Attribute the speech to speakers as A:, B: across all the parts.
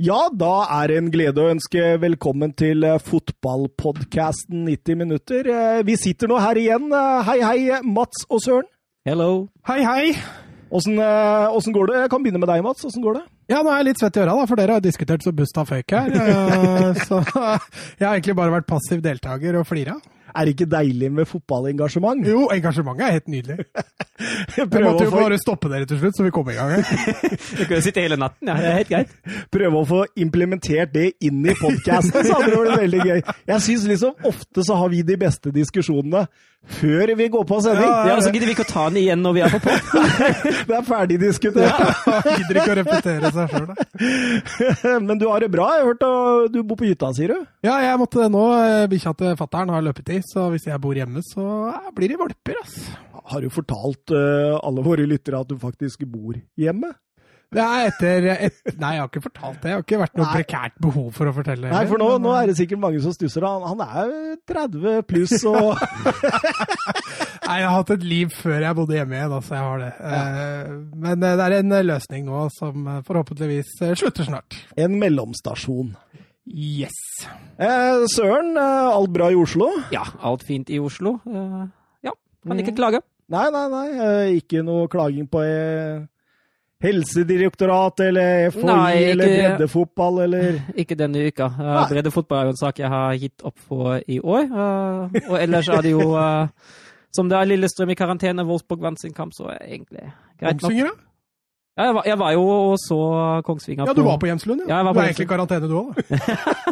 A: Ja, da er det en glede å ønske velkommen til eh, fotballpodkasten 90 minutter. Eh, Vi sitter nå her igjen. Eh, Hei, hei, Mats og Søren.
B: Hello.
C: Hei, hei!
A: Åssen åssen går det? Jeg kan begynne med deg, Mats. Åssen går det?
C: Ja, nå er jeg litt svett i øra, da, for dere har diskutert så busta føyk her. Så jeg har egentlig bare vært passiv deltaker og flira.
A: Er det ikke deilig med fotballengasjement?
C: Jo, engasjementet er helt nydelig. Jeg
A: jeg
C: måtte jo
A: få,
C: bare stoppe dere til slutt, så vi kom i gang.
B: Du kan jo sitte hele natten, ja. Det er helt greit.
A: prøve å få implementert det inn i podkasten, så hadde det vært veldig gøy. Jeg syns liksom ofte så har vi de beste diskusjonene før vi går på sending.
B: Ja, og Så gidder vi ikke å ta den igjen når vi er på pod.
A: Det er ferdig diskutert.
C: Gidder ikke å repetere seg sjøl, da.
A: Men du har det bra. Jeg har hørt at du bor på hytta, sier du?
C: Ja, jeg måtte nå eh, Bikkja til fatter'n har løpetid, så hvis jeg bor hjemme, så eh, blir det valper, ass.
A: Har du fortalt uh, alle våre lyttere at du faktisk bor hjemme?
C: Det er etter et, Nei, jeg har ikke fortalt det. Jeg har ikke vært noe
A: Nei.
C: prekært behov for å fortelle. det.
A: Nei, for nå,
C: men,
A: nå
C: eh,
A: er det sikkert mange som stusser. Han, han er 30 pluss og
C: Nei, jeg har hatt et liv før jeg bodde hjemme igjen, altså jeg har det. Ja. Men eh, det er en eh, løsning nå som eh, forhåpentligvis eh, slutter snart.
A: en mellomstasjon.
C: Yes.
A: Eh, Søren, eh, alt bra i Oslo?
B: Ja, alt fint i Oslo. Eh, Ja, kan ikke klage.
A: Nei, nei, nei. eh, ikke noe klaging på Helsedirektoratet eller FHI
B: Nei, ikke-
A: eller breddefotball eller
B: Ikke denne uka.
A: Nei.
B: Breddefotball er jo en sak jeg har gitt opp for i år. og ellers er det jo Som det er Lillestrøm i karantene, Wolfsburg vant sin kamp, så er det egentlig greit nok.
C: Kongsvinger, da?
B: Ja, jeg, var, jeg var jo og så Kongsvinger
C: Ja, du var på Hjemslund, ja.
B: Ja, jeg var
C: du er egentlig i karantene, du òg.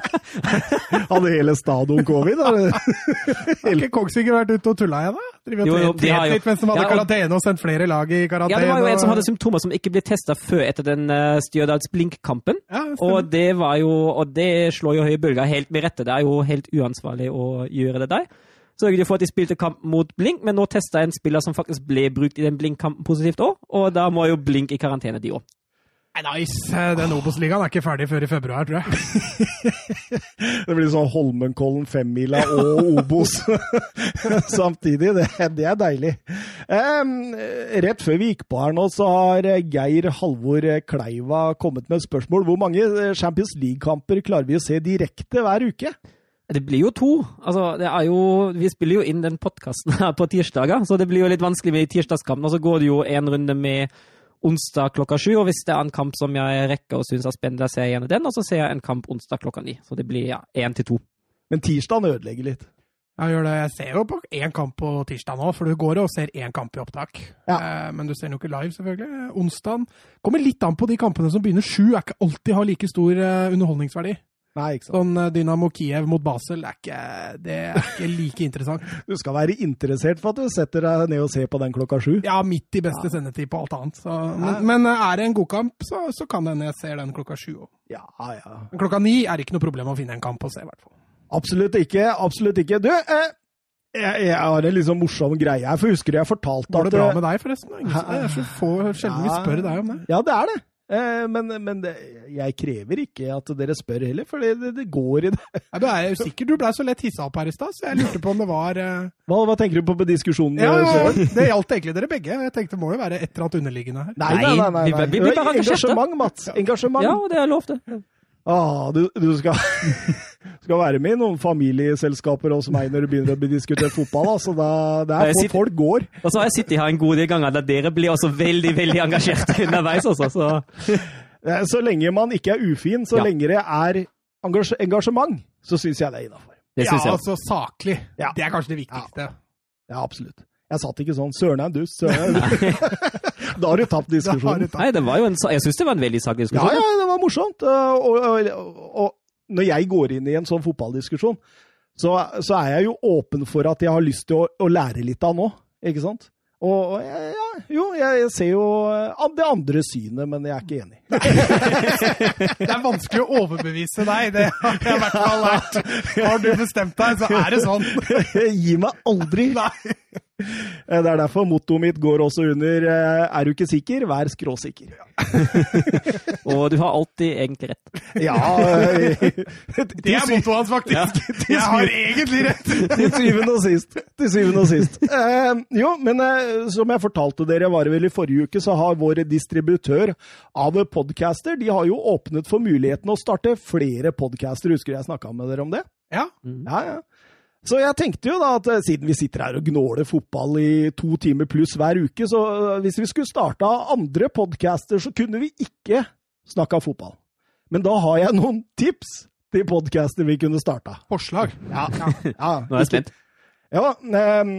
A: Hadde hele stadion covid?
C: Har ikke Kongsvinger vært ute og tulla igjen, da? Driver
B: Jo,
C: og
B: jo, de har jo-
C: litt mens de hadde
B: Ja, og-
C: karantene og sendt flere lag i karantene?
B: Ja, det var jo en som hadde symptomer som ikke ble testa før etter den uh, Stjørdals Blink-kampen.
C: Ja.
B: Og det var jo, og det slår jo høye bølger helt med rette. Det er jo helt uansvarlig å gjøre det der. Sørget for at de spilte kamp mot Blink, men nå testa en spiller som faktisk ble brukt i den Blink-kampen positivt òg, og da må jo Blink i karantene, de òg.
C: Nice. Den Obos-ligaen er ikke ferdig før i februar, tror jeg.
A: Det blir sånn Holmenkollen femmila og Obos samtidig. Det, det er deilig. Um, rett før vi gikk på her nå, så har Geir Halvor Kleiva kommet med et spørsmål. Hvor mange Champions League-kamper klarer vi å se direkte hver uke?
B: Det blir jo to. Altså, det er jo, vi spiller jo inn den podkasten her på tirsdager, så det blir jo litt vanskelig med tirsdagskampen. Og så går det jo en runde med onsdag klokka sju, og hvis det er en kamp som jeg rekker og syns er spennende, ser jeg gjerne den, og så ser jeg en kamp onsdag klokka ni. Så det blir ja, én til to.
A: Men tirsdagen ødelegger litt.
C: Jeg gjør det. Jeg ser jo på én kamp på tirsdag nå, for du går og ser én kamp i opptak.
A: Ja.
C: Eh, Men du ser den jo ikke live, selvfølgelig. Onsdagen kommer litt an på de kampene som begynner sju. Er ikke alltid har like stor eh, underholdningsverdi.
A: Nei, ikke sant.
C: Sånn eh, Dynamo Kiev mot Basel er ikke, det er ikke like interessant.
A: Du skal være interessert for at du setter deg ned og ser på den klokka sju.
C: Ja, midt i beste sendetid på alt annet. Så, men, men eh, er det en god kamp, så, så kan det hende jeg ser den klokka sju òg.
A: Ja, ja.
C: Men klokka ni er det ikke noe problem å finne en kamp å se, i hvert fall.
A: Absolutt ikke. Absolutt ikke. Du, eh, jeg, jeg har en litt sånn morsom greie her. For husker jeg fortalte
C: Går det bra
A: eh,
C: med deg, forresten? Det er så få sjelden vi spør deg om det.
A: Ja, det er det. Eh, Men, men det, jeg krever ikke at dere spør heller, for det, det, går i det.
C: Ja, du er jo sikker du blei så lett hissa opp her i stad, så jeg lurte på om det var uh...
A: Hva, hva tenker du på på diskusjonen?
C: Ja, ja, det gjaldt egentlig dere begge. Jeg tenkte det må jo være et eller annet underliggende her.
A: Nei, nei, nei. nei,
B: vi-
A: nei.
B: vi bare engasjerte.
A: Engasjement, Mats. Engasjement.
B: Ja, det er lov, det.
A: Ah, du, du skal, skal være med i noen familieselskaper hos meg når du begynner å diskutere fotball. Altså, da, det er
B: hvor
A: for
B: sitter-
A: folk går.
B: Og så har jeg sittet her en god del ganger der dere blir også veldig veldig engasjerte underveis. også, så...
A: Eh, Så lenge man ikke er ufin, så
B: Ja.
A: lenge det er engasj engasjement, så syns jeg det er innafor.
C: Ja, altså saklig.
A: Ja.
C: Det er kanskje det viktigste.
A: Ja, absolutt. Jeg satt ikke sånn 'Søren er en dust', Søren. Da har du tapt diskusjonen.
C: du tapt.
B: Nei, det var jo en, jeg syns det var en veldig saklig
A: Ja,
B: diskusjon.
A: ja, det var morsomt. Og, og, og, og når jeg går inn i en sånn fotballdiskusjon, så, så er jeg jo åpen for at jeg har lyst til å, å lære litt av nå, ikke sant? Og og jeg- ja, jo, jeg ser jo eh, det andre synet, men jeg er ikke enig.
C: Det er vanskelig å overbevise deg, det har jeg i hvert fall lært. Har du bestemt deg, så er det sånn.
A: Gi meg aldri!
C: Nei.
A: Eh, Det er derfor mottoet mitt går også under eh, Er du ikke sikker, vær skråsikker.
B: Og du har alltid egentlig rett.
A: Ja
C: Det er mottoet hans, faktisk. Jeg har egentlig rett!
A: Til syvende og sist. Til syvende og sist. Jo, men som jeg fortalte dere, var vel i forrige uke, så har vår distributør av podcaster de har jo åpnet for muligheten å starte flere podcaster. Husker jeg snakka med dere om det?
C: Ja.
A: Ja, ja. Så jeg tenkte jo da at eh, siden vi sitter her og gnåler fotball i to timer pluss hver uke, så eh, hvis vi skulle starta andre podcaster, så kunne vi ikke snakka fotball. Men da har jeg noen tips til podcaster vi kunne starta.
C: Forslag.
A: Ja, ja.
B: Nå er jeg spent.
A: Ja, ehm,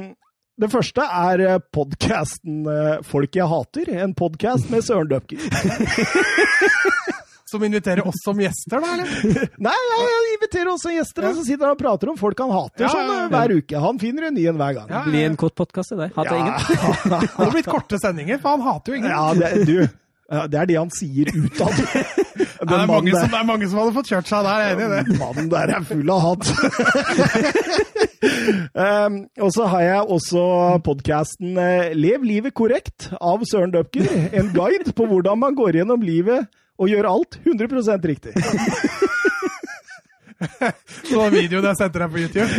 A: det første er podkasten Folk jeg hater. En podkast med Søren Døpker.
C: Som inviterer oss som gjester, da, eller?
A: Nei, ja, jeg inviterer som gjester, og så sitter han og prater om folk han hater
C: Ja,
A: sånn
C: ja, ja.
A: eh, hver uke. Han finner en ny en hver gang.
C: Ja.
B: Blir en kort podkast i deg. Hater ingen.
C: Det hadde blitt korte sendinger, for han hater jo ingen.
A: Ja, det, du, det er det han sier utad.
C: Det, er mange som, det er mange som hadde fått kjørt seg der, jeg er enig i det.
A: Mannen der er full av hat. um, og så har jeg også podkasten Lev livet korrekt av Søren Døpker. En guide på hvordan man går gjennom livet og gjør alt 100% riktig.
C: Så den videoen jeg sendte deg på YouTube.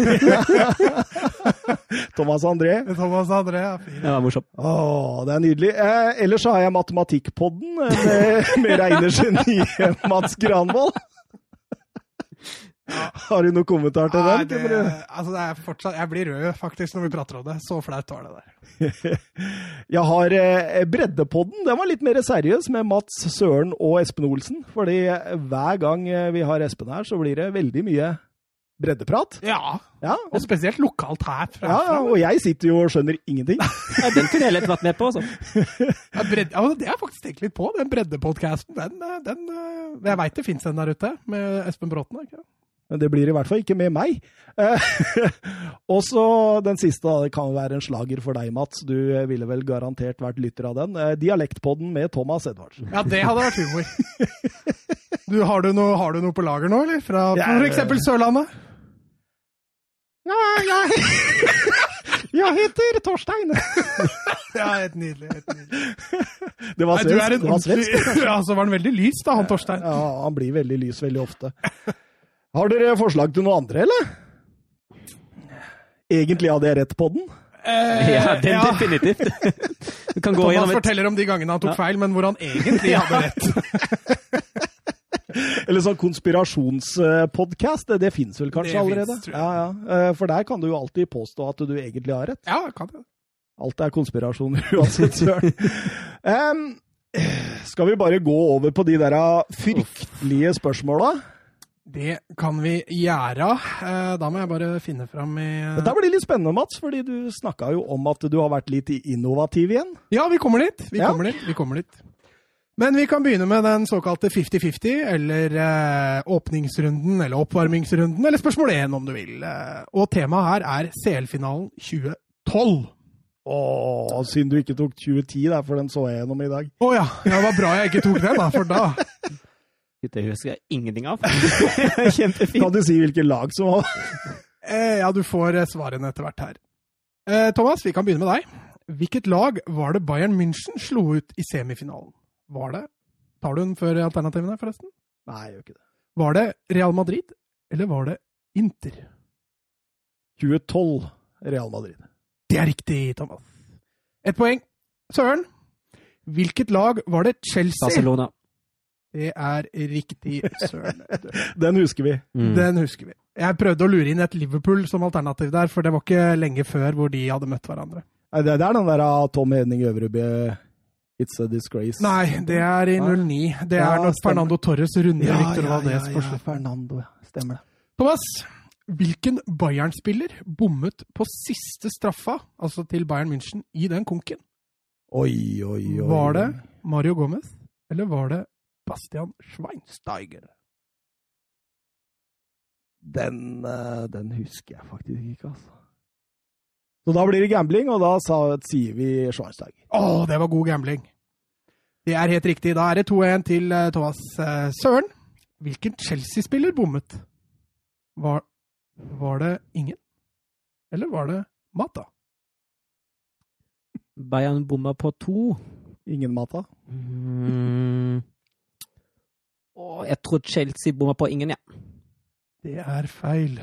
A: Thomas André.
C: Thomas André, ja, fin.
B: Det er morsomt.
A: Å, det er nydelig. Eh, ellers så har jeg Matematikkpodden eh, med, med regnergeniet Mats Granvold. Har du noen kommentar til
C: Nei,
A: den?
C: det, altså, det er fortsatt, jeg blir rød faktisk når vi prater om det. Så flaut var det der.
A: Jeg har eh, Breddepodden. Den var litt mer seriøs, med Mats Søren og Espen Olsen. Fordi hver gang eh, vi har Espen her, så blir det veldig mye breddeprat.
C: Ja,
A: Ja,
C: og spesielt lokalt her. Fra,
A: ja, ja, og jeg sitter jo og skjønner ingenting.
B: Ja, den kunne jeg lett vært med på. Så.
C: Ja, bredde, ja, det har jeg faktisk tenkt litt på. Den breddepodkasten, den, eh, den eh, Jeg veit det fins en der ute, med Espen Bråten. ikke?
A: Men det blir i hvert fall ikke med meg. Eh, og så den siste, da, det kan være en slager for deg, Mats. Du eh, ville vel garantert vært lytter av den. Eh, Dialektpodden med Thomas Edvardsen.
C: Ja, det hadde vært humor. Du, har, du noe, har du noe på lager nå, eller? Fra f.eks. Sørlandet?
A: Ja, jeg, jeg heter Torstein.
C: Ja, helt nydelig. Helt nydelig.
A: Det var
C: Nei, du er en
A: Det var svensk.
C: Ja, så var han veldig lys, da, han Torstein.
A: Ja, han blir veldig lys veldig ofte. Har dere forslag til noe andre, eller? Egentlig hadde jeg rett på den.
C: Eh,
B: Ja, den
C: ja.
B: definitivt. Du kan gå
C: Thomas forteller om de gangene han tok
B: Ja.
C: feil, men hvor han egentlig hadde rett.
A: Eller sånn konspirasjonspodkast. Det, det fins vel kanskje
C: Det finnes,
A: allerede?
C: jeg.
A: Ja, ja. Eh, For der kan du jo alltid påstå at du egentlig har rett.
C: Ja, kan det.
A: Alt er konspirasjoner uansett, søren. um, skal vi bare gå over på de der fryktelige spørsmåla?
C: Det kan vi gjøre. Eh, Da må jeg bare finne fram i
A: Dette blir litt spennende, Mats, fordi du snakka jo om at du har vært litt innovativ igjen.
C: Ja, vi kommer dit. Vi
A: Ja.
C: kommer dit. Vi kommer dit. Men vi kan begynne med den såkalte 50-50, eller eh, åpningsrunden, eller oppvarmingsrunden, eller spørsmål 1 om du vil. Eh, og temaet her er CL-finalen 2012.
A: Å, synd du ikke tok 2010, der, for den så jeg gjennom i dag.
C: Å ja. ja, det var bra jeg ikke tok den, da, for da
B: Det husker jeg ingenting av. Kjempefint.
A: Kan du si hvilke lag som var
C: eh, Ja, du får eh, svarene etter hvert her. Eh, Thomas, vi kan begynne med deg. Hvilket lag var det Bayern München slo ut i semifinalen? Var det Tar du den før alternativene, forresten?
A: Nei, jeg gjør ikke det.
C: Var det Real Madrid, eller var det Inter?
A: 2012 Real Madrid.
C: Det er riktig, Thomas. Ett poeng. Søren, hvilket lag var det Chelsea?
B: Barcelona.
C: Det er riktig, Søren.
A: Den husker vi.
B: Mm.
C: Den husker vi. Jeg prøvde å lure inn et Liverpool som alternativ der, for det var ikke lenge før hvor de hadde møtt hverandre.
A: Nei, det, er den der av Tom Hedning Øvrebø It's a disgrace.
C: Nei, det er i 09. Det
A: Ja,
C: er når
A: stemmer.
C: Fernando Torres runder
A: ja,
C: Victor
A: ja,
C: Valdez
A: ja, ja. Fernando. Stemmer det.
C: Thomas, hvilken Bayern-spiller bommet på siste straffa, altså til Bayern München, i den konken?
A: Oi, oi, oi.
C: Var det Mario Gomez, eller var det Bastian Schweinsteiger?
A: Den, eh, den husker jeg faktisk ikke, altså. Så da blir det gambling, og da sa, sier vi Schweinsteiger.
C: Å, det var god gambling. Det er helt riktig. Da er det 2-1 til eh, Thomas eh, Søren. Hvilken Chelsea-spiller bommet? Var, var det ingen? Eller var det Mata?
B: Bayern bomma på to.
A: Ingen Mata.
B: Mm. Og jeg tror Chelsea bomma på ingen, ja.
C: Det er feil.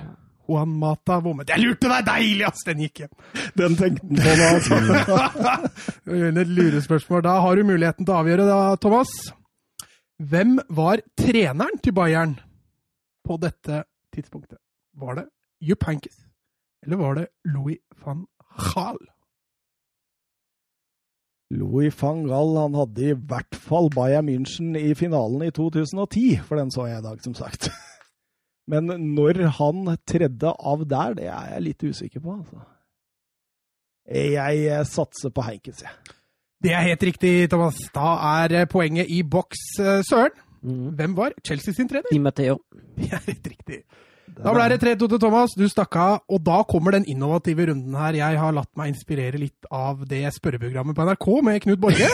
C: Juan Mata bommet. Jeg lurte deg! Deilig, ass! Den gikk hjem.
A: Den tenkte han på nå, altså.
C: Et lurespørsmål. Da har du muligheten til å avgjøre, da, Thomas. Hvem var treneren til Bayern på dette tidspunktet? Var det Jupp Hankis, eller var det Louis van Gaal?
A: Louis van Gaal han hadde i hvert fall Bayern München i finalen i 2010, for den så jeg i dag, som sagt. Men når han tredde av der, det er jeg litt usikker på. altså. Jeg satser på Heinkes, jeg.
C: Det er helt riktig, Thomas. Da er poenget i boks, eh, Søren.
B: Mm.
C: Hvem var Chelsea sin trener?
B: Di Matteo.
C: Det er helt riktig. Da ble det 3-2 til Thomas. Du stakk av. Og da kommer den innovative runden her. Jeg har latt meg inspirere litt av det spørreprogrammet på NRK med Knut Borge.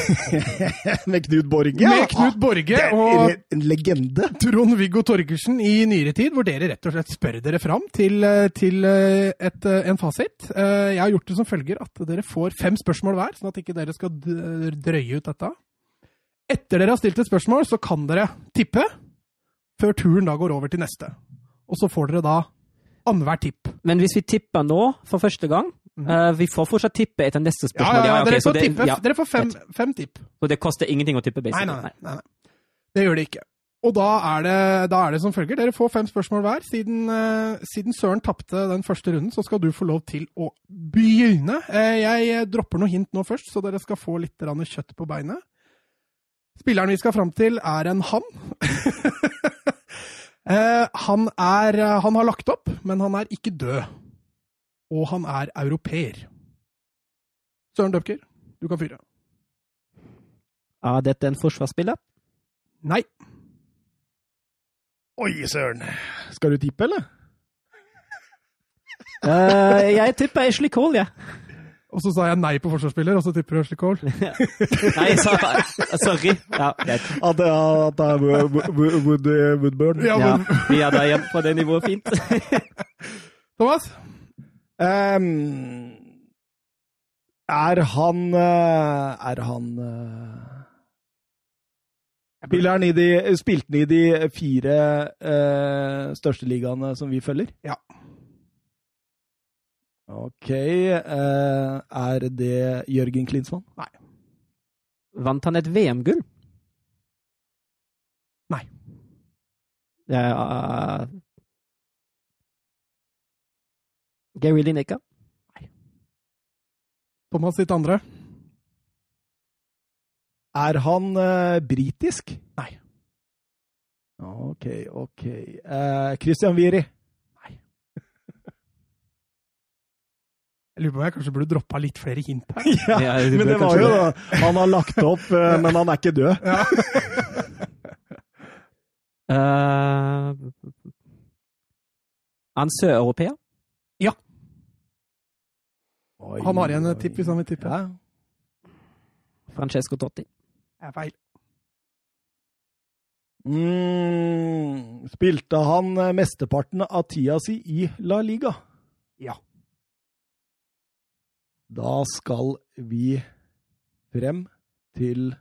A: Med Knut Borge.
C: Med Knut Borge
A: er
C: og
A: En legende.
C: Trond-Viggo Torgersen i nyere tid, hvor dere rett og slett spør dere fram til, eh, til eh, et, eh, en fasit. Jeg har gjort det som følger at dere får fem spørsmål hver, sånn at ikke dere skal drøye ut dette. Etter dere har stilt et spørsmål, så kan dere tippe før turen da går over til neste. Og så får dere da annethvert tipp.
B: Men hvis vi tipper nå for første gang eh, Vi får fortsatt tippe etter neste
C: Ja,
B: spørsmål.
C: ja, ja,
B: ok,
C: dere
B: så
C: får,
B: det-
C: tippe,
B: ja,
C: dere får fem, fem tipp.
B: Så det koster ingenting å tippe,
C: Nei,
B: basically?
C: nei, nei, nei. Det gjør det ikke. Og da er det, da er det som følger. Dere får fem spørsmål hver. Siden, uh, siden Søren tapte den første runden, så skal du få lov til å begynne. Uh, jeg dropper noe hint nå først, så dere skal få litt kjøtt på beinet. Spilleren vi skal fram til, er en han. Eh, han, er, han har lagt opp, men han er ikke død. Og han er europeer. Søren Døpker, du kan fyre.
B: Er dette en forsvarsspiller?
C: Nei.
A: Oi, søren. Skal du tippe, eller?
B: uh, jeg tipper Ashley Cole, jeg.
C: Og så sa jeg nei på forsvarsspiller, og så tipper du Ashley Cole.
B: Nei, sa, sorry. Ja, greit.
A: At det, at det er Wood, Wood, Wood, Woodburn?
C: Ja,
B: Ja,
C: men,
B: vi er der hjemme på det nivået fint.
C: Thomas?
A: Um, er han eh, Er han eh, Spiller han i de, Spilte han i de fire uh, største ligaene som vi følger?
C: Ja.
A: OK. eh, er det Jørgen Klinsmann? Nei.
B: Vant han et VM-gull?
C: Nei.
B: Uh, Gary Lineker?
C: Thomas sitt andre?
A: Er han uh, britisk?
C: Nei.
A: OK, OK. Uh, Christian Vieri?
C: Jeg lurer på om jeg kanskje burde droppa litt flere hint her.
A: Ja,
B: Ja, det
A: men det var jo
B: det.
A: da Han har lagt opp, eh, men han er ikke død.
B: Uh, er han søreuropeer?
A: Oi,
C: Han har igjen et tipp hvis han vil tippe.
A: Ja.
B: Francesco Totti?
C: Det er feil.
A: Mm, spilte han mesteparten av tida si i La Liga?
C: Ja.
A: Da skal vi frem til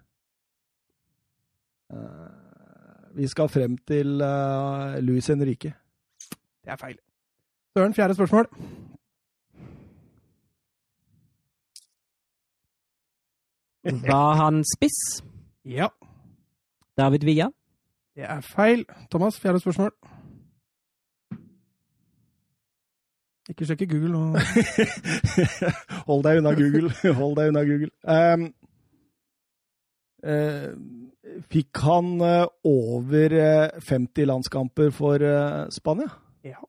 A: uh, Vi skal frem til uh, Luis Henrique.
C: Det er feil. Søren, fjerde spørsmål.
B: Var han spiss?
C: Ja.
B: David Villa?
C: Det er feil. Thomas, fjerde spørsmål. Ikke sjekke Google nå.
A: Hold deg unna Google. Hold deg unna Google. Um, uh, fikk han uh, over eh, 50 landskamper for uh, Spania?
C: Ja.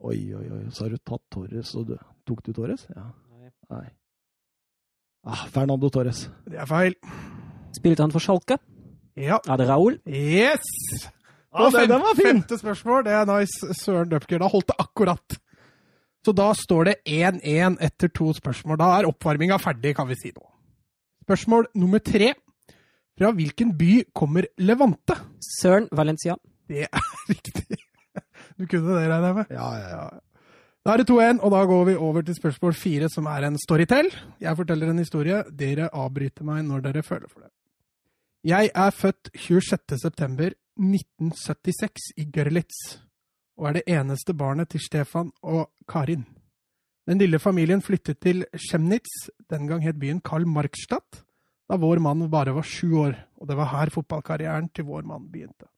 A: Oi, oi, oi. Så har du tatt Torres, og du Tok du Torres? Ja. Nei. Ah, Fernando Torres.
C: Det er feil.
B: Spilte han for Schalke?
C: Ja.
B: Er det Raúl?
C: Yes!
A: Ja,
C: Og fem,
A: den var fin!
C: femte spørsmål. Det er nice. Søren Døpker. Da holdt det akkurat. Så da står det 1-1 etter to spørsmål. Da er oppvarminga ferdig, kan vi si nå. Spørsmål nummer tre. Fra hvilken by kommer Levante?
B: Søren Valencia?
C: Det er riktig. Du kunne det, regner jeg med?
A: Ja, ja, ja.
C: Da er det 2-1, og da går vi over til spørsmål fire, som er en storytell. Jeg forteller en historie. Dere avbryter meg når dere føler for det. Jeg er født 26.9.1976 i Görlitz, og er det eneste barnet til Stefan og Karin. Den lille familien flyttet til Chemnitz, den gang het byen Karl Markstadt, da vår mann bare var sju år, og det var her fotballkarrieren til vår mann begynte.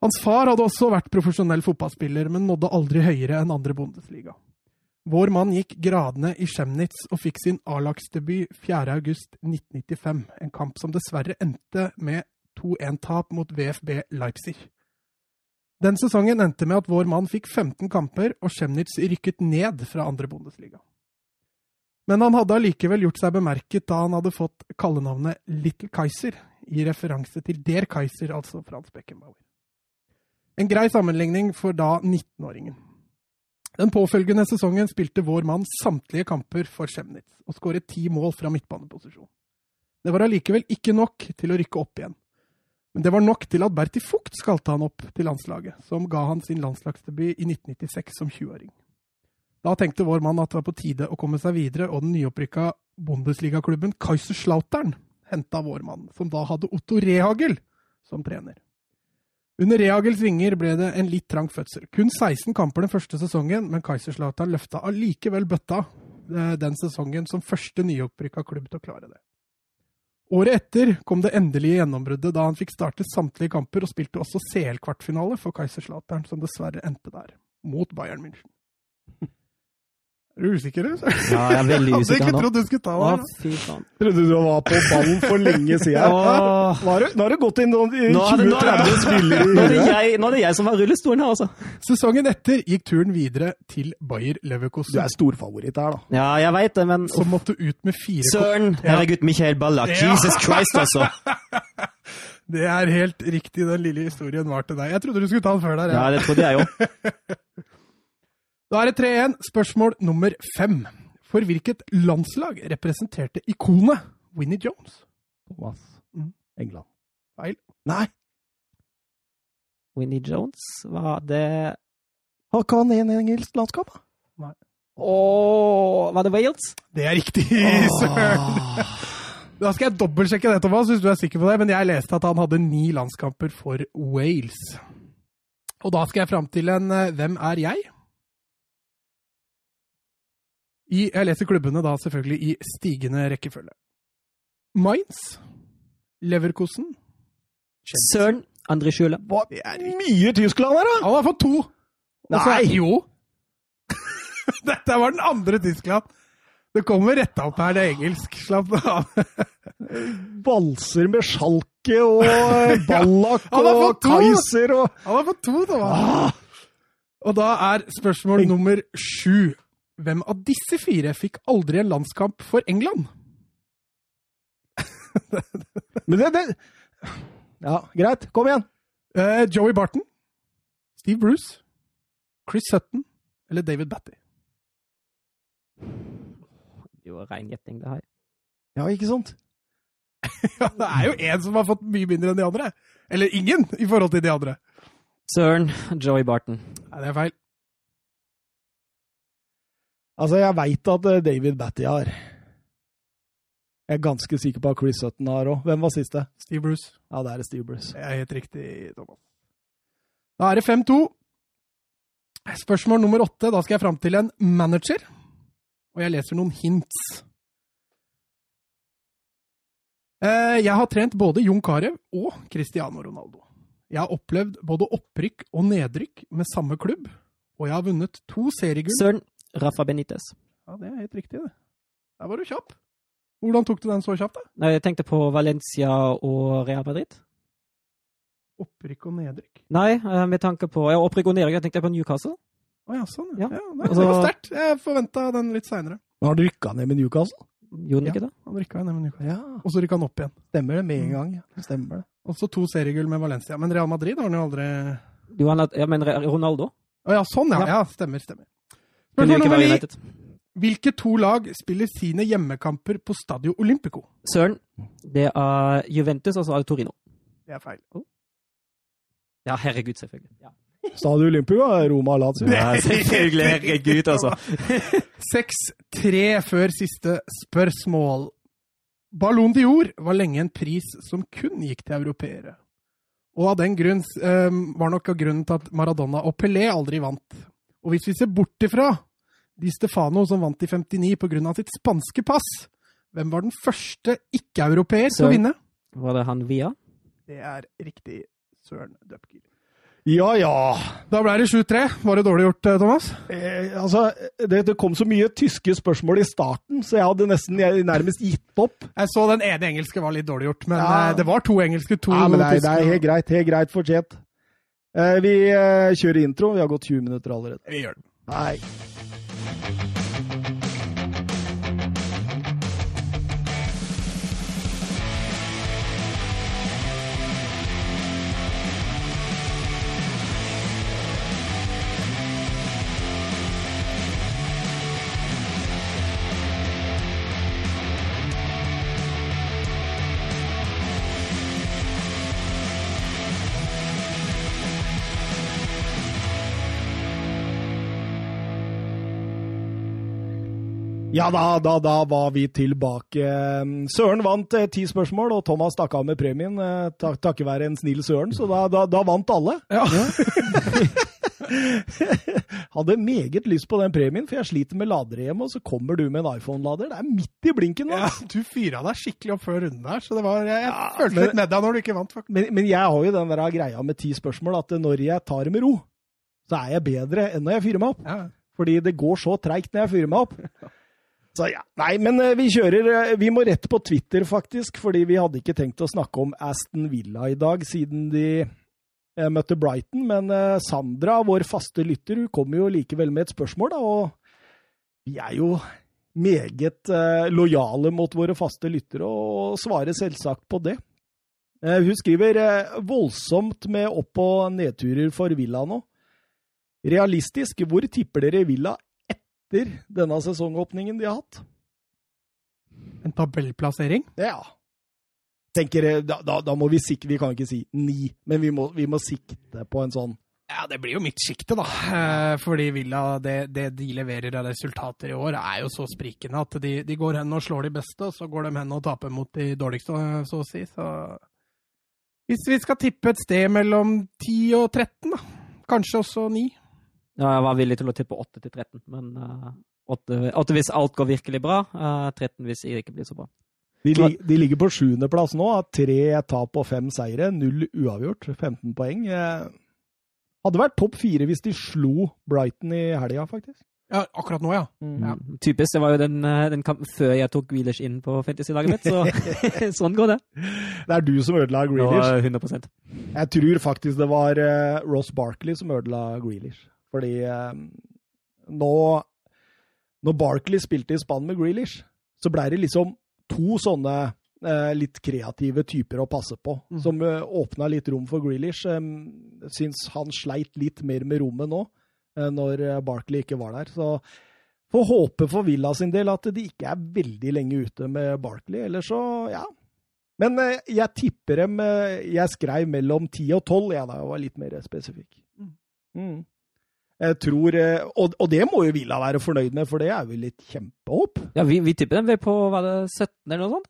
C: Hans far hadde også vært profesjonell fotballspiller, men nådde aldri høyere enn andre Bundesliga. Vår mann gikk gradene i Chemnitz og fikk sin A-lagsdebut 4.8.1995, en kamp som dessverre endte med 2-1-tap mot VFB Leipzig. Den sesongen endte med at vår mann fikk 15 kamper, og Chemnitz rykket ned fra andre Bundesliga. Men han hadde allikevel gjort seg bemerket da han hadde fått kallenavnet Little Kaiser, i referanse til Der Kaiser, altså Frans Beckenbauer. En grei sammenligning for da 19-åringen. Den påfølgende sesongen spilte vår mann samtlige kamper for Chemnitz, og skåret ti mål fra midtbaneposisjon. Det var allikevel ikke nok til å rykke opp igjen. Men det var nok til at Berti Fugt skalte han opp til landslaget, som ga han sin landslagsdebut i 1996 som 20-åring. Da tenkte vår mann at det var på tide å komme seg videre, og den nyopprykka Bundesliga-klubben Kaiserslautern henta vår mann, som da hadde Otto Rehagel som trener. Under Reagels vinger ble det en litt trang fødsel. Kun 16 kamper den første sesongen, men Kaiserslautern løfta allikevel bøtta eh, den sesongen som første nyopprykka klubb til å klare det. Året etter kom det endelige gjennombruddet da han fikk startet samtlige kamper og spilte også CL-kvartfinale for Kaiserslateren som dessverre endte der, mot Bayern München. Er du usikker? eller?
B: Ja, jeg er veldig
C: Jeg hadde
B: usikker
C: ikke
B: nå.
C: trodd du skulle ta
B: Å,
C: det. her.
B: fy faen.
A: Trodde du var på ballen for lenge siden.
B: Åh.
A: Nå har du, nå har du gått inn noen
B: Nå er det- nå er det-
A: 20-30 spillere
B: er,
A: i huet.
B: nå er det jeg som har rullestolen her, altså.
C: Sesongen etter gikk turen videre til Bayer
A: Du
C: Leverkosten,
A: er storfavoritt her, da.
B: Ja, jeg veit det, men
C: som måtte ut med fire
B: Søren! Herregud, Michael Ballack.
C: Ja.
B: Jesus Christ, altså.
C: Det er helt riktig, den lille historien var til deg. Jeg trodde du skulle ta den før der.
B: Ja,
C: Ja.
B: det trodde jeg òg.
C: Da er det 3-1. Spørsmål nummer fem. For hvilket landslag representerte ikonet Winnie Jones?
A: Thomas.
C: Mm.
A: England.
C: Feil.
A: Nei,
B: Winnie Jones, var det
A: har ikke han en engelsk landskap? da?
B: Åh, Var det Wales?
C: Det er riktig, søren! Da skal jeg dobbeltsjekke det, Thomas, hvis du er sikker på det. Men jeg leste at han hadde ni landskamper for Wales. Og da skal jeg fram til en eh, Hvem er jeg? I, jeg leser klubbene da selvfølgelig i stigende rekkefølge. Mainz, Leverkosen
B: Søren André Schule.
A: Hva? Mye Tyskland her, da!
C: Han har fått to! Også,
A: Nei.
C: Jo! Dette var den andre Tyskland. Det kommer retta opp her, det er engelsk. Slapp av.
A: Valser med Schalke og Ballack
C: ja,
A: og! Kaiser og
C: Han har fått to, Thomas.
A: ah,
C: Og da er spørsmål nummer sju. Hvem av disse fire fikk aldri en landskamp for England?
A: Men det, det Ja, greit. Kom igjen.
C: Uh, Joey Barton, Steve Bruce, Chris Sutton eller David Batty?
B: Det var rein gjetting, det her.
A: Ja, ikke sant?
C: Ja, det er jo én som har fått mye mindre enn de andre. Eller ingen, i forhold til de andre.
B: Søren Joey Barton.
C: Nei, det er feil.
A: Altså, jeg veit at eh, David Batty har. Jeg er ganske sikker på at Chris Sutton har òg. Hvem var siste?
C: Steve Bruce.
A: Ja, det er Steve Bruce.
C: Det er helt riktig, Thomas. Da er det 5-2. Spørsmål nummer åtte. Da skal jeg fram til en manager. Og jeg leser noen hints. Eh, Jeg har trent både Jon Carew og Cristiano Ronaldo. Jeg har opplevd både opprykk og nedrykk med samme klubb. Og jeg har vunnet to seriegull.
B: Søren Rafa Benitez.
C: Ja, det er helt riktig, det. Der var du kjapp. Hvordan tok du den så kjapt, da?
B: Nei, Jeg tenkte på Valencia og Real Madrid.
C: Opprykk og nedrykk.
B: Nei, eh, med tanke på ja, opprykk og nedrykk. Jeg tenkte på Newcastle.
C: Å ja, sånn.
B: Ja.
C: Ja. nei, det var sterkt. Jeg forventa den litt seinere.
A: Har du rykka ned med Newcastle?
B: Gjorde den
C: Ja.
B: ikke det?
C: Han rykka ned med Newcastle.
A: Ja.
C: Og så rykka han opp igjen.
A: Stemmer det med
C: Mm.
A: en gang. ja. Stemmer det.
C: Og så to seriegull med Valencia. Men Real Madrid har han jo aldri
B: Jo, han har, ja, men Ronaldo?
C: Å ja, sånn ja.
B: Ja.
C: ja. Stemmer, stemmer.
B: Kunne jo ikke være. United.
C: Hvilke to lag spiller sine hjemmekamper på Stadio Olympico?
B: Søren, det er Juventus, og så er det Torino.
C: Det er feil.
B: Ja, herregud, selvfølgelig. Ja.
A: Stadio Olympico, Roma Lazio.
B: Ja, selvfølgelig. Herregud, altså.
C: 6-3 før siste spørsmål. Ballon d'Or var lenge en pris som kun gikk til europeere. Og av den grunn um, var nok av grunnen til at Maradona og Pelé aldri vant. Og hvis vi ser bort ifra Di Stefano, som vant i 59 pga. sitt spanske pass, hvem var den første ikke-europeer til å vinne?
B: Var det han Via?
C: Det er riktig. Søren Dupker.
A: Ja ja.
C: Da ble det 7-3. Var det dårlig gjort, eh, Thomas?
A: Eh, altså, det, det kom så mye tyske spørsmål i starten, så jeg hadde nesten jeg, nærmest gitt opp.
C: Jeg så den ene engelske var litt dårlig gjort, men
A: Ja.
C: eh, det var to engelske, to
A: Ja, men det er, det er helt greit. Helt greit fortjent. Eh, vi eh, kjører intro. Vi har gått 20 minutter allerede.
C: Vi gjør det.
A: Nei. Ja da, da, da var vi tilbake. Søren vant eh, ti spørsmål, og Thomas stakk av med premien eh, tak takket være en snill Søren, så da, da, da vant alle.
C: Ja.
A: Hadde meget lyst på den premien, for jeg sliter med ladere hjemme, og så kommer du med en iPhone-lader. Det er midt i blinken nå.
C: Ja, du fyra deg skikkelig opp før runden der, så det var, jeg, jeg
A: Ja,
C: følte
A: men-
C: litt med deg når du ikke vant. faktisk.
A: Men, men jeg har jo den der greia med ti spørsmål at når jeg tar det med ro, så er jeg bedre enn når jeg fyrer meg opp.
C: Ja.
A: Fordi det går så treigt når jeg fyrer meg opp. Så ja, Nei, men eh, vi kjører eh, Vi må rett på Twitter, faktisk. Fordi vi hadde ikke tenkt å snakke om Aston Villa i dag, siden de eh, møtte Brighton. Men Sandra, vår faste lytter, hun kommer jo likevel med et spørsmål, da. Og vi er jo meget lojale mot våre faste lyttere, og svarer selvsagt på det. Hun skriver voldsomt med opp- og nedturer for Villa nå. Realistisk, hvor tipper dere Villa etter denne sesongåpningen de har hatt?
C: En tabellplassering.
A: Ja. Tenker, jeg, da, da, da må vi sikte Vi kan ikke si ni, men vi må, vi må sikte på en sånn
C: Ja, det blir jo mitt sjikte, da. Eh, fordi Villa, det, det de leverer av resultater i år, er jo så sprikende at de, de går hen og slår de beste, og så går de hen og taper mot de dårligste, så å si. Så hvis vi skal tippe et sted mellom 10 og 13, da. Kanskje også 9.
B: Ja, jeg var villig til å tippe 8 til 13, men uh, 8, 8 hvis alt går virkelig bra, uh, 13 hvis det ikke blir så bra.
A: De, de ligger på sjuendeplass nå, har tre tap og fem seire, null uavgjort, 15 poeng. Uh, Hadde vært topp fire hvis de slo Brighton i helga, faktisk.
C: Ja, akkurat nå, ja. Ja.
B: Mm. Typisk. Det var jo den, uh, den kampen før jeg tok Grealish inn på fantasy-laget mitt, så sånn går det.
A: Det er du som ødela Grealish.
B: uh, 100%
A: Jeg tror faktisk det var eh, Ross Barkley som ødela Grealish. Fordi eh, nå Når Barkley spilte i spann med Grealish, så blei det liksom to sånne eh, litt kreative typer å passe på,
C: Mm.
A: som uh, åpna litt rom for Grealish. Um, syns han sleit litt mer med rommet nå, eh, når eh, Barkley ikke var der. Så får håpe for Villa sin del at de ikke er veldig lenge ute med Barkley, eller så, ja. Men eh, jeg tipper dem eh, Jeg skrev mellom 10 og 12, jeg da, og var litt mer spesifikk.
C: Mm.
A: Mm. Jeg tror eh, og, og det må jo Villa være fornøyd med, for det er jo litt kjempehopp.
B: Ja, vi, vi tipper den ved på var det 17 eller noe sånt?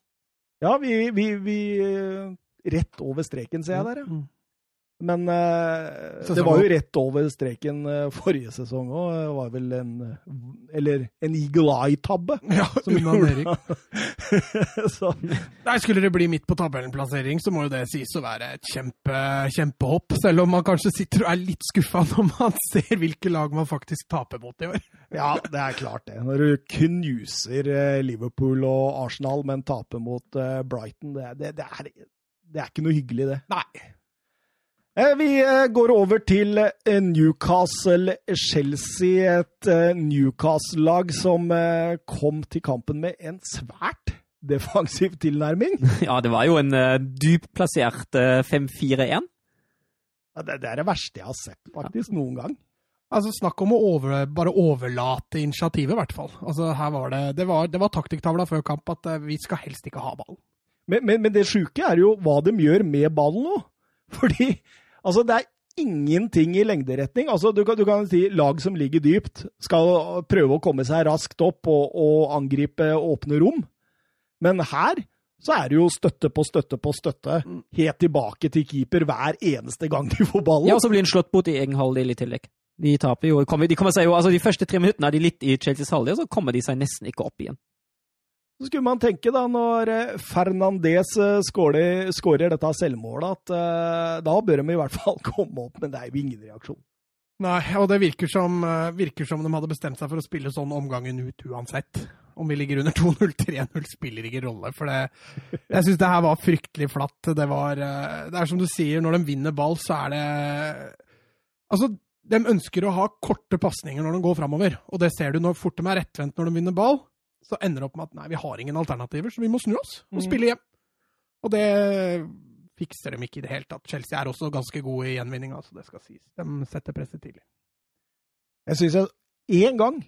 A: Ja, vi, vi, vi eh, Rett over streken, ser jeg der, ja. Men
C: uh,
A: det var jo rett over streken uh, forrige sesong òg. Det var vel en eh, Eller en Eagle Eye-tabbe.
C: Ja, Nei, Skulle det bli midt på tabellenplassering, så må jo det sies å være et kjempe, kjempehopp. Selv om man kanskje sitter og er litt skuffa når man ser hvilke lag man faktisk taper mot i år.
A: Ja, det er klart det. Når du knuser eh, Liverpool og Arsenal, men taper mot eh, Brighton, det, det, det, er, det er ikke noe hyggelig, det.
C: Nei.
A: Eh, Vi eh, går over til eh, Newcastle-Chelsea, et Newcastle-lag som kom til kampen med en svært defensiv tilnærming.
B: Ja, det var jo en dypplassert uh, 5-4-1.
A: Ja, Det, det er det verste jeg har sett, faktisk, noen gang.
C: Altså, Snakk om å over, bare overlate initiativet, i hvert fall. Altså, her var Det det var, det var taktikktavla før kamp at vi skal helst ikke ha ball.
A: Men, men, men det sjuke er jo hva de gjør med ballen nå. Fordi altså, det er ingenting i lengderetning. Altså, du kan, du kan si lag som ligger dypt, skal prøve å komme seg raskt opp og, og angripe åpne rom. Men her så er det jo støtte på støtte på støtte, helt tilbake til keeper hver eneste gang de får ballen.
B: Ja, og så blir en slått bort i egen halvdel i tillegg. De taper jo, kommer, de kommer seg jo, altså de første tre minuttene er de litt i Chelseas halvdel, og så kommer de seg nesten ikke opp igjen.
A: Så skulle man tenke, da, når eh, Fernandez eh, skårer, dette selvmålet, at uh, da bør de i hvert fall komme opp, men det er jo ingen reaksjon.
C: Nei, og det virker som, virker som de hadde bestemt seg for å spille sånn omgangen ut uansett. Om vi ligger under 2-0, 3-0 spiller ikke rolle. For det, jeg syns det her var fryktelig flatt. Det var Det er som du sier, når de vinner ball, så er det Altså, de ønsker å ha korte pasninger når de går framover. Og det ser du når fort de er rettvendt når de vinner ball. Så ender det opp med at nei, vi har ingen alternativer, så vi må snu oss og spille hjem. Og det fikser de ikke i det hele tatt. Chelsea er også ganske gode i gjenvinninga, så det skal sies. De setter presset tidlig.
A: Jeg syns jeg én gang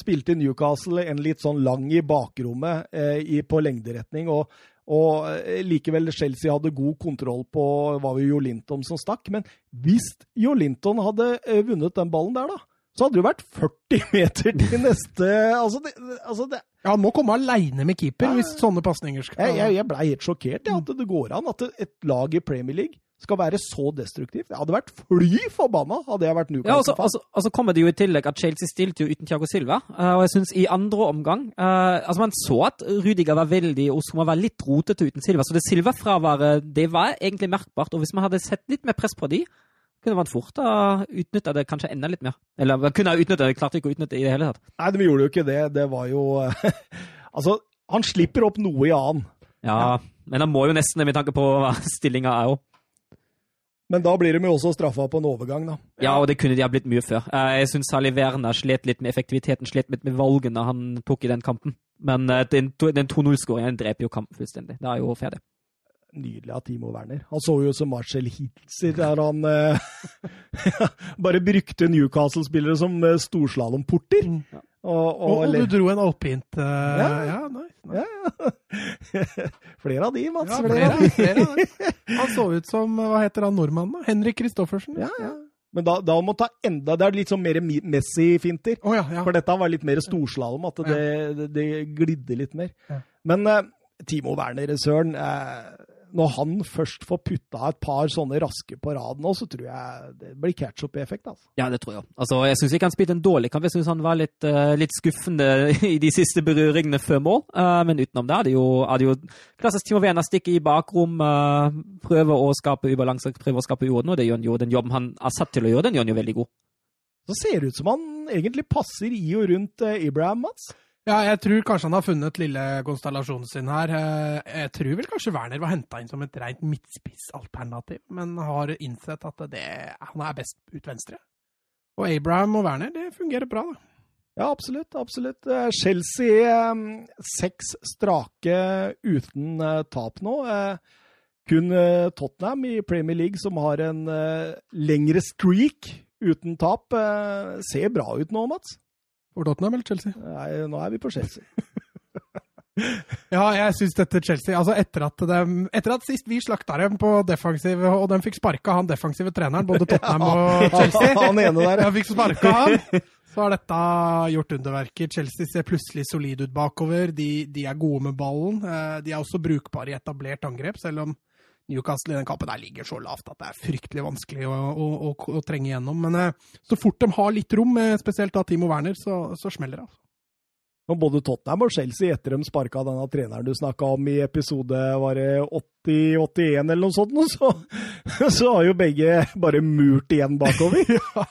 A: spilte Newcastle en litt sånn lang i bakrommet eh, i, på lengderetning, og, og eh, likevel Chelsea hadde god kontroll på var jo Jo Linton som stakk. Men hvis Jo Linton hadde eh, vunnet den ballen der, da, så hadde det jo vært 40 meter til neste altså det, altså det,
C: Ja, han må komme aleine med keeper hvis sånne pasninger skal
A: Jeg, jeg, jeg blei helt sjokkert ja, at det går an at et lag i Premier League skal være så destruktivt. Jeg hadde vært fly forbanna hadde jeg vært Newcastle.
B: Ja, og så altså, altså kommer det jo i tillegg at Chelsea stilte jo uten Thiago Silva. Uh, og jeg syns i andre omgang uh, altså Man så at Rudiger var veldig og Oslo var litt rotete uten Silva. Så det Silva-fraværet det var egentlig merkbart. Og hvis man hadde sett litt mer press på de, kunne man fort ha utnytta det kanskje enda litt mer. Eller kunne ha utnytta det, klarte ikke å utnytte det i det hele tatt.
A: Nei, vi gjorde jo ikke det. Det var jo Altså, han slipper opp noe i annen.
B: Ja, ja, men han må jo nesten det med tanke på hva stillinga er òg.
A: Men da blir de jo også straffa på en overgang, da.
B: Ja, og det kunne de ha blitt mye før. Jeg syns Sally Werner slet litt med effektiviteten, slet litt med valgene han tok i den kampen. Men eh, den 2-0-skåringen dreper jo kampen fullstendig. Det er jo ferdig.
A: Nydelig av Timo Werner. Han så jo som Marcel Hitzer, der han eh, bare brukte Newcastle-spillere som eh, storslalåmporter.
C: Mm. Og, og, og, du dro en alpint uh, Ja, ja nice. nice.
A: Ja. flere av de, Mats.
C: Ja, flere, flere, flere av de. Han så ut som Hva heter han nordmannen, da? Henrik Kristoffersen.
A: Ja, ja. Men da, da må ta enda Det er litt sånn mer Messi-finter.
C: Oh, ja, ja.
A: For dette var litt mer storslalåm, at det, det, det, glidde litt mer. Men uh, Timo Werner, søren uh, når han først får putta et par sånne raske på rad nå, så tror jeg det blir catch-up-effekt. altså.
B: Ja, det tror jeg. Altså, Jeg syns ikke han spilte en dårlig kamp. Jeg syns han var litt, uh, litt, skuffende i de siste berøringene før mål. Uh, men utenom det er det jo, er det jo klassisk Timo Werner stikke i bakrom, uh, prøve å skape ubalanse, prøve å skape uorden, og det gjør han jo. Den jobben han er satt til å gjøre, den gjør han jo veldig god.
A: Så ser det ut som han egentlig passer i og rundt Ibrahim, Mats.
C: Ja, jeg tror kanskje han har funnet lille konstellasjonen sin her. Eh, jeg tror vel kanskje Werner var henta inn som et rent midtspissalternativ, men har innsett at det, han er best ut venstre. Og Abraham og Werner, det fungerer bra, da.
A: Ja, absolutt. absolutt. Eh, Chelsea eh, seks strake uten tap nå. Kun Tottenham i Premier League som har en lengre streak uten tap. Ser bra ut nå, Mats.
C: For Tottenham eller Chelsea?
A: Nei, nå er vi på Chelsea.
C: ja, jeg syns dette Chelsea altså etter at, de, etter at sist vi slakta dem på defensiv, og de fikk sparka han defensive treneren, både Tottenham og Chelsea
A: Han ene der,
C: fikk sparka han. Så har dette gjort underverker. Chelsea ser plutselig solid ut bakover. De, de, er gode med ballen. Eh, de er også brukbare i etablert angrep, selv om Newcastle i den kampen der ligger så lavt at det er fryktelig vanskelig å, å, å, å trenge gjennom. Men eh, så fort de har litt rom, eh, spesielt da Timo Werner, så, så smeller det. altså.
A: Både Tottenham og Chelsea, etter de sparka denne treneren du snakka om i episode var det 80-81 eller noe sånt, så, så, har jo begge bare murt igjen bakover.
C: ja,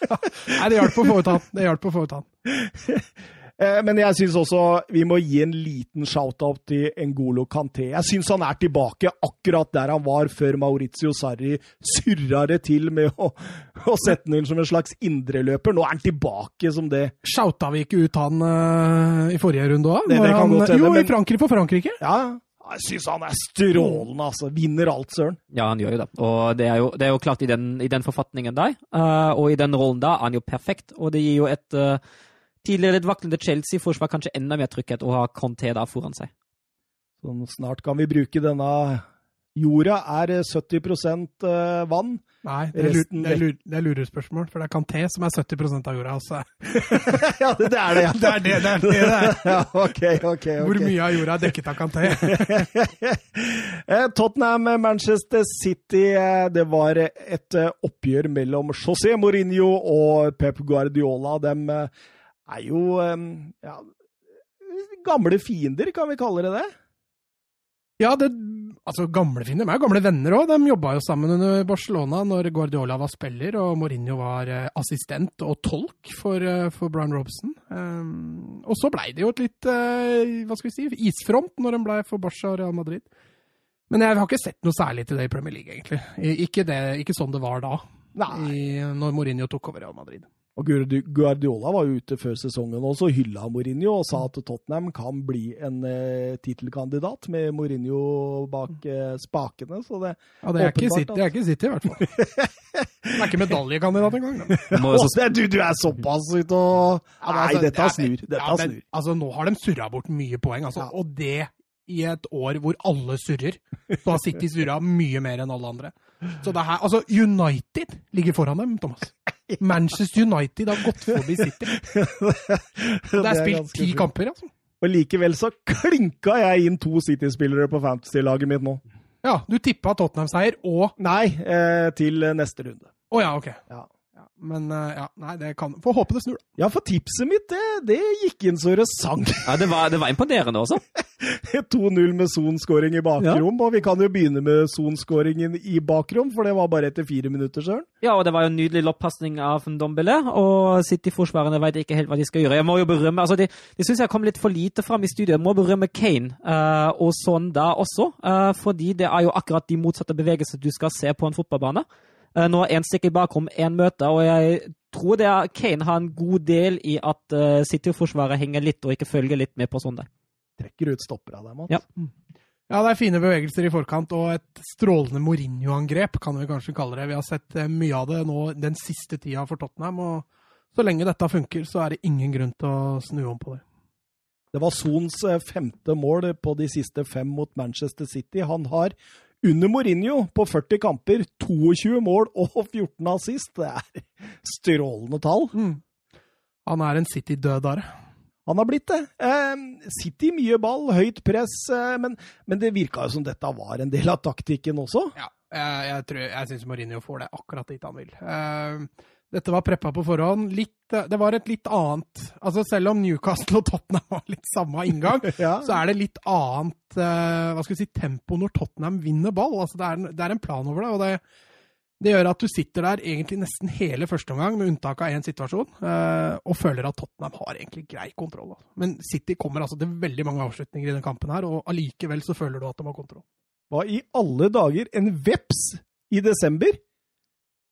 C: Nei, det hjalp å få ut han. Det hjalp å få ut han.
A: Eh, men jeg syns også vi må gi en liten shout-out til Ngolo Kanté. Jeg syns han er tilbake akkurat der han var før Maurizio Sarri surra det til med å, å sette han inn som en slags indreløper. Nå er han tilbake som det.
C: Shouta vi ikke ut han uh, i forrige runde òg?
A: Jo,
C: men... i Frankrike for Frankrike.
A: Ja, jeg syns han er strålende, altså. Vinner alt, søren.
B: Ja, han gjør jo det. Og det er jo, det er jo klart, i den, i den forfatningen der, uh, og i den rollen da, er han jo perfekt. Og det gir jo et uh, tidligere litt vaklende Chelsea-forsvar kanskje enda mer trygghet å ha Conté da foran seg.
A: Sånn, snart kan vi bruke denne Jorda er 70 eh, vann.
C: Nei, det er, lur, det, er lur, det er lurespørsmål, for det er Kanté som er 70% av jorda. Altså.
A: ja, det, det er det, ja.
C: Det er det det er. Det det er.
A: ja okay, okay, ok.
C: Hvor mye av jorda er dekket av Kanté?
A: Eh, Tottenham, Manchester City. eh, Det var et eh, oppgjør mellom José Mourinho og Pep Guardiola. De eh, er jo eh, ja, gamle fiender, kan vi kalle det det?
C: Ja, det, altså gamle fiender. de er jo gamle venner òg. De jobba jo sammen under Barcelona når Guardiola var spiller og Mourinho var eh, assistent og tolk for, eh, for Brian Robson. Um, og så blei det jo et litt eh, hva skal vi si, isfront når de blei for Barca og Real Madrid. Men jeg har ikke sett noe særlig til det i Premier League, egentlig. Ikke, det, ikke sånn det var da, i, når Mourinho tok over Real Madrid.
A: Og Guardiola var jo ute før sesongen også og hylla Mourinho og sa at Tottenham kan bli en eh, tittelkandidat med Mourinho bak eh, spakene. Så det
C: Ja, det er ikke City, det er ikke City i hvert fall. Det er ikke medaljekandidat engang.
B: så-
A: du, du er såpass ute og
C: Ja,
A: Nei,
C: altså,
A: dette
C: er-
A: snur. Dette
C: ja, men,
A: snur.
C: Altså, nå har de surra bort mye poeng, altså.
A: Ja.
C: Og det i et år hvor alle surrer. Så har City surra mye mer enn alle andre. Så det her, altså, United ligger foran dem, Thomas. Manchester United har gått forbi City. Det er spilt ti kamper, altså.
A: Og likevel så klinka jeg inn to City-spillere på fantasy-laget mitt nå.
C: Ja, du tippa Tottenham-seier og
A: Nei, eh, til neste runde.
C: Å ja, ok.
A: Ja.
C: Ja, men eh, ja, nei, det kan Får håpe det snur, da.
A: Ja, for tipset mitt, det, det gikk inn så det sang.
B: Ja, det var, det var imponerende også.
A: 2-0 med Son-skåring i bakrom, og vi kan jo begynne med Son-skåringen i bakrom, for det var bare etter fire minutter, søren.
B: Ja, og det var jo en nydelig loppasning av Ndombele, og City-forsvarerne vet ikke helt hva de skal gjøre. Jeg må jo berømme, altså Det, det syns jeg kom litt for lite fram i studio. Jeg må berømme Kane uh, og Sonda også, uh, fordi det er jo akkurat de motsatte bevegelser du skal se på en fotballbane. Eh, nå er én stikk bakom én møte, og jeg tror det er Kane har en god del i at eh, City-forsvaret henger litt og ikke følger litt med på sånn der.
A: Trekker ut stopper av deg, Mats.
B: Ja.
C: Ja, det er fine bevegelser i forkant, og et strålende Mourinho-angrep, kan vi kanskje kalle det. Vi har sett eh, mye av det nå den siste tida for Tottenham, og så lenge dette funker, så er det ingen grunn til å snu om på det.
A: Det var Sons femte mål på de siste fem mot Manchester City. Han har under Mourinho på 40 kamper 22 mål og 14 assist. Det er strålende tall.
C: Mm. Han er en City-dødare.
A: Han har blitt det. Eh, City mye ball, høyt press, eh, men, men det virka jo som dette var en del av taktikken også.
C: Ja, jeg, jeg, tror, jeg syns Mourinho får det akkurat dit han vil. Eh, dette var preppa på forhånd. Litt, eh, det var et litt annet altså Selv om Newcastle og Tottenham har litt samme inngang,
A: Ja.
C: så er det litt annet eh, hva skal vi si, tempo når Tottenham vinner ball. Altså, det, er, det er en plan over det. og det det gjør at du sitter der egentlig nesten hele første omgang, med unntak av én situasjon, eh, og føler at Tottenham har egentlig grei kontroll. altså. Men City kommer altså til veldig mange avslutninger i denne kampen, her, og allikevel så føler du at de har kontroll.
A: Hva i alle dager? En veps i desember?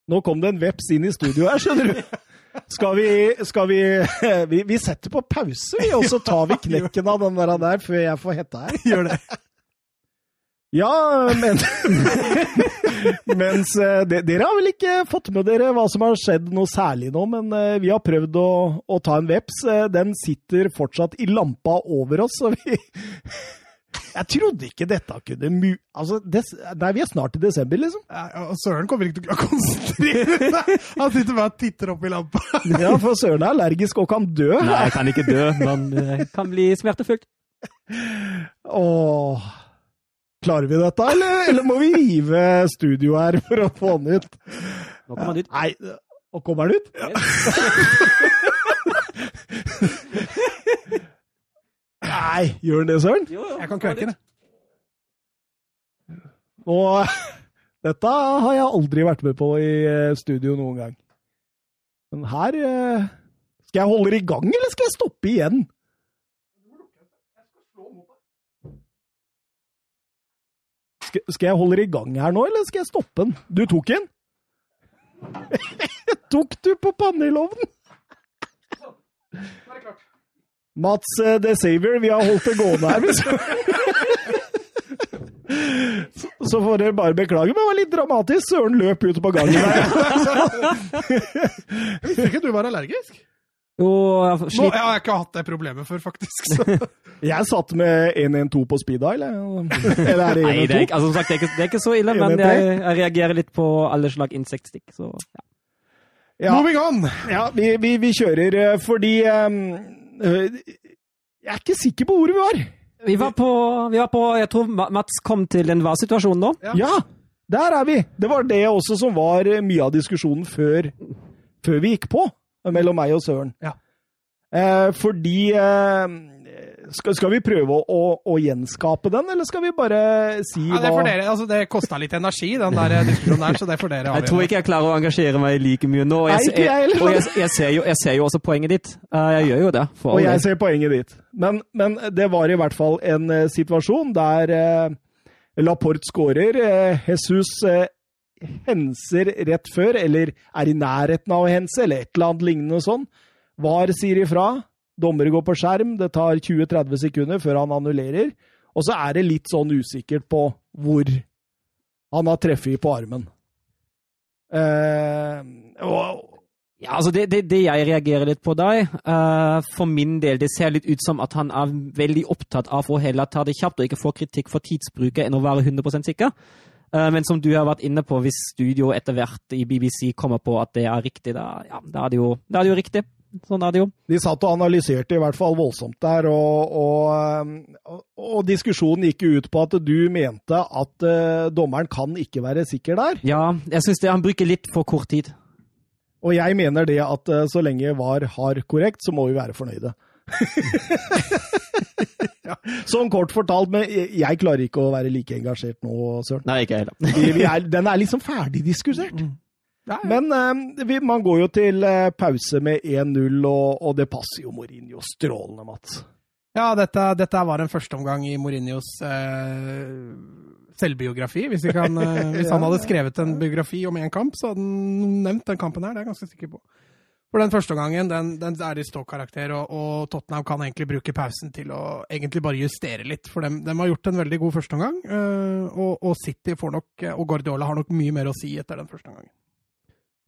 A: Nå kom det en veps inn i studio her, skjønner du. Skal vi, skal vi, vi Vi setter på pause, vi, og så tar vi knekken av den der, der før jeg får hetta her.
C: Gjør det.
A: Ja, men Mens eh, de, Dere har vel ikke fått med dere hva som har skjedd noe særlig nå, men eh, vi har prøvd å, å ta en veps. Eh, Den sitter fortsatt i lampa over oss, så vi Jeg trodde ikke dette kunne mu... Altså, des, nei, vi er snart i desember, liksom.
C: Ja, og Søren kommer ikke til å konsentrere seg. Han sitter bare og titter opp i lampa.
A: Ja, for Søren er allergisk og kan dø.
B: Nei, jeg kan ikke dø, men jeg kan bli smertefullt.
A: Åh. Klarer vi dette, eller, eller må vi rive studio her for å få den ut?
B: Nå kommer han ut.
A: Nei, og kommer den ut? Nei, gjør den det, Søren?
B: Jo, jo,
C: Jeg kan kveke den.
A: Og dette har jeg aldri vært med på i eh, studio noen gang. Men her eh, Skal jeg holde det i gang, eller skal jeg stoppe igjen? Skal, jeg holde det i gang her nå, eller skal jeg stoppe den? Du tok den? tok du på pannelovnen? Mats eh, The Savior, vi har holdt det gående her. Så, så får dere bare beklage, men det var litt dramatisk. Søren løp ut på gangen her.
C: Jeg visste ikke du var allergisk.
B: Jo, jeg
C: Nå, jeg har ikke hatt det problemet før, faktisk. Så.
A: Jeg satt med 112 på speed dial. Eller er det
B: nei, det er,
A: 112?
B: ikke, altså, sagt, det, er ikke, det er ikke så ille, men jeg, jeg reagerer litt på alle slag insektstikk. Så ja.
A: Ja,
C: Moving on!
A: ja vi, vi, vi kjører eh, fordi um, Jeg er ikke sikker på hvor vi var.
B: Vi var på, vi var på Jeg tror Mats kom til en hva-situasjon nå.
C: Ja.
A: Ja, der er vi! Det var det også som var eh, mye av diskusjonen før, før vi gikk på, mellom meg og Søren.
C: Ja.
A: Eh, fordi eh, skal, skal vi prøve å, å, å gjenskape den, eller skal vi bare si
C: Ja, det,
A: hva
C: dere, altså, det kosta litt energi, den der diskusjonen der, så det får dere
B: Jeg tror ikke jeg klarer å engasjere meg like mye nå. Jeg,
A: Nei,
B: Jeg, og jeg, jeg, ser jo, jeg ser jo også poenget ditt. Eh, Jeg gjør jo det. For
A: Og jeg ser poenget ditt. Men, men det var i hvert fall en eh, situasjon der eh, Laporte skårer. Eh, Jesus eh, henser rett før, eller er i nærheten av å hense, eller et eller annet lignende sånn. VAR sier ifra. Dommere går på skjerm. Det tar 20-30 sekunder før han annullerer. Og så er det litt sånn usikkert på hvor han har treffet på armen. Uh, og,
B: Ja, altså det, det, det jeg reagerer litt på deg, uh, for min del, det ser litt ut som at han er veldig opptatt av å heller ta det kjapt og ikke få kritikk for tidsbruket enn å være 100% sikker. Uh, men som du har vært inne på, hvis studio etter hvert i BBC kommer på at det er riktig, da, ja, da, er, det jo, da er det jo riktig. Sånn er det jo.
A: De satt og analyserte i hvert fall voldsomt der, og, og, og, og diskusjonen gikk ut på at du mente at uh, dommeren kan ikke være sikker der.
B: Ja, jeg syns han bruker litt for kort tid.
A: Og jeg mener det at uh, så lenge VAR har korrekt, så må vi være fornøyde. Sånn kort fortalt, men jeg klarer ikke å være like engasjert nå, Søren.
B: Nei, ikke heller.
A: Er, den er liksom ferdig diskutert.
C: Ja,
A: Men eh, man går jo til eh, pause med 1-0, og, og det passer jo Mourinho strålende, Mats.
C: Ja, dette, dette var en førsteomgang i Mourinhos eh, selvbiografi. Hvis, vi kan, eh, hvis han hadde skrevet en biografi om én kamp, så hadde han nevnt den kampen her. Det er jeg ganske sikker på. For den første omgangen den, den er i ståkarakter, og, og Tottenham kan egentlig bruke pausen til å egentlig bare justere litt. For dem har gjort en veldig god førsteomgang, øh, og, og City får nok, og Guardiola har nok mye mer å si etter den første omgangen.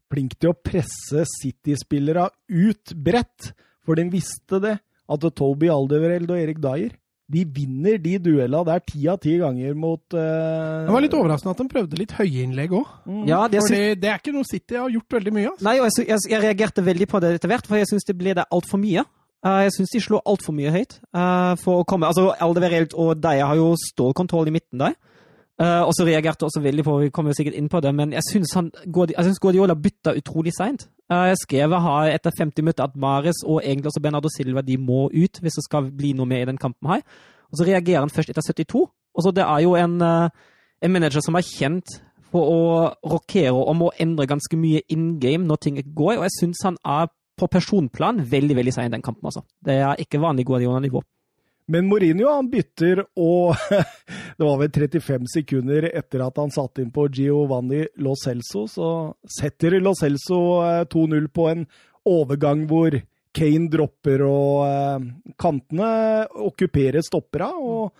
A: Flink til å presse City-spillere ut bredt, for de visste det, at Toby Alderweireld og Erik Dyer de vinner de duellene der ti av ti ganger mot uh,
C: Det var litt overraskende at de prøvde litt høyinnlegg òg.
B: Ja, det
C: For det er ikke noe City har gjort veldig mye av.
B: Nei, og jeg, sy- jeg, jeg reagerte veldig på det etter hvert, for jeg syns det ble det altfor mye. Uh, jeg syns de slår altfor mye høyt. uh, for å komme, altså Aldeverelt og Deia har jo stålkontroll i midten der. Eh, og så reagerte også veldig på vi kommer sikkert inn på det, men jeg syns Guardiola bytta utrolig seint. jeg skrev her etter 50 minutter at Mares og egentlig også Bernardo Silva de må ut hvis det skal bli noe med i den kampen her. Og så reagerer han først etter 72. Og så Det er jo en, uh, en manager som er kjent for å rokere og må endre ganske mye in game når ting ikke går. Og jeg syns han er på personplan veldig veldig sein i den kampen. altså. Det er ikke vanlig Guardiola-nivå.
A: Men Mourinho han bytter, og det var vel 35 sekunder etter at han satte inn på Giovanni Lo Celso, så setter Lo Celso eh, 2-0 på en overgang hvor Kane dropper og eh, kantene okkuperer stoppera, og,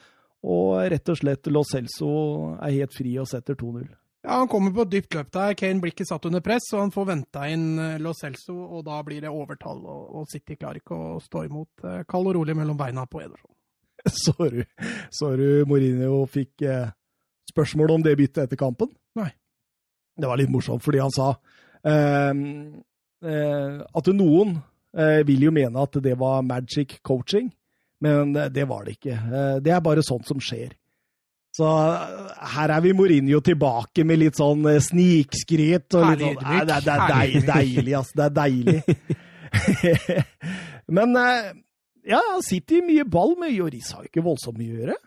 A: og rett og slett Lo Celso er helt fri og setter 2-0.
C: Ja, Han kommer på et dypt løp der. Kane blir ikke satt under press, og han får venta inn eh, Lo Celso, og da blir det overtall. Og, og City klarer ikke å stå imot. Eh, Kald og rolig mellom beina på Ederson.
A: Så du, så du Mourinho fikk eh, spørsmål om det byttet etter kampen?
C: Nei.
A: Det var litt morsomt, fordi han sa eh, eh, at noen eh, vil jo mene at det var magic coaching, men eh, det var det ikke. Eh, det er bare sånt som skjer. Så her er vi Mourinho tilbake med litt sånn snikskryt. og litt sånn, Nei, det, er- det er deilig, deilig, altså. Det er deilig. men ja, City mye ball, men Joris har ikke voldsomt mye å gjøre.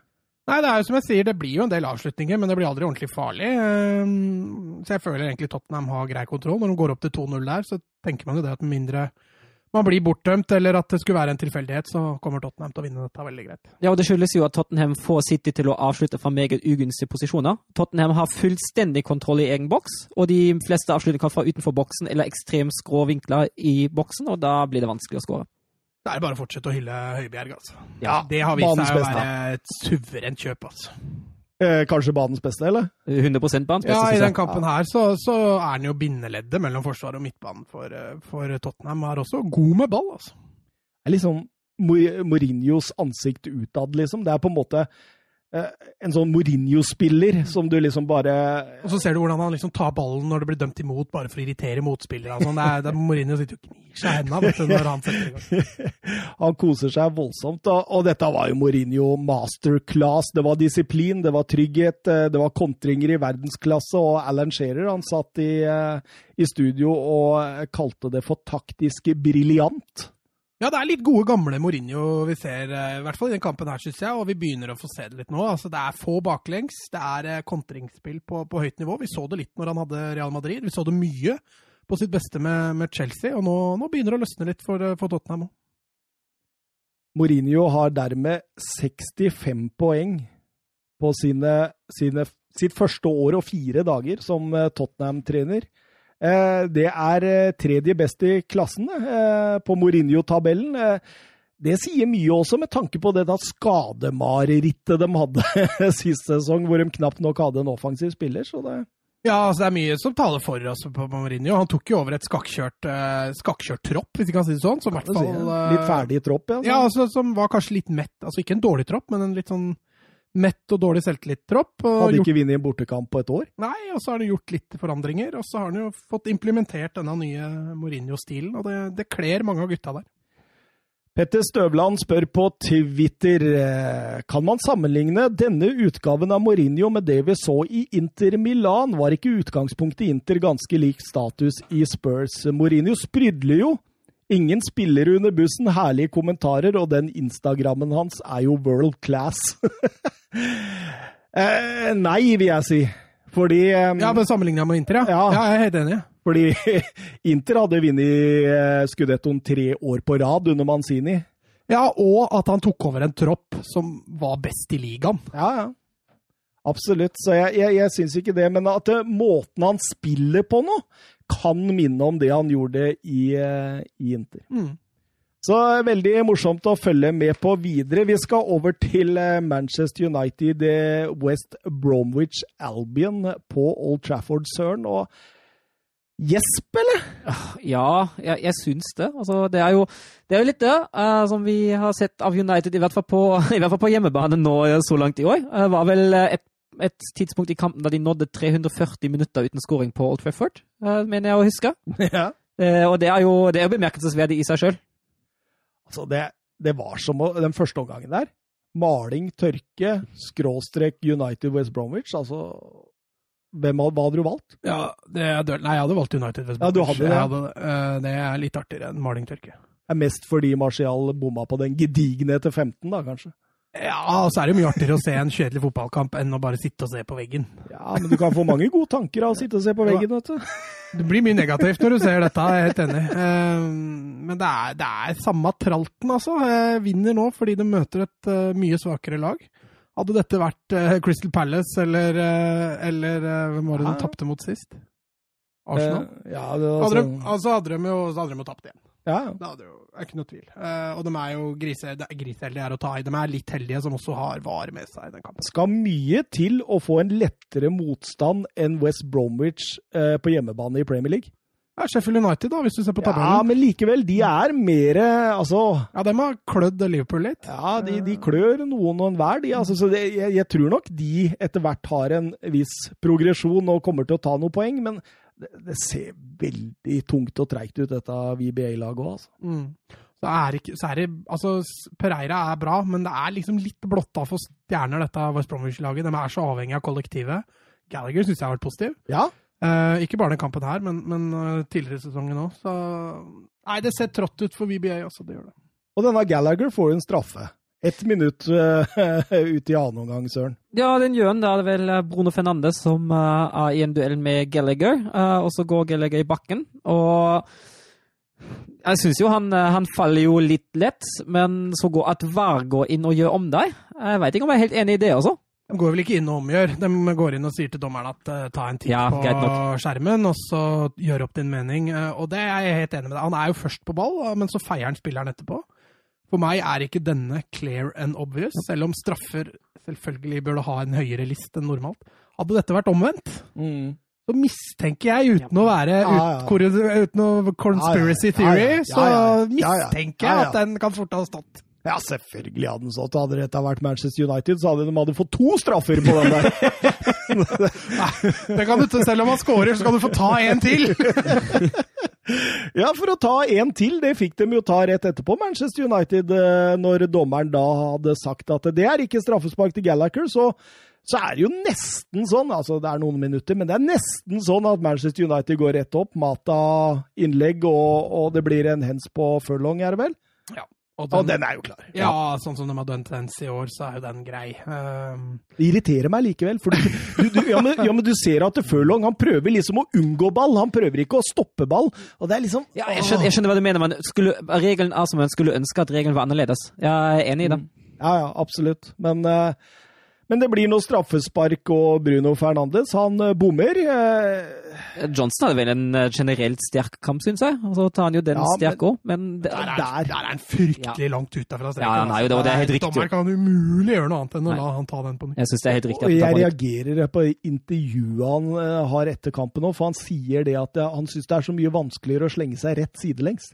C: Nei, det er jo som jeg sier, det blir jo en del avslutninger, men det blir aldri ordentlig farlig. Eh, Så jeg føler egentlig Tottenham har grei kontroll. Når de går opp til 2-0 der, så tenker man jo det at mindre man blir bortdømt, eller at det skulle være en tilfeldighet, så kommer Tottenham til å vinne dette veldig greit.
B: Ja, og Det skyldes jo at Tottenham får City til å avslutte fra meget ugunstige posisjoner. Tottenham har fullstendig kontroll i egen boks, og de fleste avslutninger kan fra utenfor boksen eller ekstremt skrå vinkler i boksen, og da blir det vanskelig å skåre.
C: Det er det bare å fortsette å hylle Høibjerg, altså.
A: Ja,
C: det har vist seg å være et suverent kjøp, altså.
A: Eh, kanskje banens beste, eller?
B: 100% banens beste,
C: Ja, i den kampen her så, så er han jo bindeleddet mellom forsvaret og midtbanen for, eh, for Tottenham. Er også god med ball, altså.
A: Det er liksom Mourinhos ansikt utad, liksom. Det er på en måte en sånn Mourinho-spiller som du liksom bare
C: Og så ser du hvordan han liksom tar ballen når det blir dømt imot, bare for å irritere motspillere. Sånn. Det er, det er Mourinho sitter jo og gnir seg i hendene når han setter i gang.
A: Han koser seg voldsomt. Og, og dette var jo Mourinho masterclass. Det var disiplin, det var trygghet, eh, det var kontringer i verdensklasse. Og Alan Shearer han satt i, eh, i studio og kalte det for taktisk briljant.
C: Ja, det er litt gode, gamle Mourinho vi ser, eh, i hvert fall i den kampen her, syns jeg. Og vi begynner å få se det litt nå. Altså, det er få baklengs. Det er eh, kontringsspill på, på høyt nivå. Vi så det litt når han hadde Real Madrid. Vi så det mye på sitt beste med, med Chelsea. Og nå, nå begynner det å løsne litt for, eh, for Tottenham òg.
A: Mourinho har dermed 65 poeng på sine, sine, sitt første år og fire dager som Tottenham-trener. Eh, Det er eh, tredje best i klassen eh, på Mourinho-tabellen. Det sier mye også med tanke på det da skademarerittet de hadde sist sesong, hvor de knapt nok hadde en offensiv spiller. Så det
C: Ja, altså det er mye som taler for oss på Mourinho. Han tok jo over et skakkjørt, skakkjørt tropp, hvis vi kan si det sånn. Som i hvert fall, si,
A: litt ferdig tropp, ja.
C: Ja, altså, som var kanskje litt mett. Altså ikke en dårlig tropp, men en litt sånn mett og dårlig selvtillit-tropp.
A: Hadde
C: gjort-
A: ikke vunnet en bortekamp på et år.
C: Nei, og så har han gjort litt forandringer, og så har han jo fått implementert denne nye Mourinho-stilen, og det, det kler mange av gutta der.
A: Petter Støvland spør på Twitter eh, kan man sammenligne denne utgaven av Mourinho med det vi så i Inter Milan. Var ikke utgangspunktet i Inter ganske lik status i Spurs? Mourinho sprydler jo. Ingen spiller under bussen, herlige kommentarer, og den Instagrammen hans er jo world class. eh, nei, vil jeg si. Fordi um,
C: Ja, men sammenligna med Inter, ja.
A: Ja.
C: ja. Jeg er helt enig.
A: Fordi Inter hadde vunnet eh, Scudettoen tre år på rad under Manzini.
C: Ja, og at han tok over en tropp som var best i ligaen.
A: Ja, ja. Absolutt. Så jeg, jeg, jeg syns ikke det. Men at eh, måten han spiller på nå, kan minne om det han gjorde i, eh, i Inter.
C: Mm.
A: Så eh, veldig morsomt å følge med på videre. Vi skal over til Manchester United, West Bromwich Albion på Old Trafford, Søren. Og gjesp, eller?
B: Ja, jeg, jeg syns det. Altså, det, er jo, det er jo litt det uh, som vi har sett av United, i hvert fall på, hvert fall på hjemmebane nå så langt i år. Det var vel et, et tidspunkt i kampen da de nådde 340 minutter uten scoring på Old Trafford, eh, mener jeg å huske.
A: ja.
B: Eh, og det er jo det er bemerkelsesverdig i seg sjøl.
A: Altså, det, det var som å, den første omgangen der. Maling, tørke, skråstrek United West Bromwich. Altså, hvem hadde, hva hadde du valgt?
C: Ja, det. Nei, jeg hadde valgt United. West
A: Ja, du
C: Bromwich.
A: hadde det, ja.
C: Hadde det. Eh, det er litt artigere enn maling, tørke.
A: Det er mest fordi Martial bomma på den gedigne etter 15, da, kanskje.
C: Ja, og så er det jo mye artigere å se en kjedelig fotballkamp enn å bare sitte og se på veggen.
A: Ja, men du kan få mange gode tanker av å sitte og se på veggen, vet du.
C: Det blir mye negativt når du ser dette, jeg er helt enig. Eh, Men det er, det er samme tralten, altså. Jeg Vinner nå fordi de møter et eh, mye svakere lag. Hadde dette vært eh, Crystal Palace eller, eh, eller eh, hvem var det de tapte mot sist? Arsenal?
A: Eh, Ja, det var
C: Hadde de,
A: sånn,
C: altså hadde de jo hadde de jo tapt igjen.
A: Ja,
C: Det hadde jo, er ikke noe tvil. Uh, og de er jo grise, det er griseheldige er å ta i. De er litt heldige som også har VAR med seg i den kampen.
A: skal mye til å få en lettere motstand enn West Bromwich uh, på hjemmebane i Premier League.
C: Ja, Sheffield United, da, hvis du ser på
A: Ja, men likevel, de er mer Altså
C: Ja, de har klødd Liverpool litt.
A: Ja, de, de klør noen og enhver, de. Altså, så det, jeg, jeg tror nok de etter hvert har en viss progresjon og kommer til å ta noen poeng, men det, det ser veldig tungt og treigt ut, dette VBA-laget òg, altså.
C: Mm. Så er, ikke, så er det Altså, Pereira er bra, men det er liksom litt blotta for stjerner, dette West Bromwich-laget. De er så avhengig av kollektivet. Gallagher syns jeg har vært positiv.
A: Ja,
C: Eh, ikke bare den kampen her, men, men eh, tidligere i sesongen òg. Så Nei, det ser trått ut for VBA også, det gjør det.
A: og denne Gallagher får jo en straffe. Ett minutt uh, ut i annen omgang, Søren.
B: Ja, den gjør han. Det er vel eh, Bruno Fernandes som eh, er i en duell med Gallagher, eh, og så går Gallagher i bakken. Og jeg syns jo han, eh, han faller jo litt lett, men så går at VAR går inn og gjør om deg. Jeg veit ikke om jeg er helt enig i det, altså.
C: De går vel ikke inn og omgjør. De går inn og sier til dommeren at uh, ta en titt
B: Ja,
C: på
B: nok.
C: skjermen, og så gjør opp din mening. Uh, og det er jeg helt enig med deg. Han er jo først på ball, eh, men så feier han spilleren etterpå. For meg er ikke denne clear and obvious, selv om straffer selvfølgelig bør ha en høyere list enn normalt. Hadde dette vært omvendt,
A: Mm.
C: så mistenker jeg, uten å være ut, uten å conspiracy theory, så mistenker jeg at den kan fort ha stått.
A: Ja, selvfølgelig hadde den stått. Hadde dette vært Manchester United, så hadde de hadde fått to straffer på den der.
C: Det kan du, selv om han scorer, så kan du få ta en til!
A: Ja, for å ta en til, det fikk de jo ta rett etterpå, Manchester United, eh, når dommeren da hadde sagt at det er ikke straffespark til Gallagher, så, så er det jo nesten sånn, altså det er noen minutter, men det er nesten sånn at Manchester United går rett opp, Mata innlegg, og, og det blir en hens på furlong, er det vel?
C: Ja, og
A: Og den er jo klar.
C: ja, sånn som de har dømt den i år, så er jo den grei. Um,
A: Det irriterer meg likevel. For du, du, du, ja, men, ja, men du ser at Furlong han prøver liksom å unngå ball, han prøver ikke å stoppe ball. Og det er liksom
B: Ja, jeg, skjønner, jeg skjønner hva du mener, men skulle, regelen er som en skulle ønske at regelen var annerledes. Jeg er enig i det.
A: Ja, ja, absolutt. Men, uh, men det blir noe straffespark, og Bruno Fernandes han eh, bommer. eh,
B: Johnson hadde vel en eh, generelt sterk kamp, syns jeg. Og så tar han jo den
A: Ja,
B: sterk òg, men det,
C: der, er,
A: Der.
C: der er han fryktelig langt ute fra streken.
B: Ja, jo det, det er helt riktig.
C: Dommeren kan umulig gjøre noe annet enn å la han ta den på nytt.
B: jeg synes det er helt riktig.
A: Og jeg reagerer på intervjuet han eh, har etter kampen òg, for han sier det at eh, han syns det er så mye vanskeligere å slenge seg rett sidelengs.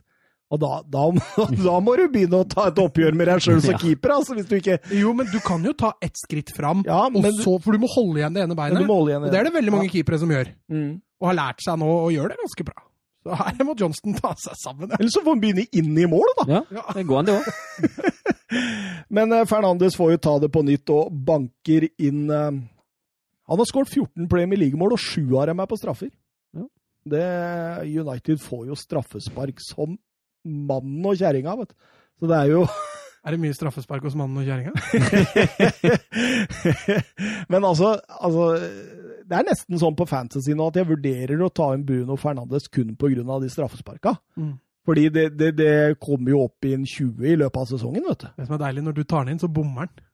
A: Og da, da, da må du begynne å ta et oppgjør med deg sjøl som
B: Ja.
A: keeper, altså, hvis du ikke
C: Jo, men du kan jo ta ett skritt fram,
A: Ja, men
C: så, for du må holde igjen det ene beinet.
A: du må holde igjen
C: Og det er det veldig mange keepere som gjør,
A: Mm.
C: Og har lært seg nå å gjøre det ganske bra. Så her må Johnston ta seg sammen. Ja.
A: Eller så får han begynne inn i mål, da.
B: Ja,
C: Ja.
B: det går an, det òg.
A: Men eh, Fernandes får jo ta det på nytt og banker inn eh, Han har skåret 14 Premier League-mål, og sju av dem er på straffer.
B: Ja.
A: Det, United får jo straffespark som mannen og kjerringa, vet du. Så det er jo
C: Er det mye straffespark hos mannen og kjerringa?
A: Men altså, altså Det er nesten sånn på fantasy nå at jeg vurderer å ta inn Bruno Fernandes kun pga. de straffesparka.
C: Mm.
A: Fordi det, det, det kommer jo opp i en 20 i løpet av sesongen, vet du.
C: Det som er deilig, når du tar den inn, så bommer den.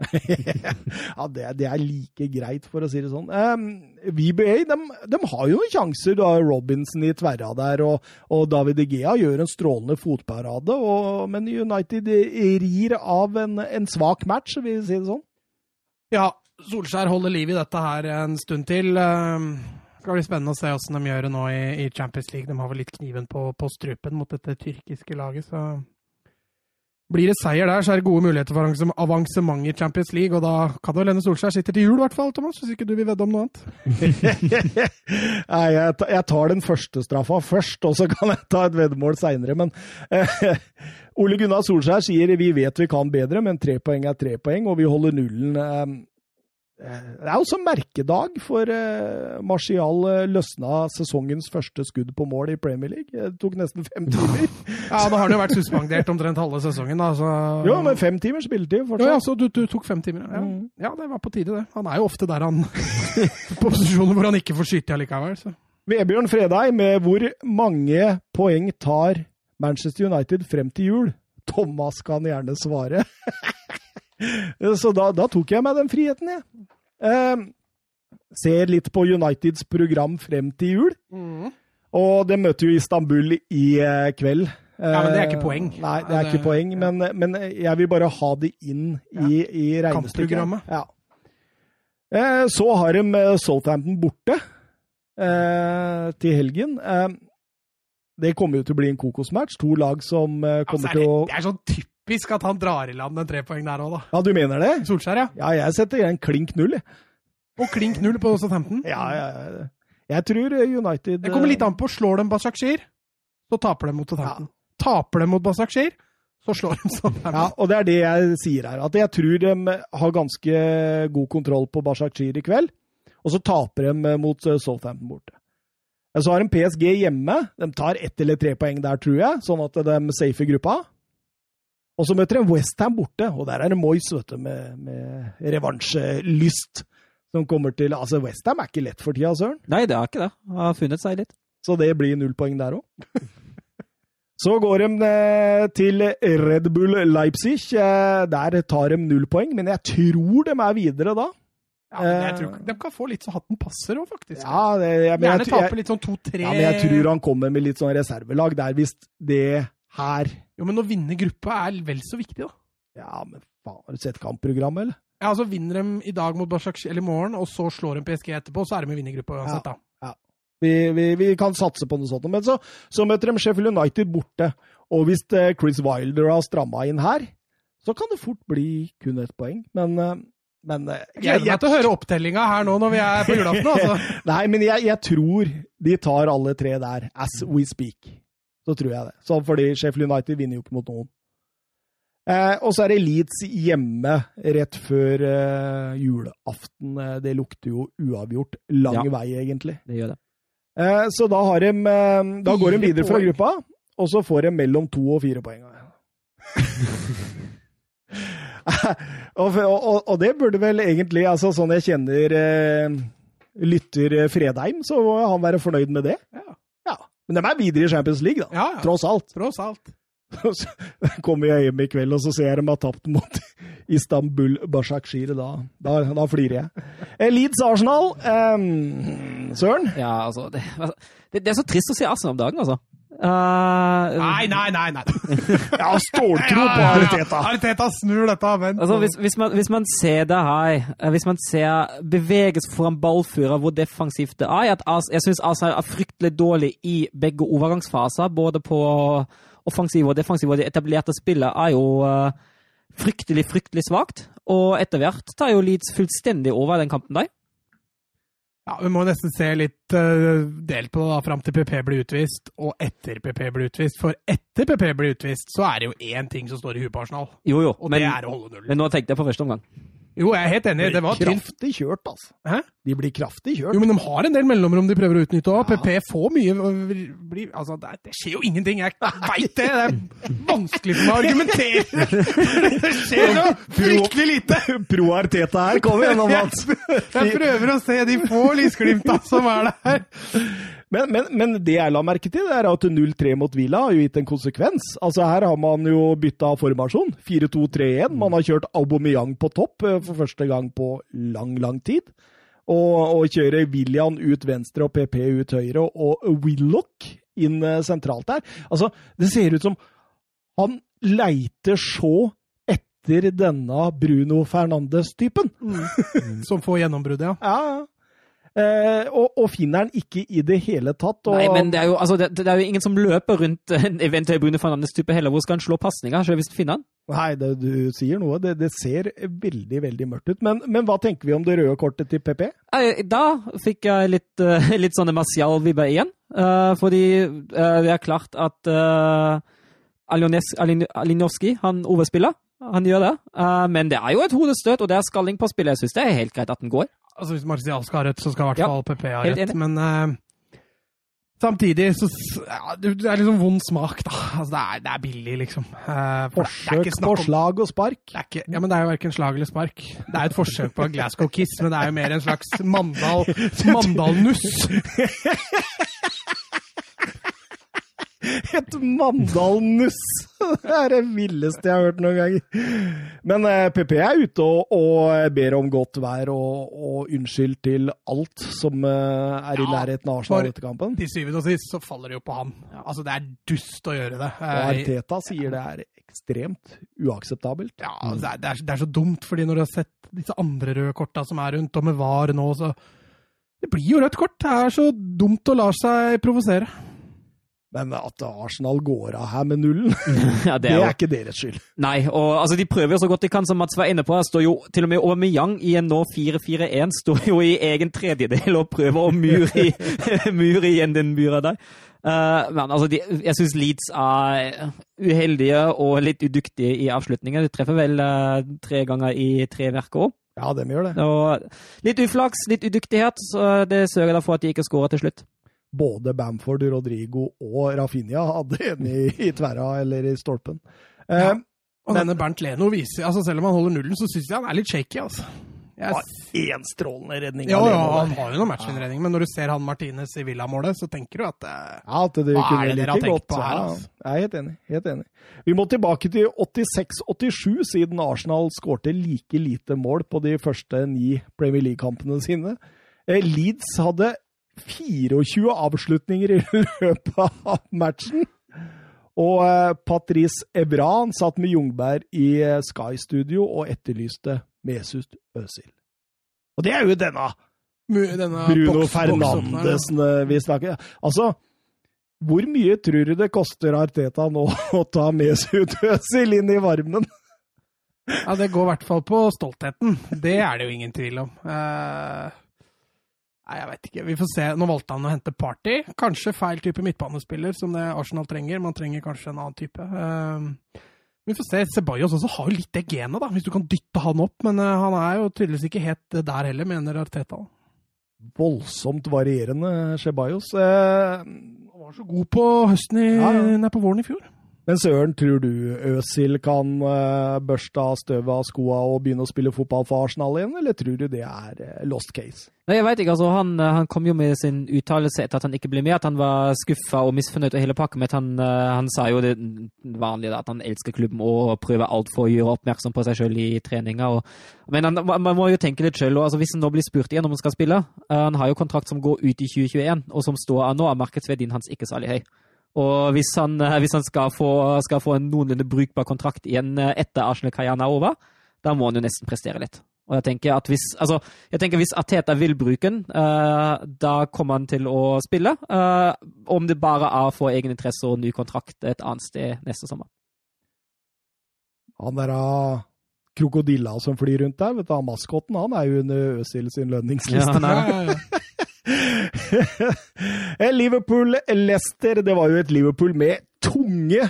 A: ja, det, det er like greit, for å si det sånn. Um, VBA de, de har jo noen sjanser. Har Robinson i tverra der, og, og David Egea Gea gjør en strålende fotparade. Og, men United rir av en, en svak match, vil vi si det sånn.
C: Ja, Solskjær holder liv i dette her en stund til. Um, Det skal bli spennende å se hvordan de gjør det nå i, i Champions League. De har vel litt kniven på, på strupen mot dette tyrkiske laget, så blir det seier der, så er det gode muligheter for avansem- avansement i Champions League, og da kan vel hende Solskjær sitter til jul, i hvert fall, Thomas, hvis ikke du vil vedde om noe annet.
A: Nei, jeg, tar den første straffa først, og så kan jeg ta et veddemål seinere. Men eh, Ole Gunnar Solskjær sier vi vet vi kan bedre, men tre poeng er tre poeng, og vi holder nullen. Eh, det er også merkedag, for eh, Martial eh, løsna sesongens første skudd på mål i Premier League. Det tok nesten fem timer.
C: Ja, da har han jo vært suspendert omtrent halve sesongen, da, så
A: Jo, men fem timer spilletid
C: Ja, ja, så du, du tok fem timer, ja.
A: Mm.
C: Ja, det var på tide, det. Han er jo ofte der han På posisjoner hvor han ikke får skyte allikevel, så
A: Vebjørn Fredheim, med hvor mange poeng tar Manchester United frem til jul? Thomas kan gjerne svare. Så da, da tok jeg meg den friheten, jeg. Eh, ser litt på Uniteds program frem til jul. Og det møter jo Istanbul i eh, kveld.
C: Ja, men det er ikke
A: Eh,
C: poeng.
A: Nei, det er
C: Det-
A: ikke poeng, men, men jeg vil bare ha det inn i, i regnestykket. Ja. Eh, Så har de eh, Southampton borte eh, til helgen. Eh, Det kommer jo til å bli en kokosmatch. To lag som eh,
C: altså, er det,
A: til å
C: det er sånn typisk at han drar i land en trepoeng der òg, da.
A: Ja, du mener det?
C: Solskjær, ja.
A: Ja, jeg setter en klink null, jeg.
C: Og klink null på Southampton.
A: Ja, ja, ja. Jeg tror eh, United
C: Det kommer litt an på. Slår de Basakshir, så taper de mot Southampton. Taper de mot Basakshir, så slår de Southampton.
A: Ja, og det er det jeg sier her. At jeg tror de har ganske god kontroll på Basakshir i kveld. Og så taper de mot eh, Southampton borte. Så har de PSG hjemme. De tar ett eller tre poeng der, tror jeg, sånn at de safer gruppa. Og så møter de Westham borte, og der er det Moyes vet du, med, med revansjelyst. Som kommer til Altså, Westham er ikke lett for tida, søren.
B: Nei, det er ikke det. Han har funnet seg litt.
A: Så det blir null poeng der òg. Så går de eh, til Red Bull Leipzig. Eh, Der tar de null poeng, men jeg tror de er videre da.
C: Ja, men jeg tror, de kan få litt så hatten passer òg, faktisk.
A: Ja, det, jeg, men,
C: Gjerne
A: jeg, jeg,
C: tape litt sånn to-tre
A: ja, men jeg tror han kommer med litt sånn reservelag der, hvis det her
C: Jo, men å vinne gruppa er vel så viktig, da.
A: Ja, men faen, har du sett kampprogrammet, eller?
C: Ja, altså Vinner de i dag mot Başakşehir, eller i morgen, og så slår de PSG etterpå, så er de i vinnergruppa uansett, da.
A: Vi, vi, vi kan satse på noe sånt. Men så, så møter de Sheffield United borte. Og hvis eh, Chris Wilder har stramma inn her, så kan det fort bli kun ett poeng. Men, eh, men eh,
C: Jeg gleder meg til å høre opptellinga her nå når vi er på julaften. altså.
A: Nei, men jeg, jeg tror de tar alle tre der, as we speak. Så tror jeg det. Så fordi Sheffield United vinner jo ikke mot noen. Eh, og så er det Leeds hjemme rett før eh, julaften. Eh, Det lukter jo uavgjort lang
B: Ja.
A: vei, egentlig.
B: Det gjør det.
A: Eh, så da, har de, eh, da går de videre fra gruppa, og så får de mellom to og fire poeng. og, og, og det burde vel egentlig, altså sånn jeg kjenner eh, lytter Fredheim, så må han være fornøyd med det.
C: Ja.
A: Ja. Men de er videre i Champions League, da.
C: Ja, ja.
A: Tross alt.
C: Tross alt.
A: Så kommer jeg hjem i kveld, og så ser jeg de har tapt mot Istanbul Başakşehir. Da, da, da flirer jeg. Leeds Arsenal. Um, Søren?
B: Ja, altså det, det, det er så trist å se Arsenal om dagen, altså. Eh,
C: Nei, nei, nei! nei.
A: Jeg har ståltro på Ariteta.
C: Ariteta snur dette. Vent.
B: Altså, hvis, hvis, man, hvis man ser det her, eh, hvis man ser beveges foran ballfører, hvor defensivt det er at Jeg syns Arsenal er fryktelig dårlig i begge overgangsfaser, både på offensiv og defensiv, og det etablerte spillet er jo eh, fryktelig, fryktelig svakt. Og etter hvert tar jo Leeds fullstendig over den kampen der.
C: Ja, Vi må nesten se litt uh, delt på det da, fram til PP blir utvist, og etter PP blir utvist. For etter PP blir utvist, så er det jo én ting som står i huet på Arsenal,
B: Jo, jo,
C: og
B: men,
C: det er å holde nullen.
B: men nå tenkte jeg på første omgang.
C: Jo, jeg er helt enig. Det var
A: kraftig kjørt, altså.
C: Hæ?
A: De blir kraftig kjørt.
C: Jo, men de har en del mellomrom de prøver å utnytte òg.
A: Ja.
C: PP får mye blir, Altså, det, det skjer jo ingenting. Jeg veit det! Det er vanskelig for meg å argumentere! Det skjer så fryktelig lite!
A: Pro Arteta her, kom igjen Mats.
C: Jeg prøver å se de få lysglimta som er der.
A: Men, men, men det jeg la merke til, er at 0-3 mot Villa har jo gitt en konsekvens. Altså Her har man jo bytta formasjon. 4-2-3-1. Man har kjørt Aubameyang på topp eh, for første gang på lang, lang tid. Og, og kjører William ut venstre og PP ut høyre, og Willoch inn eh, sentralt der. Altså, det ser ut som han leiter så etter denne Bruno Fernandes-typen.
C: Som får gjennombruddet, ja.
A: Ja, ja. Eh, og, og finner han ikke i det hele tatt. Og,
B: Nei, men det er, jo, altså, det, det er jo ingen som løper rundt en eventuell Bruno Fernandes-type heller. Hvor skal han slå pasninga, selv hvis du finner han?
A: Nei, det, du sier noe. Det, det ser veldig, veldig mørkt ut. Men, men hva tenker vi om det røde kortet til PP?
B: Da fikk jeg litt, eh, litt sånne Marcial-vibber igjen. Eh, fordi det er klart at Alinowski, han overspiller. Han gjør det. Men det er jo et hodestøt, og det er skalling på spillet. Jeg syns det er helt greit at den går.
C: Altså, Hvis Martial skal ha rødt, så skal i hvert
B: Ja,
C: fall PP ha
B: rødt.
C: Men uh, samtidig så ja, Det er liksom vond smak, da. Altså, det, er, det er billig, liksom. Er
A: Forsøk på
C: om
A: slag og spark.
C: det er ikke, ja, men det er jo verken slag eller spark. Det er et forsøk på Glasgow Kiss, men det er jo mer en slags Mandal, Mandal-nuss.
A: Et Mandal-nuss! Det er det villeste jeg har hørt noen ganger. Men eh, PP er ute og, og ber om godt vær og, og unnskyld til alt som eh, er i
C: Ja,
A: nærheten av Arsenal etter kampen.
C: Til syvende og sist så faller det jo på han. Altså, det er dust å gjøre det.
A: Og
C: Eh,
A: Arteta sier det er ekstremt uakseptabelt.
C: Ja, altså, det det, er, det er så dumt, fordi når du har sett disse andre røde korta som er rundt, og med VAR nå, så Det blir jo rødt kort. Det er så dumt å la seg provosere.
A: Men at Arsenal går av her med nullen,
B: Ja,
A: det
B: er det
A: er ikke deres skyld.
B: Nei, og altså, de prøver jo så godt de kan, som Mats var inne på. Her står jo til og med Aubameyang i en nå 4-4-1 står jo i egen tredjedel og prøver å mure, mure igjen den myra der. Uh, men altså, de, jeg syns Leeds er uheldige og litt udyktige i avslutningen. De treffer vel uh, tre ganger i tre verker òg.
A: Ja, de gjør det.
B: Og litt uflaks, litt udyktighet, så det sørger for at de ikke skårer til slutt.
A: Både Bamford, Rodrigo og Rafinha hadde en i, i tverra eller i stolpen. Eh,
C: Ja. Og denne Bernt Leno viser altså Selv om han holder nullen, så syns jeg han er litt shaky. altså. Jeg,
A: Har én strålende redning.
C: ja, ja, han har jo noen matchvinnerredning, men når du ser han Martinez i Villamålet, så tenker du at eh,
A: Ja, at det
C: Hva er det dere har tenkt
A: godt.
C: på her,
A: Ja,
C: altså?
A: jeg er helt enig. helt enig. Vi må tilbake til 86-87, siden Arsenal skårte like lite mål på de første ni Premier League-kampene sine. Eh, Leeds hadde 24 avslutninger i løpet av matchen. Og eh, Patrice Evran satt med Jungberg i eh, Sky-studio og etterlyste Mesut Özil. Og det er jo denne
C: Denne
A: Bruno. Fernandesen eh, vi snakker Altså, hvor mye tror du det koster Arteta nå å ta Mesut Özil inn i varmen?
C: Ja, det går i hvert fall på stoltheten. Det er det jo ingen tvil om. Eh, nei, jeg vet ikke. Vi får se. Nå valgte han å hente Party. Kanskje feil type midtbanespiller som det Arsenal trenger. Man trenger kanskje en annen type. Uh, vi får se. Ceballos også har jo litt det genet, da, hvis du kan dytte han opp. Men uh, han er jo tydeligvis ikke helt der heller, mener Arteta.
A: Voldsomt varierende Ceballos. Uh,
C: Han var så god på høsten i,
A: Ja, ja.
C: nei, på våren i fjor.
A: Men Søren, tror du Øsil kan eh, børste av støvet av skoa og begynne å spille fotball for Arsenal igjen, eller tror du det er eh, lost case?
B: Nei, jeg vet ikke, altså han, eh, han kom jo med sin uttalelse etter at han ikke ble med, at han var skuffa og misfornøyd og hele pakka men han, han sa jo det vanlige, da, at han elsker klubben og prøver alt for å gjøre oppmerksom på seg sjøl i treninga. Men han, man må jo tenke litt sjøl, altså hvis han nå blir spurt igjen om han skal spille Han har jo kontrakt som går ut i 2021, og som står av nå, er markedsverdien hans ikke særlig høy. Og hvis han, eh, hvis han skal, få, skal få en noenlunde brukbar kontrakt igjen eh, etter Arsenal-karrieren er over, da må han jo nesten prestere litt. Og jeg tenker at hvis, altså, jeg tenker hvis Ateta vil bruke den, uh, da kommer han til å spille. Uh, om det bare er for egen interesse og ny kontrakt et annet sted neste sommer.
A: Han der krokodilla som flyr rundt der, vet du, han maskotten, han er jo under Øsil sin lønningsliste.
B: Ja.
A: Eh, Liverpool-Leicester, det var jo et Liverpool med tunge,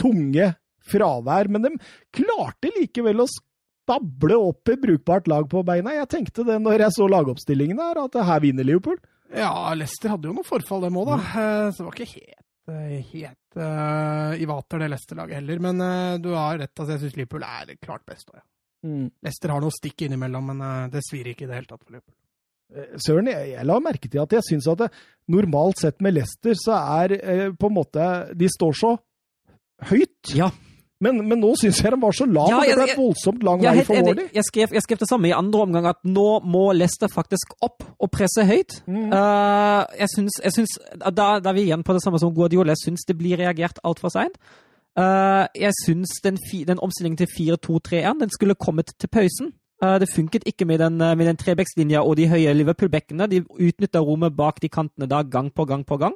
A: tunge fravær, men de klarte likevel å stable opp et brukbart lag på beina. Jeg tenkte det når jeg så lagoppstillingen her, at her vinner Liverpool.
C: Ja, Leicester hadde jo noe forfall, dem òg, da. Eh, Så det var ikke helt, helt uh, i vater, det Leicester-laget heller. Men uh, du har rett. altså Jeg syns Liverpool er klart best. Ja. Leicester har noe stikk innimellom, men uh, det svir ikke i det hele tatt for Liverpool.
A: Søren, jeg, jeg la merke til at jeg syns at det, normalt sett med Leicester, så er eh, på en måte De står så høyt.
B: Ja,
A: Men, men nå syns jeg den var så lav,
B: Ja,
A: og det ble
B: jeg-
A: voldsomt lang vei for. Wardy.
B: jeg, skrev, jeg skrev det samme i andre omgang, at nå må Leicester faktisk opp og presse høyt.
A: Mm.
B: Uh, jeg syns, da, da er vi igjen på det samme som Guardiola. Jeg syns det blir reagert altfor seint. Uh, jeg syns den, den omstillingen til 4-2-3-1 den skulle kommet til pausen. Eh, det funket ikke med den, med den trebekslinja og de høye Liverpool-bekkene. De utnytta rommet bak de kantene da gang på gang på gang.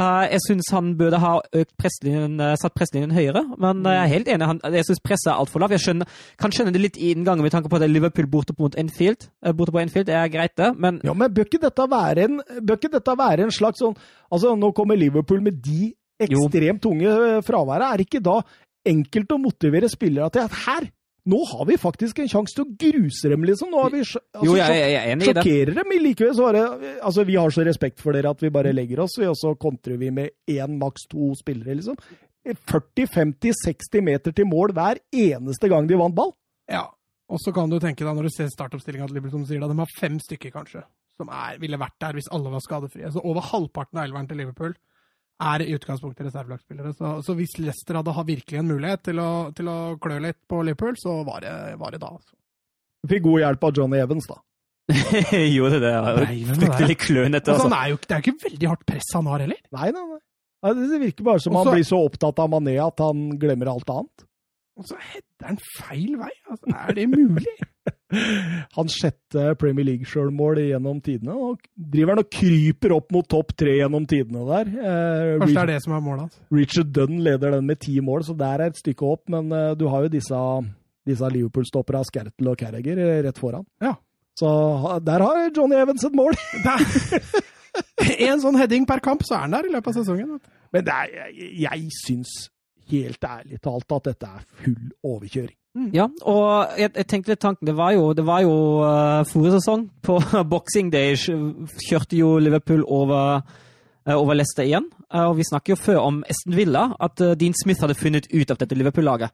B: Eh, jeg syns han burde ha presslinjen, eh, satt presslinjen høyere, men eh, jeg er helt enig. Han, jeg syns presset er altfor lavt. Jeg skjønner, kan skjønne det litt i inngangen med tanke på at er Liverpool borte mot Enfield. Borte på Enfield er greit, det, men
A: Ja, men bør ikke dette være en, dette være en slags sånn Altså, nå kommer Liverpool med de ekstremt tunge fraværet. Er det ikke da enkelt å motivere spillere til at her, nå har vi faktisk en sjanse til å gruse dem, liksom? Nå har vi altså,
B: Jo, jeg, jeg er enig i det.
A: sjokkerer dem, men likevel så har det Altså, vi har så respekt for dere at vi bare legger oss, og så kontrer vi med én, maks to spillere, liksom. 40-50-60 meter til mål hver eneste gang de vant ball.
C: Ja. Og så kan du tenke deg, når du ser startoppstillinga til Liverpool, som sier de har fem stykker, kanskje, som er, ville vært der hvis alle var skadefrie. Så over halvparten av elveren til Liverpool er i utgangspunktet reservelagsspillere. Så, så hvis Leicester hadde hatt virkelig en mulighet til å, til å klø litt på Liverpool, så var det, var det da. altså.
A: Fikk god hjelp av Johnny Evans, da.
B: jo, det
C: med
B: fryktelig klønete.
C: Altså,
B: Altså.
C: er jo, det er jo ikke veldig hardt press han har heller.
A: Nei, nei. Nei, Det virker bare som
C: Også-
A: han blir så opptatt av Mané at han glemmer alt annet.
C: Og så header han feil vei. Altså, er det mulig?
A: Hans sjette Premier League-sjølmål gjennom tidene. Og driver han og kryper opp mot topp tre gjennom tidene der. Eh,
C: Kanskje det er det som er målet hans.
A: Richard Dunn leder den med ti mål, så der er et stykke opp. Men eh, du har jo disse, disse Liverpool-stopperne Skertel og Carriger eh, rett foran.
C: Ja.
A: Så der har Johnny Evans et mål.
C: En sånn heading per kamp, så er han der i løpet av sesongen.
A: Men er, jeg, jeg syns helt ærlig talt at dette er full overkjøring.
B: Ja, og jeg, jeg tenkte litt tanken Det var jo, det var jo uh, forrige sesong, på Boxing Day, kjørte jo Liverpool over, uh, over Leicester igjen. Uh, og vi snakker jo før om Esten Villa, at Dean Smith hadde funnet ut av dette Liverpool-laget.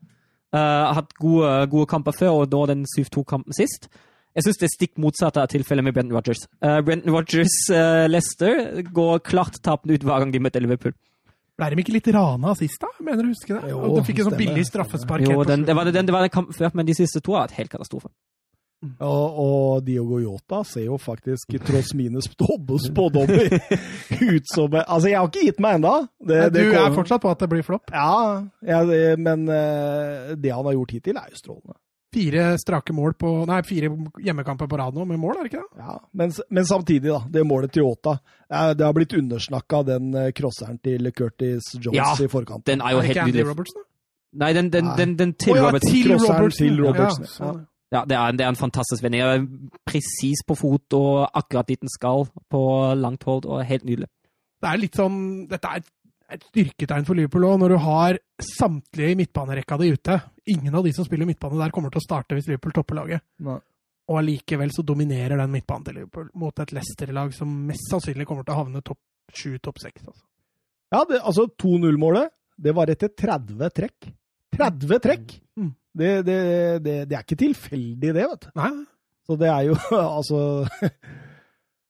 B: Uh, hatt gode, gode kamper før, og da den 7-2-kampen sist. Jeg syns det er stikk motsatt av tilfellet med Brenton Rogers. Uh, Brenton Rodgers uh, Leicester går klart tapende ut hver gang de møter Liverpool.
C: Ble de ikke litt rana sist, da? Mener du husker det?
A: Jo,
C: Og de fikk en sånn billig straffespark.
B: Jo, den, det, var, den, det var den kampen før, men de siste to har vært helt katastrofe.
A: Og, og Diogo Yota ser jo faktisk, tross mine spå- spådommer, ut som Altså, jeg har ikke gitt meg ennå.
C: Du er fortsatt på at det blir flopp.
A: Ja, jeg, men eh, det han har gjort hittil, er jo strålende.
C: Fire strake mål på Nei, fire hjemmekamper på rad nå med mål, er det ikke det?
A: Ja, men, men samtidig, da. Det målet til Yota. Det har blitt undersnakka, den eh, crosseren til Curtis Jones
B: Ja,
A: i forkant.
B: Den er jo
C: Er det
B: helt nydelig.
C: Robertson?
B: Nei, den, den,
A: Nei.
B: den, den til
C: oh, ja, til Robertsen.
A: Til Robertsen.
C: Ja, sånn, ja.
B: Ja, det er, det er en fantastisk vending. Presis på fot og akkurat dit den skal, på langt hold, og helt nydelig.
C: Det er litt sånn Dette er et styrketegn for Liverpool òg, når du har samtlige i midtbanerekka di ute. Ingen av de som spiller midtbane der, kommer til å starte hvis Liverpool topper laget.
A: Nei.
C: Og allikevel så dominerer den midtbanen til Liverpool mot et Leicester-lag som mest sannsynlig kommer til å havne topp sju, topp seks. Altså.
A: Ja, det, altså 2-0-målet, det var etter 30 trekk. 30 trekk!
C: Mm.
A: Det, det, det, er ikke tilfeldig, det, vet du.
C: Nei,
A: Så det er jo altså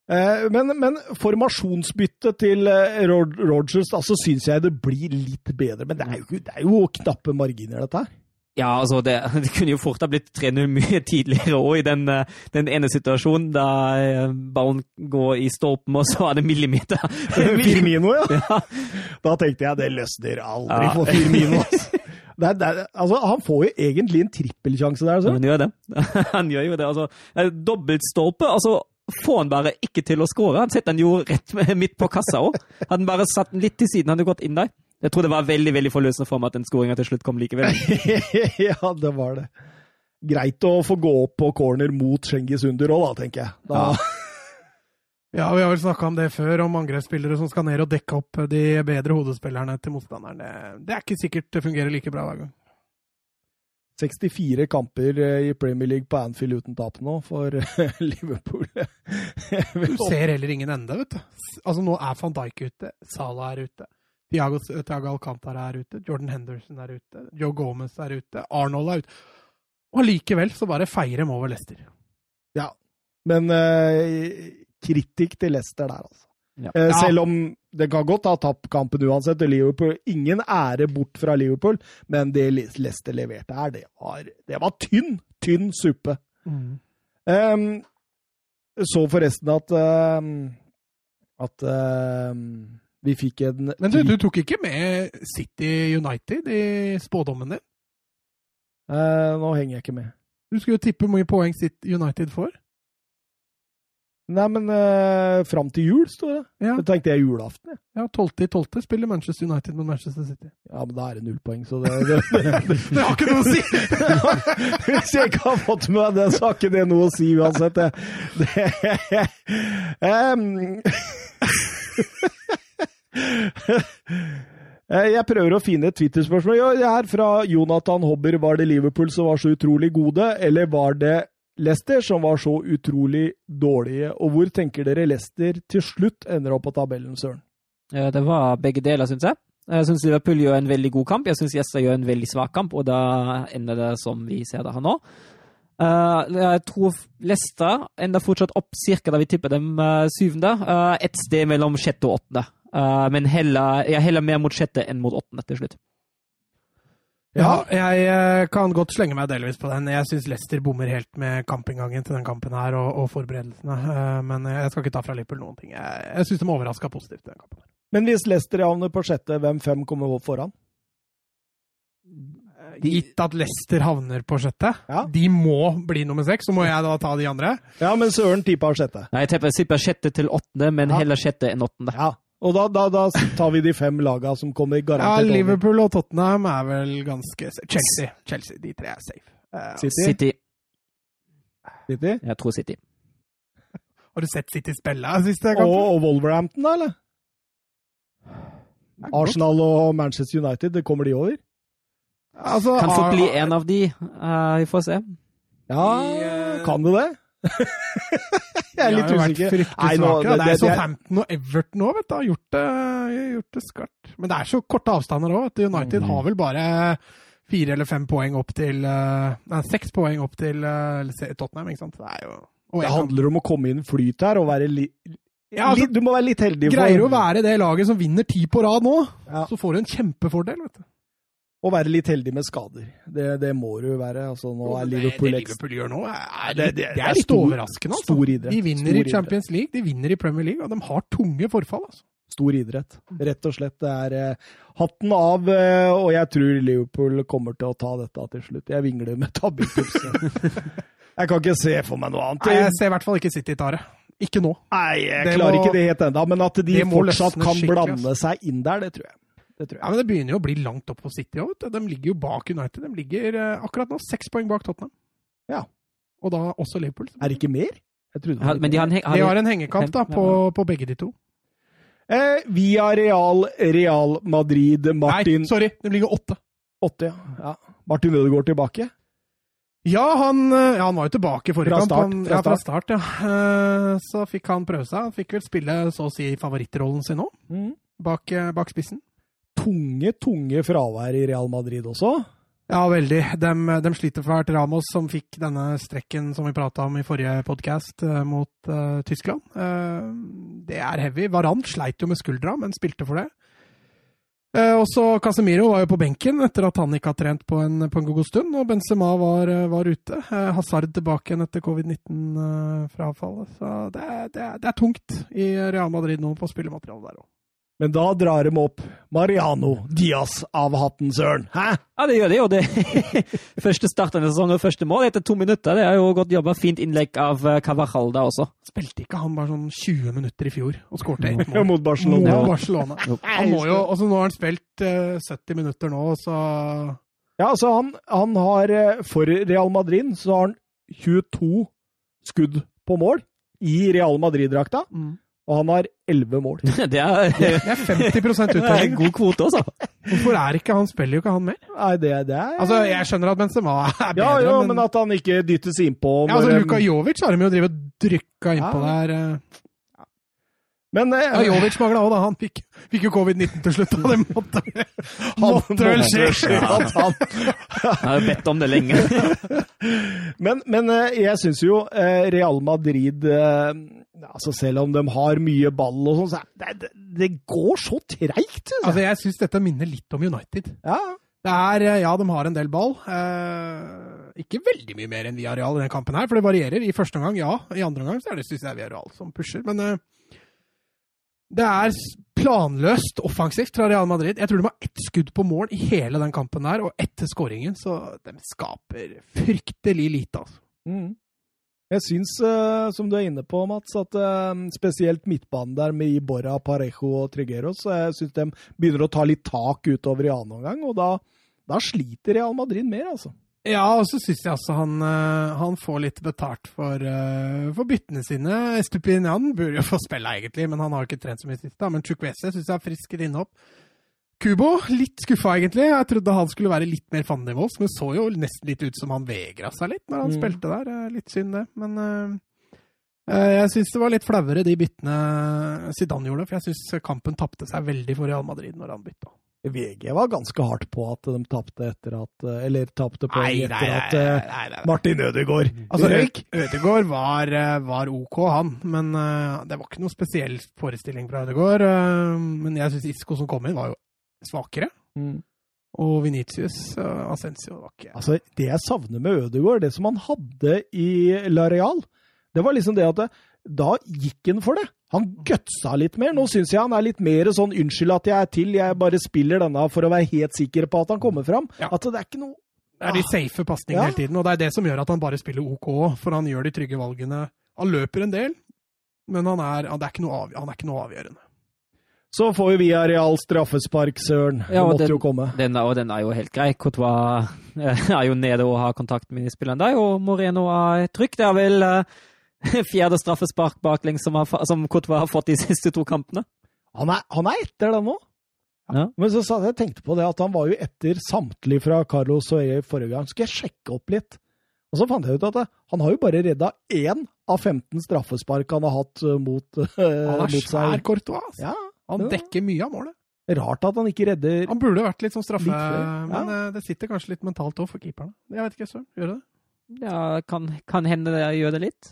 A: Eh, Men, men formasjonsbyttet til Rogers Rodgers, altså syns jeg det blir litt bedre. Men det er jo, det er jo knappe marginer, dette her.
B: Ja, altså, det, det kunne jo fort ha blitt 3-0 mye tidligere òg, i den, eh, den ene situasjonen da eh, ballen går i stolpen, og så er det millimeter.
A: Firmino, ja.
B: Ja.
A: Da tenkte jeg det løsner aldri
B: Ja.
A: for Firmino. Altså. Det er, det er, altså, han får jo egentlig en trippelsjanse der. Ja,
B: Han gjør det. Han gjør jo det. Altså, dobbeltstolpe. altså Får han bare ikke til å skåre? Han setter den jo rett midt på kassa òg. Hadde han bare satt den litt til siden, hadde han gått inn der. Jeg tror det var veldig veldig forløsende for meg at den skåringa til slutt kom likevel.
A: ja, det var det. Greit å få gå opp på corner mot Cengiz Under òg, da, tenker jeg. Da,
C: Ja, vi har vel snakka om det før, om angrepsspillere som skal ned og dekke opp de bedre hodespillerne til motstanderen. Det, er ikke sikkert det fungerer like bra hver gang.
A: 64 kamper eh, i Premier League på Anfield uten tap nå for eh, Liverpool.
C: Du ser heller ingen ende, vet du. Altså, nå er van Dijk ute, Salah er ute, Thiago, Thiago Alcantara er ute, Jordan Henderson er ute, Joe Gomez er ute, Arnold er ute. Og allikevel så bare feier dem over Leicester.
A: Ja, men eh, kritikk til Leicester der, altså.
B: Ja.
A: Eh, Selv om det kan godt ha tapt kampen uansett. til Liverpool, ingen ære bort fra Liverpool, men det Leicester leverte her, det var, det var tynn, tynn suppe. Ehm, så forresten at ehm, at ehm, vi fikk en
C: Men du, du tok ikke med City United i spådommen din?
A: Eh, Nå henger jeg ikke med.
C: Du skulle jo tippe hvor mye poeng City United får.
A: Nei, men eh, fram til jul, står det.
C: Ja,
A: Det tenkte jeg julaften, jeg.
C: ja 12. i 12. spiller Manchester United mot Manchester City.
A: Ja, men da er det null poeng, så det, det, det,
C: Det har ikke noe å si!
A: Hvis jeg ikke har fått med meg det, så har ikke det noe å si uansett. Det, det, Eh, Jeg prøver å finne et Twitter-spørsmål. Ja, det er fra Jonathan Hobber. Var det Liverpool som var så utrolig gode, eller var det Leicester som var så utrolig dårlige? Og hvor tenker dere Leicester til slutt ender opp på tabellen, Søren?
B: Ja, det var begge deler, syns jeg. Jeg syns Liverpool gjør en veldig god kamp. Jeg syns Jesper gjør en veldig svak kamp, og da ender det som vi ser det her nå. Eh, jeg tror Leicester ender fortsatt opp cirka da vi tipper dem eh, syvende. Et sted mellom sjette og åttende. Eh, men heller, jeg heller mer mot sjette enn mot åttende til slutt.
C: Ja, jeg eh, kan godt slenge meg delvis på den. Jeg syns Leicester bommer helt med kampinngangen til den kampen her og, og forberedelsene. Eh, Men jeg skal ikke ta fra Liverpool noen ting. Jeg, jeg syns de overraska positivt den kampen. her.
A: Men hvis Leicester havner på sjette, hvem fem kommer opp foran?
C: Gitt at Leicester havner på sjette,
A: Ja.
C: de må bli nummer seks, så må jeg da ta de andre.
A: Ja, men Søren tippa sjette.
B: Nei, jeg tipper sjette til åttende, men
A: Ja.
B: heller sjette enn åttende.
A: Ja. Og da, da, da tar vi de fem laga som kommer
C: Ja,
A: garantert over.
C: Liverpool og Tottenham er vel ganske safe. Chelsea. Chelsea, De tre er safe. Uh,
A: City.
B: City.
A: City.
B: Jeg tror City.
C: Har du sett City spille siste
A: Og, og Wolverhampton, da, eller? Arsenal og Manchester United, det kommer de over?
C: Altså,
B: Kan fort bli en av de. Uh, vi får se.
A: Ja,
C: eh,
A: kan det det? Jeg er litt usikker. Nei, nå-
C: Det
A: det-
C: er
A: så
C: Southampton og Everton òg, vet du. Har gjort det, gjort det skarpt. Men det er så korte avstander òg. United
A: Mm.
C: har vel bare fire eller fem poeng opp til eh, Nei, seks poeng opp til eh, Tottenham, ikke sant. Det jo
A: Det handler om å komme inn flyt her og være litt
C: Ja, altså,
A: Du må være litt heldig. for-
C: Greier å være det laget som vinner ti på rad nå,
A: Ja.
C: så får du en kjempefordel, vet du.
A: Og være litt heldig med skader. Det, det må du være. Altså, nå er Liverpool
C: det, det Liverpool gjør nå, er,
A: Det- det-
C: det,
A: er
C: er litt
A: stor-
C: overraskende. Altså.
A: stor idrett.
C: De vinner
A: Stor
C: i Champions League, de vinner i Premier League, og de har tunge forfall. Altså.
A: stor idrett. Rett og slett. Det er eh, hatten av, eh, og jeg tror Liverpool kommer til å ta dette til slutt. Jeg vingler med tabelltipset. jeg kan ikke se for meg noe annet.
C: Nei, jeg ser i hvert fall ikke City ta det. Ikke nå.
A: Nei, jeg
C: Det
A: klarer
C: må-
A: ikke det helt ennå, men at de fortsatt kan blande seg inn der, det tror jeg. Det tror
C: Ja, men Det begynner jo å bli langt opp på City òg. De ligger jo bak United. De ligger eh, akkurat nå seks poeng bak Tottenham.
A: Ja.
C: Og da også Liverpool.
A: Er det ikke mer? Jeg litt
B: Men de har, en har
C: De
B: har
C: har en hengekamp da, på, på begge de to.
A: eh, Via Real, Real Madrid, Martin
C: Nei, sorry, de ligger åtte.
A: Åtte, ja. ja. Martin Ødegaard tilbake.
C: Ja, han, eh, ja, han var jo tilbake forrige
A: Fra
C: kamp.
A: start,
C: Han,
A: fra
C: ja, fra start, ja. Eh, Så fikk han prøve seg. Han fikk vel spille så å si favorittrollen sin nå, bak, eh, bak spissen.
A: Tunge, tunge fravær i Real Madrid også.
C: Ja, veldig. De, de sliter fælt. Ramos, som fikk denne strekken som vi prata om i forrige podkast, mot uh, Tyskland. Uh, det er heavy. Varan sleit jo med skuldra, men spilte for det. Uh, også Casemiro var jo på benken etter at han ikke har trent på en, på en god stund, og Benzema var, eh, var ute. Eh, Hazard tilbake igjen etter covid-19-frafallet. Så det det, det er tungt i Real Madrid nå på spillematerialet der òg.
A: Men da drar de opp Mariano Diaz av hatten, søren. Hæ?
B: Ja, det gjør de jo. Det første starten av sesongen og første mål etter to minutter. Det er jo godt jobba. Fint innlegg av eh, da også.
C: Spilte ikke han bare sånn 20 minutter i fjor og skårte ett mål?
A: Mot Barcelona.
C: Mot Barcelona. Han må jo, altså Nå har han spilt eh, 70 minutter nå, så
A: Ja, altså han, han har eh, For Real Madrid så har han 22 skudd på mål i Real Madrid-drakta, og han har 11 mål.
B: Det er,
C: Det er 50
B: det er en god kvote, altså.
C: Hvorfor er ikke han spiller jo ikke han mer?
A: Nei, det, det er
C: Altså, Jeg skjønner at Benzema er bedre,
A: Ja, jo,
C: men,
A: men at han ikke dyttes innpå.
C: ja, altså, Luka Jovic har de jo drevet drykka innpå
A: Ja.
C: der. eh.
A: Men eh,
C: Ja, Jovic mangla òg, da. Han fikk, fikk jo covid-19 til slutt. Da. det måtte, måtte vel skje.
A: han
B: har jo bedt om det lenge.
A: Men, men eh, jeg syns jo eh, Real Madrid altså Selv om de har mye ball og sånn, så er det, det, det går så treigt.
C: Altså, Jeg syns dette minner litt om United.
A: Ja.
C: Det er, eh, Ja, de har en del ball. Eh, ikke veldig mye mer enn Villarreal i den kampen her, for det varierer. I første omgang, ja. I andre omgang så er det synes jeg Villarreal som pusher. Men eh, det er planløst offensivt fra Real Madrid. Jeg tror de har ett skudd på mål i hele den kampen der, og etter skåringen, så de skaper fryktelig lite, altså.
A: Mm. Jeg syns, eh, som du er inne på, Mats, at eh, spesielt midtbanen der med Iborra, Parejo og Trigueros, jeg syns de begynner å ta litt tak utover i annen omgang, og da, da sliter Real Madrid mer, altså.
C: Ja, og så syns jeg altså han, eh, han får litt betalt for, for byttene sine. Estupinian burde jo få spille, egentlig, men han har ikke trent så mye sist. da. Men Chukwese syns jeg er frisk i innhopp. Kubo, litt skuffa, egentlig. Jeg trodde han skulle være litt mer fandenivolds, men så jo nesten litt ut som han vegra seg litt når han
A: Mm.
C: spilte der. Eh, Litt synd, det. Men uh, jeg syns det var litt flauere, de byttene Zidane gjorde. For jeg syns kampen tapte seg veldig for Real Madrid når han bytta.
A: VG var ganske hardt på at de tapte etter at Eller tapte poeng etter at nei, Martin Ødegaard
C: Altså,
A: røyk.
C: Ødegård var, var OK, han. Men uh, det var ikke noe spesiell forestilling fra Ødegård. Uh, men jeg syns Isco som kom inn, var jo svakere.
A: Mm.
C: Og Venitius uh, Ascencio var ikke
A: Altså, det jeg savner med Ødegaard, det som han hadde i La Real, det var liksom det at det, da gikk han for det. Han gutsa litt mer. Nå syns jeg han er litt mer sånn 'unnskyld at jeg er til, jeg bare spiller denne for å være helt sikker på at han kommer fram'.
C: Ja.
A: At det er ikke noe
C: Det er de safe pasningene
A: Ja.
C: hele tiden, og det er det som gjør at han bare spiller OK, for han gjør de trygge valgene. Han løper en del, men han er, han er, ikke, noe av, han er ikke noe avgjørende.
A: Så får jo via Real straffespark, søren.
B: Ja, og
A: måtte
B: den-
A: jo komme.
B: Den, er- og den er jo helt grei. Courtois eh, er jo nede og har kontakt med spilleren der, og Moreno er trygg. Det er vel eh, fjerde straffespark baklengs som, har som Courtois har fått de siste to kampene.
A: Han er, han er etter det nå.
B: Ja.
A: Men så sa jeg, jeg tenkte på det at han var jo etter samtlige fra Carlos Soye forrige gang. Skal jeg sjekke opp litt? Og så fant jeg ut at han har jo bare redda én av 15 straffespark han har hatt eh, mot, uh,
C: Han er
A: mot
C: svær
A: seg.
C: Courtois. altså.
A: Ja,
C: Han
A: Ja.
C: dekker mye av målet.
A: Rart at han ikke redder
C: Han burde vært litt sånn straffe,
A: Litt ja.
C: men eh, det sitter kanskje litt mentalt òg for keeperne. Jeg vet ikke, Søren. Gjør det det?
B: Ja, kan, kan hende det gjør det litt.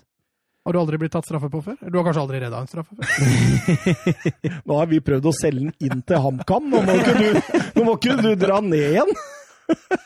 C: Har du aldri blitt tatt straffe på før? Du har kanskje aldri redda en straffe før?
A: Nå har vi prøvd å selge den inn til HamKam, nå må ikke du, nå må ikke du dra ned igjen!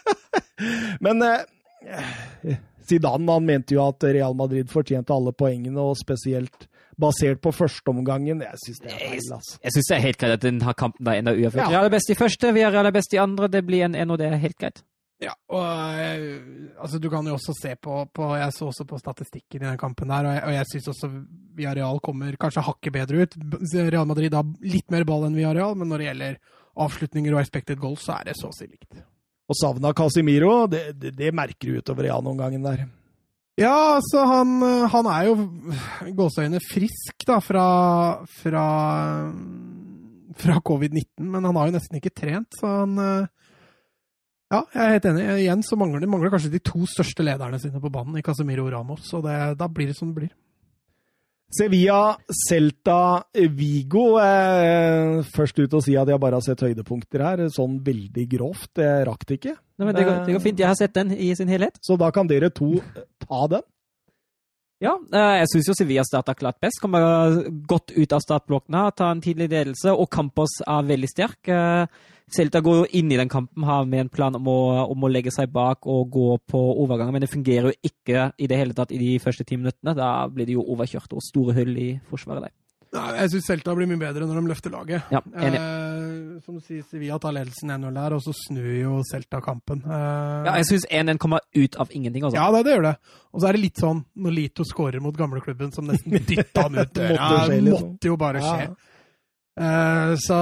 A: Men eh, Zidane han mente jo at Real Madrid fortjente alle poengene, og spesielt basert på førsteomgangen. Jeg syns det er feil, altså.
B: Jeg syns det er helt greit at denne kampen da ender uavgjort.
A: Ja.
B: Vi er best i første, vi er det er best i andre. Det blir en 1, og det er helt greit.
C: Ja, og eh, altså, du kan jo også se på, på Jeg så også på statistikken i den kampen der, og jeg, og jeg syns også Villarreal kommer kanskje hakket bedre ut. Real Madrid har litt mer ball enn Villarreal, men når det gjelder avslutninger og expected goals, så er det så å si likt.
A: Og savna Casimiro, det, det, det merker du utover i annen omgangen der.
C: Ja, altså han, han er jo gåseøyne frisk da, fra, fra, fra covid-19, men han har jo nesten ikke trent, så han eh, Ja, jeg er helt enig. Igjen så mangler mangler kanskje de to største lederne sine på banen, i Casemiro Ramos, og det, da blir det som det blir.
A: Sevilla, Celta, Vigo. Eh, først ut å si at jeg bare har sett høydepunkter her, sånn veldig grovt. Jeg rakk det ikke.
B: Nei, men det, går, det går fint. Jeg har sett den i sin helhet.
A: Så da kan dere to ta den.
B: Ja, eh, jeg syns jo Sevilla starta klart best. Kommer godt ut av startblokkene, tar en tidlig ledelse, og Campos er veldig sterk. Eh, Celta går jo inn i den kampen her med en plan om å, om å legge seg bak og gå på overgangen, men det fungerer jo ikke i det hele tatt i de første ti minuttene. Da blir det jo overkjørt og store hull i forsvaret der.
C: Nei, jeg syns Celta blir mye bedre når de løfter laget.
B: Ja, enig.
C: Eh, som du sier, Sevilla tar ledelsen 1-0 der, og så snur jo Celta kampen. Eh,
B: Ja, jeg syns 1-1 kommer ut av ingenting, Også.
C: Ja, det, det gjør det. Og så er det litt sånn når Lito skårer mot gamleklubben, som nesten dytta han ut døra.
A: Måtte
C: Det
A: liksom.
C: måtte jo bare skje.
A: Ja.
C: Eh, så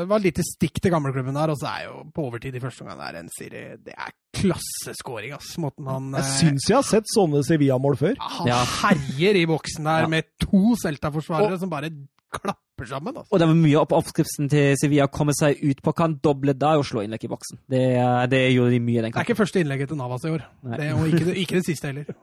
C: det var et lite stikk til gamleklubben der, og så er jo på overtid i første omgang der en Siri Det er klasseskåring, ass. Måten han
A: Jeg
C: eh,
A: syns jeg har sett sånne Sevilla-mål før.
C: Han
B: Ja.
C: herjer i boksen der
B: Ja.
C: med to Celta-forsvarere som bare klapper sammen. Altså.
B: Og det var mye opp oppskriften til Sevilla å komme seg ut på kant, doble da og slå innlegg i boksen. Det, det gjorde de mye den
C: Det er ikke første innlegget til Navas i år. Det, og ikke, ikke det siste heller.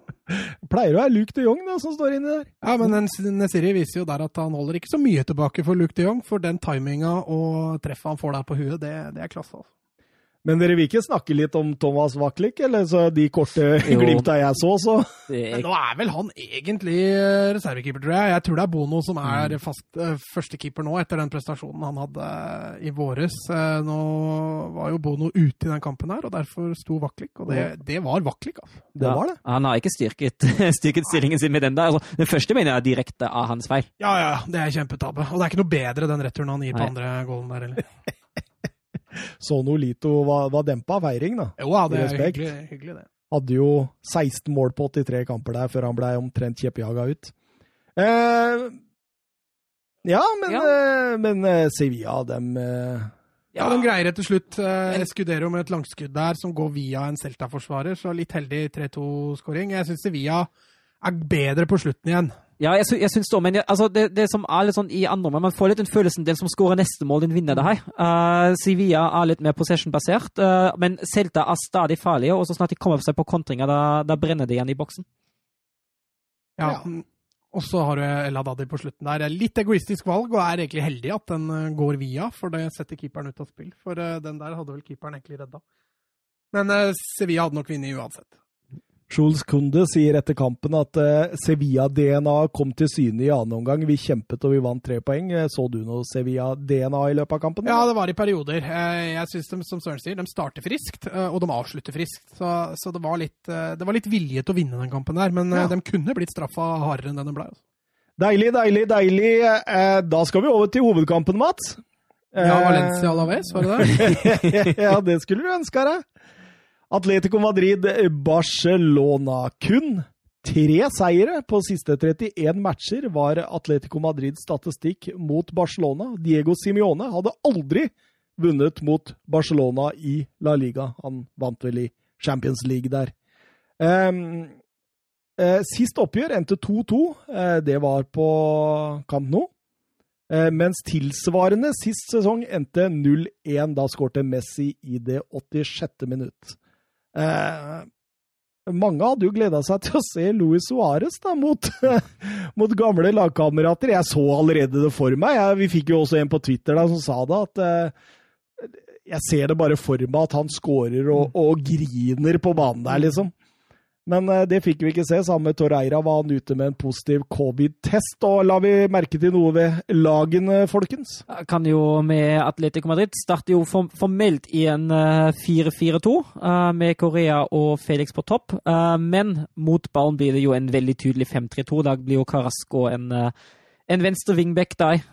A: Pleier å være Luke de Jong da, som står inni der.
C: Ja, men Nesiri viser jo der at han holder ikke så mye tilbake for Luke de Jong, for den timinga og treffet han får der på huet, det, det er klasse. Altså.
A: Men dere vil ikke snakke litt om Thomas Waklik, eller så de korte glimta jeg så, så
C: Men
B: er,
C: nå er vel han egentlig reservekeeper, tror jeg. Jeg tror det er Bono som er fast eh, førstekeeper nå, etter den prestasjonen han hadde eh, i våres. Eh, nå var jo Bono ute i den kampen her, og derfor sto Waklik, og det, det var Waklik, altså.
A: det var det.
B: Han har ikke styrket, styrket stillingen sin med den der. Altså, den første mener jeg er direkte av hans feil.
C: Ja, ja, det er kjempetabbe. Og det er ikke noe bedre den returen han gir på
B: Nei.
C: andre goalen der, heller.
A: Så Lito var, var dempa feiring, da.
C: Jo, ja, det er hyggelig, hyggelig, det.
A: Hadde jo 16 mål på 83 kamper der før han ble omtrent kjeppjaga ut. Eh, ja, men,
B: Ja.
A: eh, men eh, Sevilla, dem eh,
C: Ja, de greier det til slutt. Eh, Escudero med et langskudd der som går via en Celta-forsvarer, så litt heldig 3-2-skåring. Jeg syns Sevilla er bedre på slutten igjen.
B: Ja, jeg, sy jeg syns det, men jeg, altså, det, det som er litt sånn i andre omgang, man får litt den følelsen den som skårer neste mål, den vinner det her. Uh, Sevilla er litt mer possession-basert, uh, men Celta er stadig farlige, og så snart de kommer seg på kontringer, da, da brenner det igjen i boksen.
C: Ja.
A: Ja.
C: mm, Og så har du El Hadadi på slutten der. Litt egoistisk valg, og er egentlig heldig at den eh, går via, for det setter keeperen ut av spill. For den der hadde vel keeperen egentlig redda. Men Sevilla hadde nok vunnet uansett.
A: Jules Kunde sier etter kampen at eh, Sevilla-DNA kom til syne i annen omgang. Vi kjempet og vi vant tre poeng. Eh, Så du noe Sevilla-DNA i løpet av kampen?
C: Ja, det var i perioder. Eh, Jeg syns de, som Søren sier, de starter friskt, og de avslutter friskt. Så, så det, var litt, det var litt vilje til å vinne den kampen der, men
A: Ja.
C: de kunne blitt straffa hardere enn det de ble. altså.
A: Deilig, deilig, deilig. Da skal vi over til hovedkampen, Mats.
C: Ja, Valencia Alaves, var det det?
A: ja, det skulle du ønske deg. Atletico Madrid, Barcelona. Kun tre seire på siste 31 matcher var Atletico Madrids statistikk mot Barcelona. Diego Simione hadde aldri vunnet mot Barcelona i La Liga. Han vant vel i Champions League der. Um, uh, sist oppgjør endte 2-2. Uh, det var på Camp Nou. Uh, mens tilsvarende sist sesong endte 0-1. Da skårte Messi i det 86. minutt. Eh, mange hadde jo gleda seg til å se Luis Suárez mot, mot gamle lagkamerater. Jeg så allerede det for meg. Jeg, vi fikk jo også en på Twitter da, som sa det, at eh, jeg ser det bare for meg at han scorer og, og griner på banen der, liksom. Men eh, det fikk vi ikke se. Sammen med Torreira var han ute med en positiv covid-test. Og la vi merke til noe ved lagene, folkens?
B: Kan jo med Atletico Madrid starte jo formelt i en 4-4-2, med Korea og Felix på topp. Men mot ballen blir det jo en veldig tydelig 5-3-2. Da blir jo Carasco en, en venstre wingback der,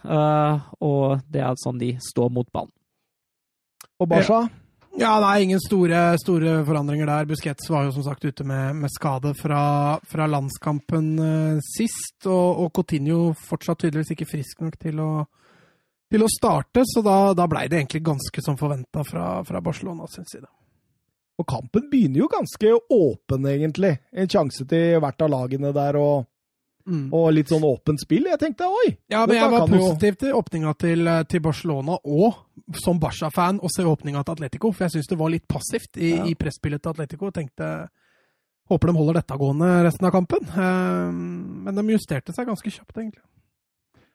B: og det er sånn de står mot ballen.
A: Og Barca? Ja.
C: Ja, det er ingen store, store, forandringer der. Busquets var jo som sagt ute med, med skade fra, fra landskampen uh, sist. Og, og, Coutinho fortsatt tydeligvis ikke frisk nok til å, til å starte, så da, da blei det egentlig ganske som forventa fra, fra Barcelona sin side.
A: Og kampen begynner jo ganske åpen, egentlig. En sjanse til hvert av lagene der. og Mm. Og litt sånn åpent spill. Jeg tenkte oi!
C: Ja, men jeg var positiv til åpninga til, til, Barcelona, og som Barca-fan å se åpninga til Atletico. For jeg syns det var litt passivt i, ja. i presspillet til Atletico. Tenkte håper de holder dette gående resten av kampen. Um, men de justerte seg ganske kjapt, egentlig.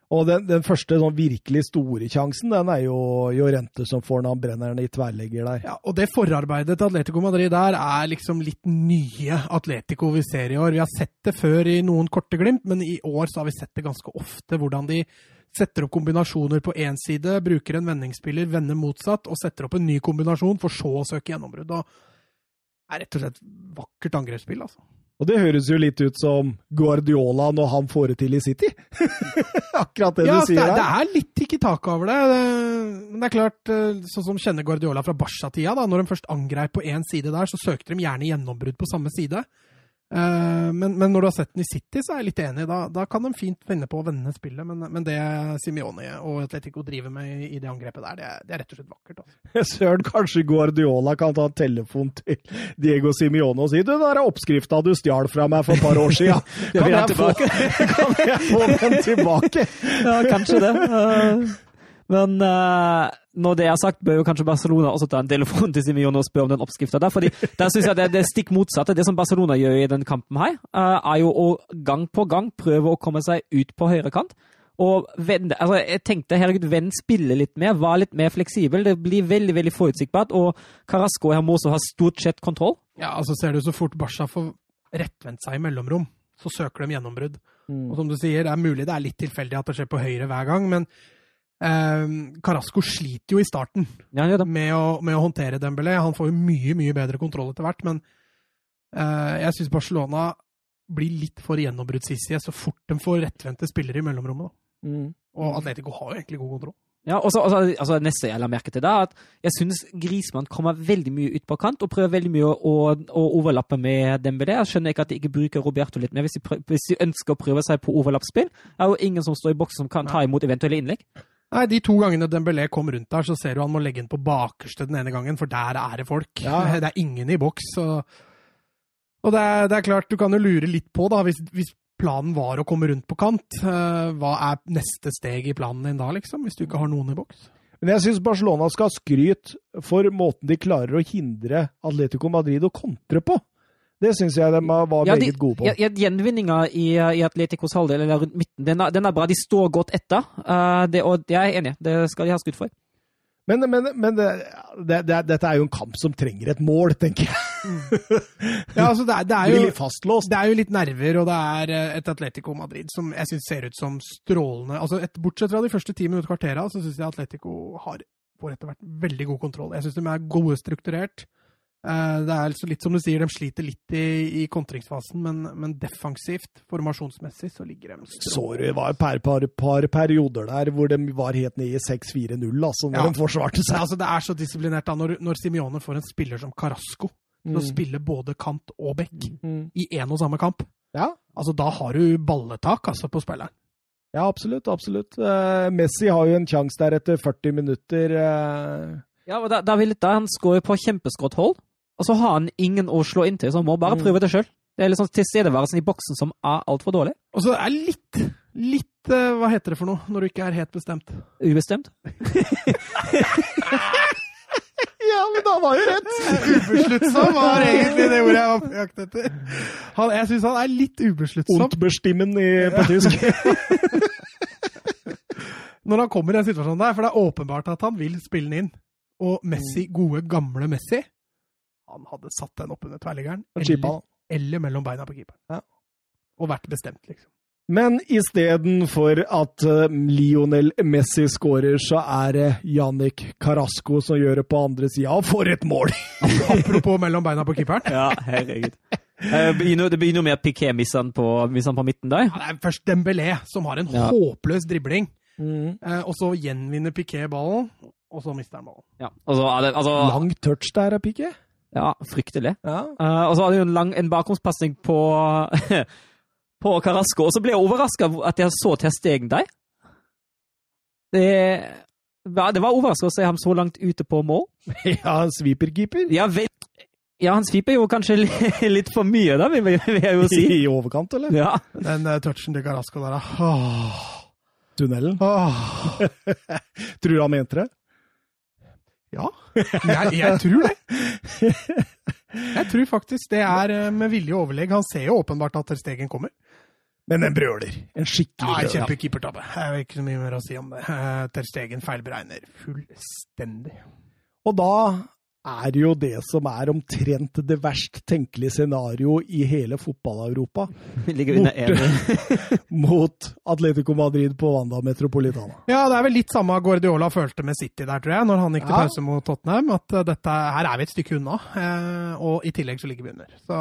A: Og den, den første sånn virkelig store sjansen, den er jo Jorente som får når han brenner den i tverrlegger der.
C: Ja, og det forarbeidet til Atletico Madrid der er liksom litt nye Atletico vi ser i år. Vi har sett det før i noen korte glimt, men i år så har vi sett det ganske ofte. Hvordan de setter opp kombinasjoner på én side, bruker en vendingsspiller, vender motsatt, og setter opp en ny kombinasjon, for så å søke gjennombrudd. Det er rett og slett vakkert angrepsspill, altså.
A: Og det høres jo litt ut som Guardiola når han får det til i City. Akkurat det
C: ja,
A: du sier
C: der. Ja, det er litt ikke tak over det. Men det er klart, eh, sånn som kjenner Guardiola fra Barca-tida, når de først angrep på én side der, så søkte de gjerne gjennombrudd på samme side. Eh, men, men, når du har sett den i City, så er jeg litt enig. Da, da kan de fint finne på å vende spillet. Men, men det Simione og Atletico driver med i det angrepet der, det er, det er rett og slett vakkert. Altså.
A: Søren, kanskje Guardiola kan ta en telefon til Diego Simione og si du, den oppskrifta du stjal fra meg for et par år siden, kan, jeg få, kan jeg få den tilbake?
B: ja, kanskje det. Men uh, når det er sagt, bør jo kanskje Barcelona også ta en telefon til Simione og spørre om den oppskrifta der. fordi der synes jeg det, det stikk motsatte. Det som Barcelona gjør i den kampen her, uh, er jo å gang på gang prøve å komme seg ut på høyre kant. Og vende, altså jeg tenkte herregud, vend spille litt mer, var litt mer fleksibel. Det blir veldig veldig forutsigbart. Og Carasco her må også ha stort sett kontroll.
C: Ja, altså ser du så fort Barca får rettvendt seg i mellomrom, så søker de gjennombrudd. Mm. Og som du sier, det er mulig det er litt tilfeldig at det skjer på høyre hver gang, men Carasco sliter jo i starten
B: ja,
C: med, å, med, å, håndtere Dembélé. Han får jo mye mye bedre kontroll etter hvert, men uh, jeg syns Barcelona blir litt for gjennombruddshissige så fort de får rettvendte spillere i mellomrommet. Mm. Og Atletico har jo egentlig god kontroll.
B: Ja, og så, altså, Neste jeg la merke til, da, at jeg syns Grismann kommer veldig mye ut på kant og prøver veldig mye å, å overlappe med Dembélé. Jeg skjønner ikke at de ikke bruker Roberto litt mer. Hvis de, prøver, hvis de ønsker å prøve seg på overlappspill, er jo ingen som står i boks som kan ta imot eventuelle innlegg.
C: Nei, De to gangene Dembélé kom rundt der, så ser du han må legge den på bakerste den ene gangen, for der er det folk. Ja. Det er ingen i boks. Og, og det, er, det, er, klart, du kan jo lure litt på, da, hvis, hvis planen var å komme rundt på kant, uh, hva er neste steg i planen din da, liksom? Hvis du ikke har noen i boks?
A: Men jeg syns Barcelona skal ha skryt for måten de klarer å hindre Atletico Madrid å kontre på. Det syns jeg de var ja, meget gode på.
B: Ja, Gjenvinninga i, i Atleticos halvdel, eller rundt midten, den er, den er, bra. De står godt etter, uh, det, og jeg er enig. Det skal de ha skutt for.
A: Men, men, men det, det, det, dette er jo en kamp som trenger et mål, tenker jeg.
C: ja, altså det, er, er jo, det er jo litt nerver, og det er eh, et Atletico Madrid som jeg syns ser ut som strålende altså et, Bortsett fra de første ti minutter kvartera, så syns jeg Atletico har får etter hvert veldig god kontroll. Jeg syns de er gode strukturert. Eh, det er altså litt som du sier, de sliter litt i, i kontringsfasen, men, men, defensivt, formasjonsmessig, så ligger de
A: Så det var et par, par, par, perioder der hvor de var helt nede i 6-4-0, altså, når ja. de forsvarte seg.
C: Altså, det er så disiplinert da, når, når Simione får en spiller som Carasco til mm. å spille både kant og bekk mm. i én og samme kamp.
A: Ja.
C: Altså, da har du balletak altså, på spilleren.
A: Ja, absolutt. absolutt. Uh, Messi har jo en sjanse der etter 40 minutter. Uh...
B: Ja, og da, da vil da Han skårer på kjempeskrått hold. Og så har han ingen å slå inn til, så han må bare mm. prøve det sjøl. Det er liksom tilstedeværelsen i boksen som er altfor dårlig.
C: Og så er litt litt uh, Hva heter det for noe når du ikke er helt bestemt?
B: Ubestemt?
A: ja, men da var jo rett!
C: Ubesluttsom var egentlig det ordet jeg var på jakt etter. Han, jeg syns han er litt ubesluttsom.
A: Ontbestimmen på tysk.
C: når han kommer i en situasjon der, for det er åpenbart at han vil spille den inn. Og Messi, gode, gamle Messi, han hadde satt den oppunder tverrliggeren.
A: Eller,
C: eller mellom beina på keeperen.
A: Ja.
C: Og vært bestemt, liksom.
A: Men istedenfor at uh, Lionel Messi skårer, så er det Jannik Carasco som gjør det på andre sida. For et mål!
C: Apropos mellom beina på keeperen.
B: Ja, herregud. Eh, Det begynner jo med at Piquet misser den på, på midten der.
C: Ja, det er først Dembélé, som har en
B: Ja.
C: håpløs dribling.
A: Mm.
C: Eh, og så gjenvinner Piquet ballen, og så mister han ballen.
B: Ja, og så er det, altså,
A: Lang touch der, Pikke.
B: Ja fryktelig.
A: Ja.
B: Uh, og så hadde hun en, en bakomspasning på, på Carasco, og så ble jeg overraska at jeg så til Stegen der. Det, ja, det var overraskende å se ham så langt ute på mål.
A: ja, sweeperkeeper.
B: Ja, vel, ja han sviper jo kanskje li- litt for mye, da, vil, vil jeg jo si.
A: I overkant, eller?
B: Ja.
C: Den uh, touchen til Carasco der, da. Åh.
A: Tunnelen.
C: Åh.
A: Tror du han mente det?
C: Ja, jeg, jeg tror det. Jeg tror faktisk det er eh, med vilje overlegg. Han ser jo åpenbart at Ter Stegen kommer.
A: Men en brøler. En skikkelig brøler.
C: Ja. Kjempekeepertabbe. Er jo ikke så mye mer å si om det. Eh, Ter Stegen feilberegner fullstendig.
A: Og da er jo det som er omtrent det verst tenkelige scenario i hele fotball-Europa, mot Atletico Madrid på Wanda Metropolitana.
C: Ja, det er vel litt samme Guardiola følte med City der, tror jeg, når han gikk til
A: Ja.
C: pause mot Tottenham. At eh, dette, her er vi et stykke unna, eh, og i tillegg så ligger vi under. Så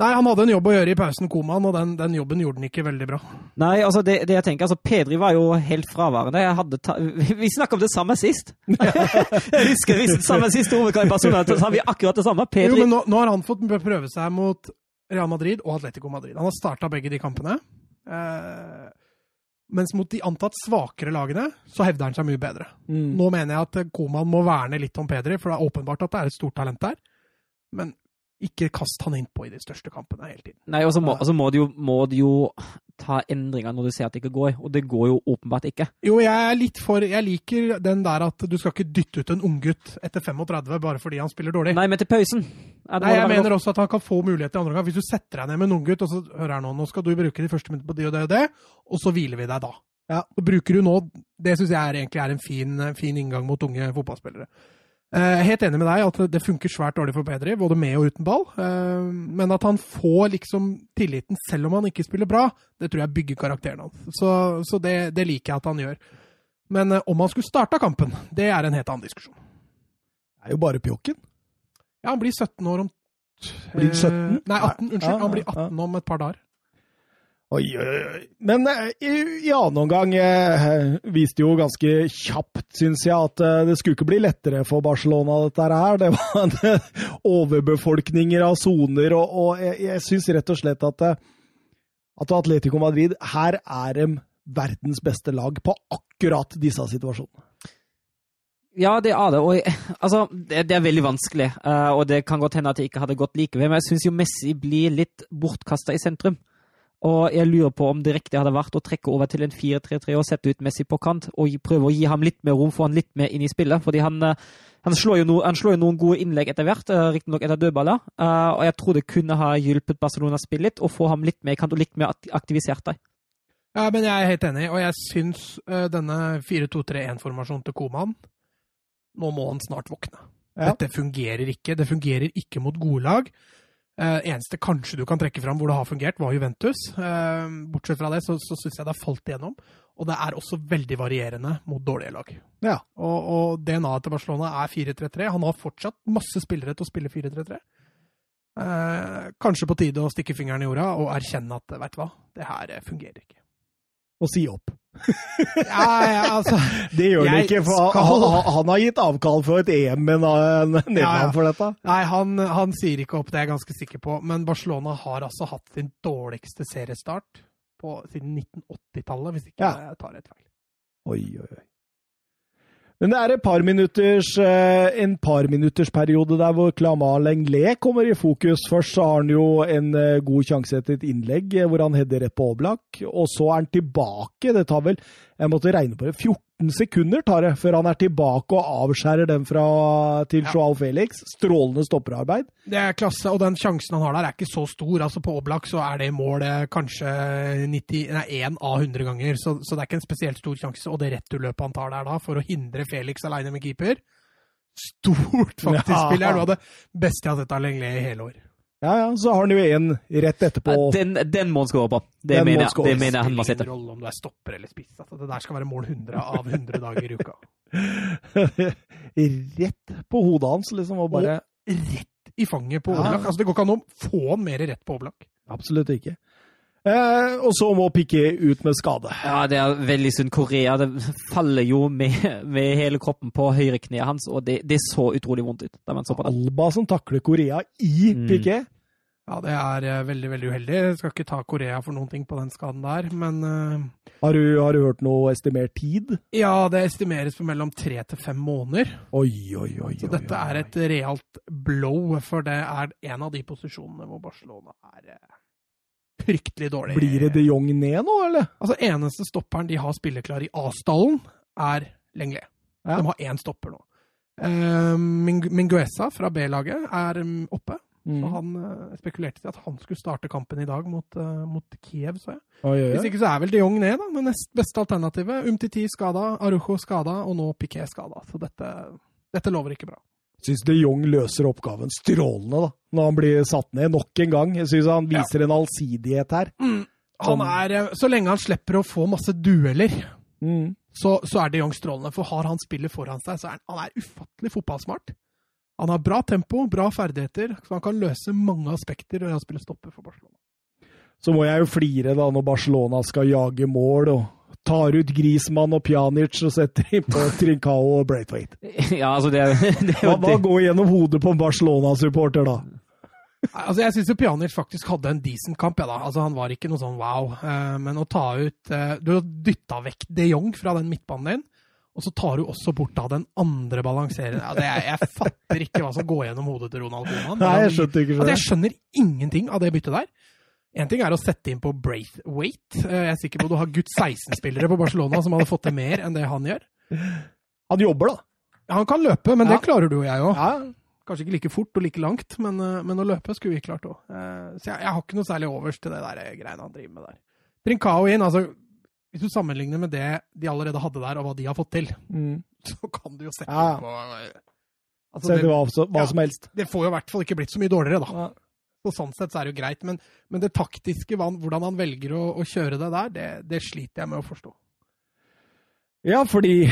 C: Nei, han hadde en jobb å gjøre i pausen, Koman, og den, den jobben gjorde han ikke veldig bra.
B: Nei, altså det, det jeg tenker, altså Pedri var jo helt fraværende. Jeg hadde ta vi snakka om det samme sist! jeg husker vi samme sist hovedkamp i så sa vi akkurat det samme.
C: Jo, men nå, nå har han fått prøve seg mot Real Madrid og Atletico Madrid. Han har starta begge de kampene. Eh, mens mot de antatt svakere lagene, så hevder han seg mye bedre.
A: Mm.
C: Nå mener jeg at Koman må verne litt om Pedri, for det er åpenbart at det er et stort talent der. Men ikke kast han innpå i de største kampene hele tiden.
B: Nei, og så må, og må, må du jo ta endringer når du ser at det ikke går, og det går jo åpenbart ikke.
C: Jo, jeg er litt for Jeg liker den der at du skal ikke dytte ut en unggutt etter 35 bare fordi han spiller dårlig.
B: Nei, men til pausen.
C: Nei, jeg mener også at han kan få mulighet til andre gang. Hvis du setter deg ned med en unggutt, og så hører her nå, nå skal du bruke de første minuttene på det og det og det, og så hviler vi deg da.
A: Ja.
C: Så bruker du nå Det syns jeg er, egentlig er en fin, fin inngang mot unge fotballspillere. Eh, helt enig med deg at det funker svært dårlig for Pedri, både med og uten ball. Eh, men at han får liksom tilliten selv om han ikke spiller bra, det tror jeg bygger karakteren hans. Så, så det, det liker jeg at han gjør. Men eh, om han skulle starta kampen, det er en helt annen diskusjon.
A: Det er jo bare pjokken.
C: Ja, han blir 17 år om
A: Blir 17?
C: Eh, Nei, 18. Unnskyld. Han blir
A: ja,
C: 18 om et par dager.
A: Oi, oi, oi. Men eh, i, i annen omgang eh, viste jo ganske kjapt, syns jeg, at eh, det skulle ikke bli lettere for Barcelona, dette her. Det var eh, overbefolkninger av soner, og, og jeg, jeg syns rett og slett at, eh, at Atletico Madrid her er de verdens beste lag på akkurat disse situasjonene.
B: Ja, det er det. Og altså, det, det er veldig vanskelig, Uh, og det kan godt hende at det ikke hadde gått likevel, men jeg syns jo Messi blir litt bortkasta i sentrum. Og jeg lurer på om det riktige hadde vært å trekke over til en 4-3-3 og sette ut Messi på kant, og prøve å gi ham litt mer rom, få han litt mer inn i spillet. Fordi han, eh, han, slår, jo no, han slår jo noen gode innlegg etter hvert, uh, riktignok etter dødballer. eh, og jeg tror det kunne ha hjulpet Barcelona å spille litt, og få ham litt mer i kant og litt mer aktivisert der.
C: Ja, men jeg er helt enig, og jeg syns eh, denne 4-2-3-1-formasjonen til Koman Nå må han snart våkne.
A: Ja.
C: Dette fungerer ikke. Det fungerer ikke mot gode lag. Eh, eneste kanskje du kan trekke fram hvor det har fungert, var Juventus. Eh, bortsett fra det så, så syns jeg det har falt igjennom. Og det er også veldig varierende mot dårlige lag.
A: Ja.
C: Og, og DNA-et til Barcelona er 4-3-3. Han har fortsatt masse spillere til å spille 4-3-3. Eh, kanskje på tide å stikke fingeren i jorda og erkjenne at vet du hva, det her eh, fungerer ikke.
A: Og si opp.
C: Ja, ja, altså
A: Det gjør han ikke, for han, han, han har gitt avkall for et EM med Nederland
C: Ja,
A: for dette.
C: Nei, han, han sier ikke opp, det er jeg ganske sikker på. Men Barcelona har altså hatt sin dårligste seriestart på, siden 1980-tallet, hvis ikke jeg tar et feil.
A: Oi, oi, oi. Men det er et par minutters, eh, en par minutters periode der hvor Clamar Lenglet kommer i fokus. Først så har han jo en eh, god sjanse etter et innlegg eh, hvor han header rett på Oblak, og så er han tilbake. Det tar vel, jeg måtte regne på det, 14 sekunder tar det før han er tilbake og avskjærer den fra, til
C: Ja.
A: Joao Felix. Strålende stopperarbeid.
C: Det er klasse, og den sjansen han har der er ikke så stor. Altså På Oblak så er det målet kanskje 90, nei, 1 av 100 ganger, så, så det er ikke en spesielt stor sjanse. Og det returløpet han tar der da, for å hindre Felix aleine med keeper Stort, faktisk,
A: Ja.
C: spiller. Det er noe av det beste jeg har sett av Lenglet i hele år.
A: Ja, ja, så har han jo en rett etterpå.
B: Ja, Den, den må han skåre på. Det
A: Den
B: mener, jeg, det mener jeg han må sette.
C: rolle om du er stopper eller spiss. Altså, det der skal være mål 100 av 100 dager i uka.
A: rett på hodet hans, liksom, og bare
C: Rett i fanget på
A: Ja.
C: Oblak. Altså, det går ikke an å få han mer rett på Oblak.
A: Absolutt ikke. Eh, og så må Piqué ut med skade.
B: Ja, det er veldig synd. Korea det faller jo med, med hele kroppen på høyrekneet hans, og det, det så utrolig vondt ut. man så på det.
A: Alba som takler Korea i
B: Mm.
A: Piqué.
C: Ja, det er eh, veldig, veldig uheldig. Jeg skal ikke ta Korea for noen ting på den skaden der, men uh,
A: Har, du, har du hørt noe estimert tid?
C: ja, det estimeres på mellom tre til fem måneder.
A: Oi, oi, oi.
C: Så dette
A: oi,
C: er et realt blow, for det er en av de posisjonene hvor Barcelona er eh, fryktelig dårlig.
A: Blir det de Jong ned nå, eller?
C: Altså, eneste stopperen de har spilleklar i A-stallen, er Lenglet.
A: Ja.
C: De har én stopper nå. Uh, Minguesa fra B-laget er mm, oppe.
A: Mm.
C: Så han uh, spekulerte til at han skulle starte kampen i dag mot, uh, mot Kiev, så jeg.
A: Oi, oi,
C: Hvis ikke så er vel de Jong ned, da. Det nest beste alternativet. Umtiti skada, Arujo skada, og nå Piqué skada. Så dette, dette lover ikke bra.
A: Syns de Jong løser oppgaven strålende, da. Når han blir satt ned nok en gang. Jeg syns han viser en allsidighet her.
C: Han
A: Sånn.
C: er, eh, så lenge han slipper å få masse dueller,
A: Mm.
C: så, så er de Jong strålende. For har han spillet foran seg, så er han, han er ufattelig fotballsmart. Han har bra tempo, bra ferdigheter, så han kan løse mange aspekter ved å spille stopper for Barcelona.
A: Så må jeg jo flire da når Barcelona skal jage mål og tar ut Grismann og Pjanic og setter inn på Trincao og Braithwaite.
B: Ja, altså, det det
A: Hva, hva går gjennom hodet på en Barcelona-supporter da?
C: Altså, jeg syns Pjanic faktisk hadde en decent kamp. Ja, da. Altså, han var ikke noe sånn wow. Eh, men å ta ut eh, Du har dytta vekk de Jong fra den midtbanen din, og så tar du også bort da den andre balanseren. ja, det er, Jeg fatter ikke hva som går gjennom hodet til Ronald Koeman.
A: Nei, jeg skjønner ikke
C: Altså,
A: det.
C: jeg skjønner ingenting av det byttet der. En ting er å sette inn på Braithwaite. Eh, Jeg er sikker på at du har gutt 16-spillere på Barcelona som hadde fått til mer enn det han gjør.
A: Han jobber, da.
C: Han kan løpe, men
A: Ja.
C: det klarer du og jeg òg.
A: Ja.
C: Kanskje ikke like fort og like langt, men, eh, men å løpe skulle vi klart òg. Så jeg, jeg har ikke noe særlig overs til det der greiene han driver med der. Trincao inn, altså Hvis du sammenligner med det de allerede hadde der, og hva de har fått til,
A: Mm.
C: så kan du jo sette
A: Ja.
C: på eh, altså, det,
A: hva, så- hva
C: Ja.
A: som helst.
C: det får jo i hvert fall ikke blitt så mye dårligere, da. Så sånn sett så er det jo greit, men, men det taktiske, hvordan han velger å, å kjøre det der, det, det sliter jeg med å forstå.
A: Ja, fordi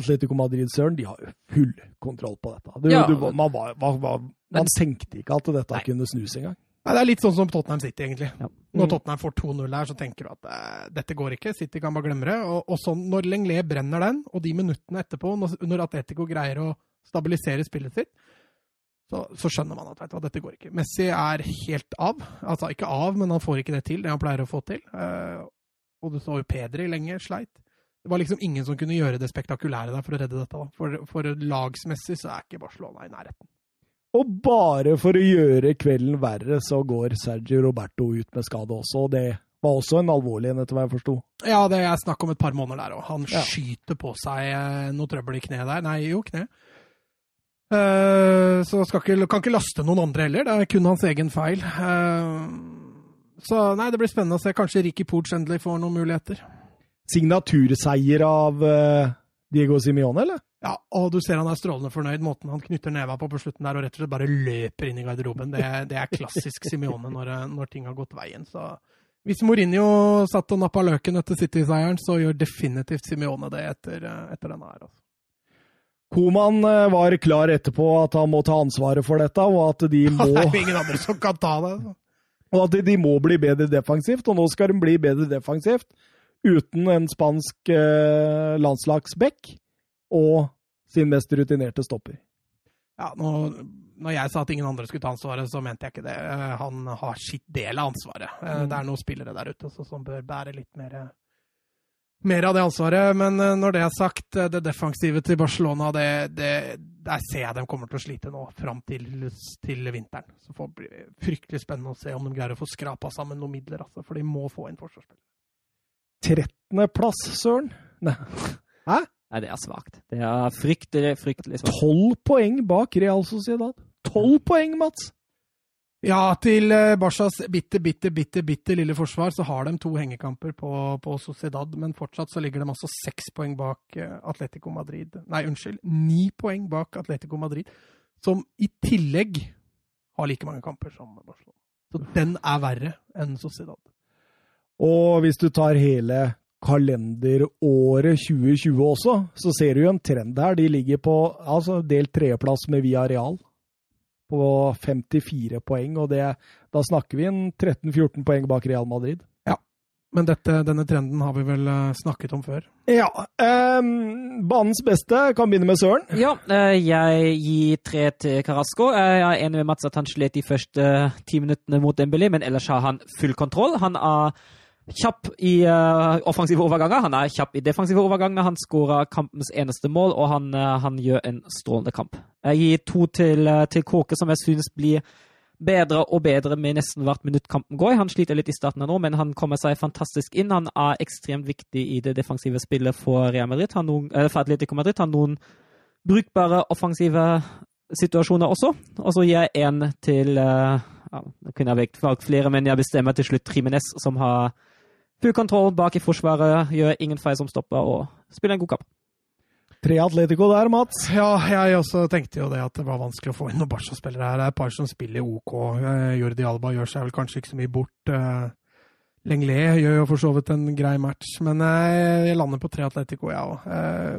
A: Atletico Madrid, Søren, de har jo full kontroll på dette. Du,
B: Ja.
A: du, man, var, var, var, man
B: Men-
A: tenkte ikke at dette
C: Nei.
A: kunne snus engang.
C: Nei, Det er litt sånn som Tottenham City, egentlig.
B: Ja.
C: Når
A: Mm.
C: Tottenham får 2-0 her, så tenker du at eh, dette går ikke. City kan bare glemme det. Og, og sånn, når Lenglet brenner den, og de minuttene etterpå, når, når Atletico greier å stabilisere spillet sitt, så, så skjønner man at vet du hva, dette går ikke. Messi er helt av. Altså ikke av, men han får ikke det til, det han pleier å få til. Uh, og du så jo Pedri lenge sleit. Det var liksom ingen som kunne gjøre det spektakulære der for å redde dette. For, for lagsmessig så er ikke Barcelona i nærheten.
A: Og bare for å gjøre kvelden verre, så går Sergio Roberto ut med skade også. Og det var også en alvorlig en, etter hva jeg forsto.
C: Ja, det er snakk om et par måneder der òg. Han
A: Ja.
C: skyter på seg eh, noe trøbbel i kneet der. Nei, jo, kne. Eh, så ikke, kan ikke laste noen andre heller. Det er kun hans egen feil. Eh, så nei, det blir spennende å se. Kanskje Ricky Pooch endelig får noen muligheter.
A: Signaturseier av eh, Diego Simione, eller?
C: Ja, og du ser han er strålende fornøyd. Måten han knytter neva på på slutten der og rett og slett bare løper inn i garderoben. Det, det er klassisk Simione når, når ting har gått veien. Så hvis Mourinho satt og nappa løken etter City-seieren, så gjør definitivt Simione det etter, etter denne her. Altså.
A: Koman eh, var klar etterpå at han må ta ansvaret for dette, og at de må,
C: Det er ingen andre som kan ta det. altså.
A: og at de må bli bedre defensivt. Og nå skal de bli bedre defensivt uten en spansk eh, landslagsback og sin mest rutinerte stopper.
C: Ja, nå, når jeg sa at ingen andre skulle ta ansvaret, så mente jeg ikke det. Eh, Han har sitt del av ansvaret. Eh,
A: Mm.
C: Det er noen spillere der ute så, som bør bære litt mer, mer av det ansvaret. Men eh, når det er sagt, eh, det defensive til Barcelona, det, det, der ser jeg de kommer til å slite nå fram til, til vinteren. Så får det bli fryktelig spennende å se om de greier å få skrapa sammen noen midler, altså, for de må få inn forsvarsspill.
A: 13.-plass, søren. Nei,
B: Nei, det er svakt. Det er fryktelig, fryktelig svakt.
A: 12 poeng bak Real Sociedad. 12 poeng, Mats!
C: Ja, til eh, Barcas bitte, bitte, bitte, bitte lille forsvar så har de to hengekamper på, på Sociedad, men fortsatt så ligger de altså seks poeng bak eh, Atletico Madrid. Nei, unnskyld, ni poeng bak Atletico Madrid, som i tillegg har like mange kamper som Barcelona. Så den er verre enn Sociedad.
A: Og hvis du tar hele kalenderåret 2020 også, så ser du jo en trend her. De ligger på altså, delt tredjeplass med Via Real på 54 poeng. Og det, da snakker vi en 13-14 poeng bak Real Madrid.
C: Ja, men dette, denne trenden har vi vel uh, snakket om før.
A: Ja. Eh, banens beste kan begynne med Søren.
B: Ja, uh, jeg gir tre til Carasco. Uh, jeg er enig med Mats at han slet de første ti minuttene mot Dembélé, men ellers har han full kontroll. Han er kjapp i uh, offensive overganger, han er kjapp i defensive overganger. Han skårer kampens eneste mål, og han, uh, han, gjør en strålende kamp. Jeg gir to til, uh, til Kåke, som jeg synes blir bedre og bedre med nesten hvert minutt kampen går. Han sliter litt i starten nå, men han kommer seg fantastisk inn. Han er ekstremt viktig i det defensive spillet for Real Madrid. Han noen, for Atletico Madrid. Har noen brukbare offensive situasjoner også. Og så gir jeg én til ja, Nå kunne jeg valgt flere, men jeg bestemmer til slutt Trimenes, som har Full kontroll bak i forsvaret, gjør ingen feil som stopper, og spiller en god kamp.
A: Tre Atletico der, Mats.
C: Ja, jeg også tenkte jo det at det var vanskelig å få inn noen Barca-spillere her. Det er et par som spiller OK. Jordi Alba gjør seg vel kanskje ikke så mye bort. Lenglé gjør jo for så vidt en grei match, men jeg lander på tre Atletico, jeg ja, òg.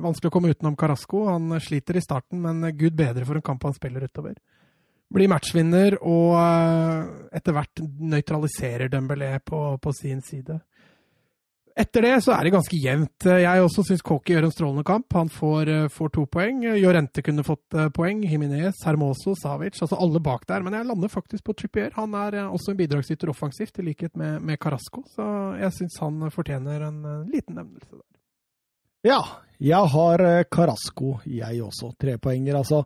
C: Vanskelig å komme utenom Carasco. Han sliter i starten, men gud bedre for en kamp han spiller utover. Blir matchvinner og etter hvert nøytraliserer Dembélé på, på sin side. Etter det så er det ganske jevnt. Jeg også syns Kåki gjør en strålende kamp. Han får, får to poeng. Jorente kunne fått poeng. Jiminez, Hermoso, Savic. Altså alle bak der. Men jeg lander faktisk på Trippier. Han er også en bidragsyter offensivt, i likhet med, med Carasco. Så jeg syns han fortjener en liten nevnelse der.
A: Ja, jeg har Carasco, jeg også. Trepoenger, altså.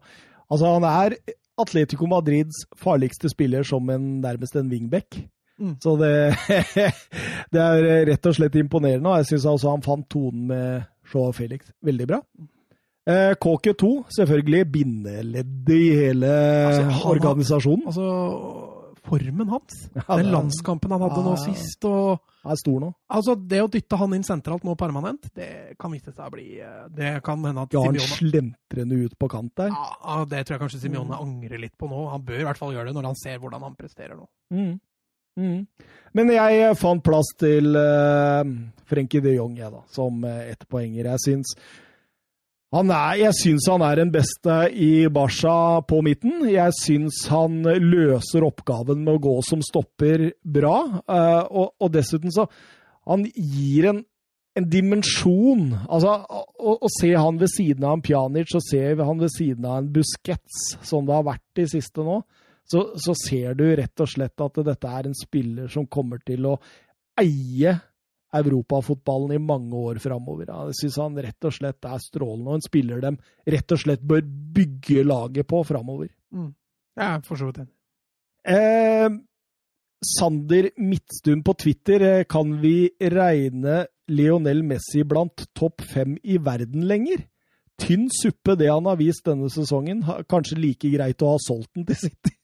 A: Altså, han er Atletico Madrids farligste spiller som en, nærmest en wingback. Mm. Så det, det, er rett og slett imponerende, og jeg syns også han fant tonen med Shaw Felix veldig bra. Eh, KK2, selvfølgelig bindeleddet i hele altså, organisasjonen.
C: Altså, formen hans. Den landskampen han hadde nå sist. og
A: er stor nå.
C: Altså, Det å dytte han inn sentralt nå permanent, det kan vise seg å bli Det kan hende at
A: Ja, han slentrende ut på kant der.
C: Ja, Det tror jeg kanskje Simione mm. angrer litt på nå. Han bør i hvert fall gjøre det når han ser hvordan han presterer nå.
A: Mm. Mm. Men jeg fant plass til uh, Frenkie de Jong, jeg, da, som ettpoenger. Jeg syns han er, jeg syns han er den beste i Barca på midten. Jeg syns han løser oppgaven med å gå som stopper bra. Uh, og, og, dessuten så Han gir en, en dimensjon. Altså, å, å, se han ved siden av en Pjanic og se han ved siden av en Busquets, som det har vært de siste nå, så, så, ser du rett og slett at dette er en spiller som kommer til å eie europafotballen i mange år framover. Jeg syns han rett og slett er strålende, og en spiller dem rett og slett bør bygge laget på framover.
C: Mm. Jeg er for så vidt enig.
A: Eh, Sander Midtstuen på Twitter, eh, kan vi regne Lionel Messi blant topp fem i verden lenger? Tynn suppe, det han har vist denne sesongen. Kanskje like greit å ha solgt den til City?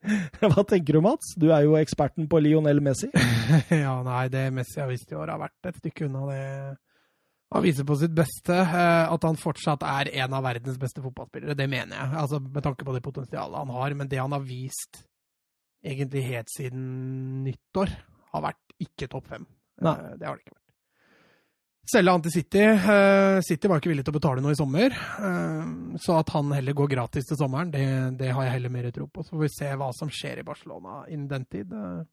A: Hva tenker du, Mats? Du er jo eksperten på Lionel Messi.
C: ja, nei, det Messi har vist i år, har vært et stykke unna det han viser på sitt beste. Eh, at han fortsatt er en av verdens beste fotballspillere, det mener jeg. Altså, Med tanke på det potensialet han har. Men det han har vist egentlig helt siden nyttår, har vært ikke topp fem. Nei. Eh, det har det ikke vært selge han til City. Uh, City var ikke villig til å betale noe i sommer. Uh, så at han heller går gratis til sommeren, det, det, har jeg heller mer tro på. Så får vi se hva som skjer i Barcelona innen den tid. Uh,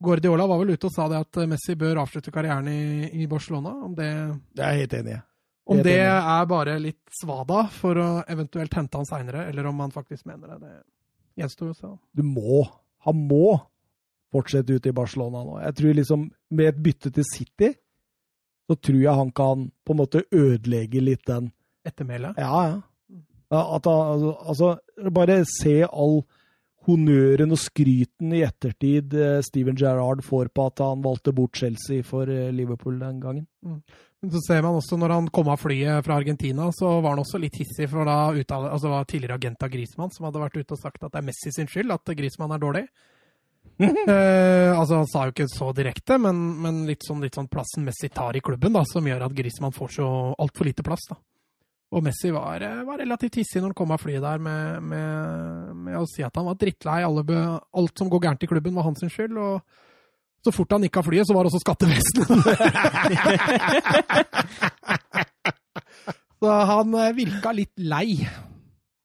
C: Guardiola var vel ute og sa det at Messi bør avslutte karrieren i, i Barcelona. Om det,
A: det er jeg helt enig i.
C: Om det er bare litt svada for å eventuelt hente han seinere, eller om han faktisk mener det, det gjenstår å se.
A: Du må. Han må fortsette ut i Barcelona nå. Jeg tror liksom med et bytte til City så tror jeg han kan på en måte ødelegge litt den
C: Ettermælet?
A: Ja, ja. At han, altså, bare se all honnøren og skryten i ettertid eh, Steven Gerrard får på at han valgte bort Chelsea for eh, Liverpool den gangen. Mm.
C: Men så ser man også Når han kom av flyet fra Argentina, så var han også litt hissig. For da uttale, altså det var tidligere agent av Griezmann som hadde vært ute og sagt at det er Messi sin skyld at Griezmann er dårlig. Uh, altså, Han sa jo ikke så direkte, men, men litt, sånn, litt, sånn, plassen Messi tar i klubben, da, som gjør at Griezmann får så altfor lite plass. da. Og Messi var, var relativt hissig når han kom av flyet der med, med, med å si at han var drittlei. Alt som går gærent i klubben, var hans skyld. og så fort han gikk av flyet, så var det også skattevesenet. så han eh, virka litt lei.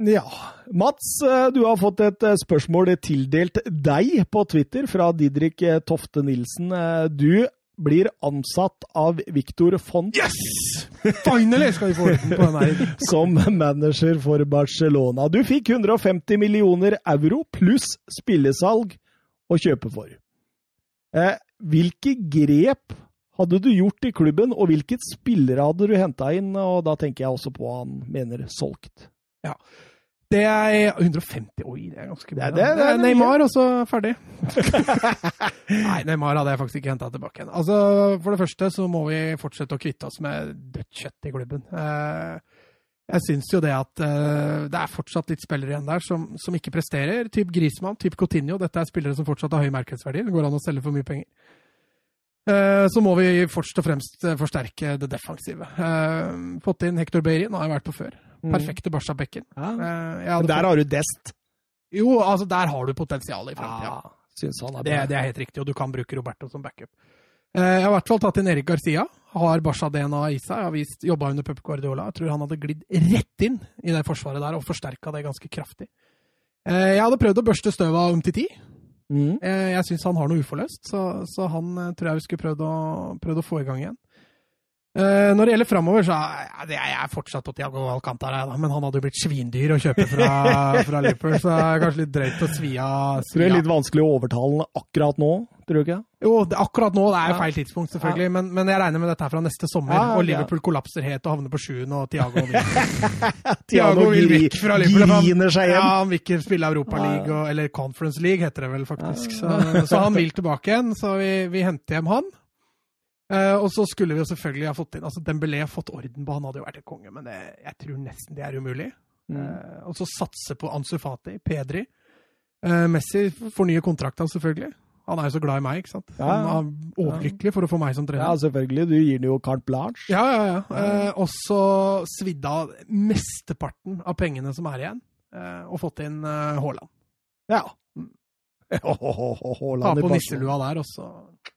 A: Ja. Mats, eh, du har fått et eh, spørsmål tildelt deg på Twitter fra Didrik eh, Tofte Nilsen. Du blir ansatt av Victor Font
C: Yes! Finally skal vi få orden på den her.
A: som manager for Barcelona. Du fikk 150 millioner euro pluss spillesalg å kjøpe for. Eh, hvilke grep hadde du gjort i klubben, og hvilket spillere hadde du henta inn? Og da tenker jeg også på han mener solgt.
C: Det er 150 Oi, det er ganske bra.
A: Det det- det er mye.
C: Neymar, og så ferdig. Nei, Neymar hadde jeg faktisk ikke henta tilbake igjen. Altså, For det første så må vi fortsette å kvitte oss med dødt kjøtt i klubben. Eh, Jeg syns jo det at eh, det er fortsatt litt spillere igjen der som, som ikke presterer. Typ Grismann, typ Coutinho. Dette er spillere som fortsatt har høy markedsverdi. Det går an å selge for mye penger. Eh, Så må vi først og fremst forsterke det defensive. Fått inn Hector Beirin, har jeg vært på før. Perfekte Barca-bekken.
A: Ja.
C: Eh,
A: Men der har du Dest.
C: jo, altså der har du potensial i framtida.
A: han er
C: Det,
A: bra.
C: det er helt riktig, og du kan bruke Roberto som backup. Eh, Jeg har i hvert fall tatt inn Erik Garcia. Har Barca-DNA i seg. Jeg Har vist, jobba under Pep Guardiola. Jeg tror han hadde glidd rett inn i det forsvaret der og forsterka det ganske kraftig. Eh, Jeg hadde prøvd å børste støvet av Umtiti.
A: Mm.
C: Jeg syns han har noe uforløst, så, så han tror jeg vi skulle prøvd å, prøvd å få i gang igjen. Eh, Når det gjelder framover, så er ja, det er jeg fortsatt på Tiago Alcantara, men han hadde jo blitt svindyr å kjøpe fra, fra Liverpool, så det er kanskje litt drøyt å svi av.
A: Tror det er litt vanskelig å overtale akkurat nå, tror du ikke?
C: Jo, det, akkurat nå det er jo
A: Ja.
C: feil tidspunkt, selvfølgelig, men, men jeg regner med dette er fra neste sommer.
A: Ja, ja,
C: og
A: ja.
C: Liverpool kollapser helt og havner på sjuende, og Tiago
A: Tiago
C: vil vekk fra Liverpool. han-
A: seg hjem.
C: Ja, han vil ikke spille Europa League, og, eller Conference League heter det vel faktisk. Så, så han vil tilbake igjen, så vi, vi henter hjem han. Eh, og så skulle vi jo selvfølgelig ha fått inn altså Dembélé har fått orden på han hadde jo vært et konge, men det, jeg tror nesten det er umulig.
A: Mm.
C: Uh, og så satse på Ansu Fati, Pedri. Uh, Messi fornyer kontrakta, selvfølgelig. Han er jo så glad i meg, ikke sant.
A: Ja, ja.
C: Han er overlykkelig for å få meg som trener.
A: Ja, selvfølgelig. Du gir den jo carte blanche.
C: Ja, ja, ja. Uh, og så svidd av mesteparten av pengene som er igjen, og fått inn Haaland.
A: Ja.
C: Haaland
A: i ho,
C: Ta på nisselua der, og så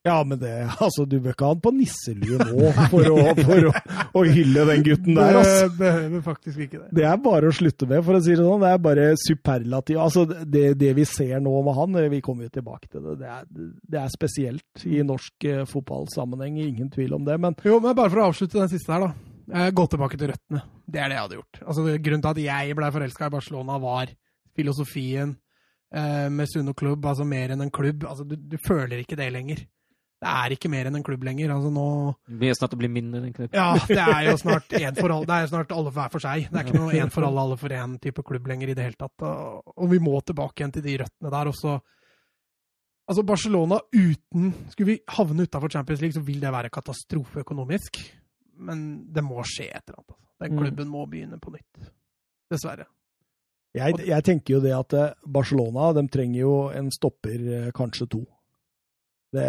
A: Ja, men det, altså, du bør ikke ha han på nisselue nå for, å, for å, å hylle den gutten der, altså.
C: Det behøver faktisk ikke det.
A: Det er bare å slutte med, for å si det sånn. Det er bare superlativ. Altså, det, det vi ser nå med han, vi kommer jo tilbake til det, det er, det er spesielt i norsk eh, fotballsammenheng, ingen tvil om det. Men
C: Jo, men bare for å avslutte den siste her, da. Eh, Gå tilbake til røttene. Det er det jeg hadde gjort. Altså, Grunnen til at jeg ble forelska i Barcelona, var filosofien eh, med Suno klubb, altså mer enn en klubb. Altså, du, du føler ikke det lenger. Det er ikke mer enn en klubb lenger. Altså nå
B: Vi er snart å bli mindre enn en klubb.
C: Ja, det er jo snart én for alle. Det er snart alle hver for seg. Det er ikke noe én for alle, alle for én type klubb lenger i det hele tatt. Og, vi må tilbake igjen til de røttene der. Og så Altså, Barcelona uten Skulle vi havne utafor Champions League, så vil det være katastrofe økonomisk. Men det må skje et eller annet. altså. Den
A: Mm.
C: klubben må begynne på nytt. Dessverre.
A: jeg, jeg tenker jo det at eh, Barcelona, de trenger jo en stopper, eh, kanskje to. Det,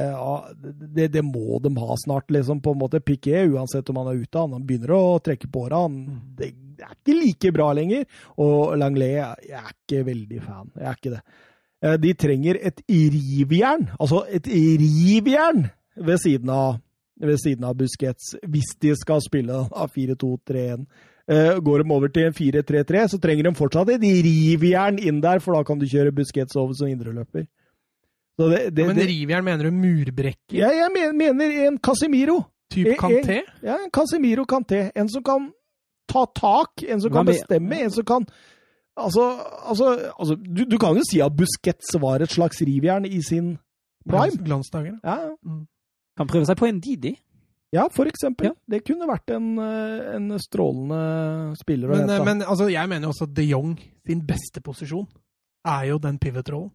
A: det, det må de ha snart, liksom, på en måte. Piqué, uansett om han er ute, han begynner å trekke på åra. Det, det er ikke like bra lenger. Og Langlais, jeg er ikke veldig fan. Jeg er ikke det. Eh, De trenger et rivjern, altså et rivjern ved siden av, ved siden av Busquets, hvis de skal spille da, 4-2-3-1. Eh, Går de over til en 4-3-3, så trenger de fortsatt et rivjern inn der, for da kan du kjøre Busquets over som indreløper. Så det, det,
C: Men rivjern mener du murbrekker?
A: ja, jeg men- mener en Casemiro.
C: Type
A: Eh,
C: Kanté?
A: Ja, en Casemiro Kanté. En som kan ta tak, en som
B: Hva
A: kan
B: med-
A: bestemme, en som kan Altså, altså, altså du, du kan jo si at Busquets var et slags rivjern i sin prime.
C: Glans- Glansdager?
A: Ja,
B: Kan prøve seg på en Didi.
A: ja for eksempel.
B: Ja.
A: Det kunne vært en, eh, en strålende spiller
C: Men, men altså, jeg mener jo også at de Jong sin beste posisjon er jo den pivot-rollen.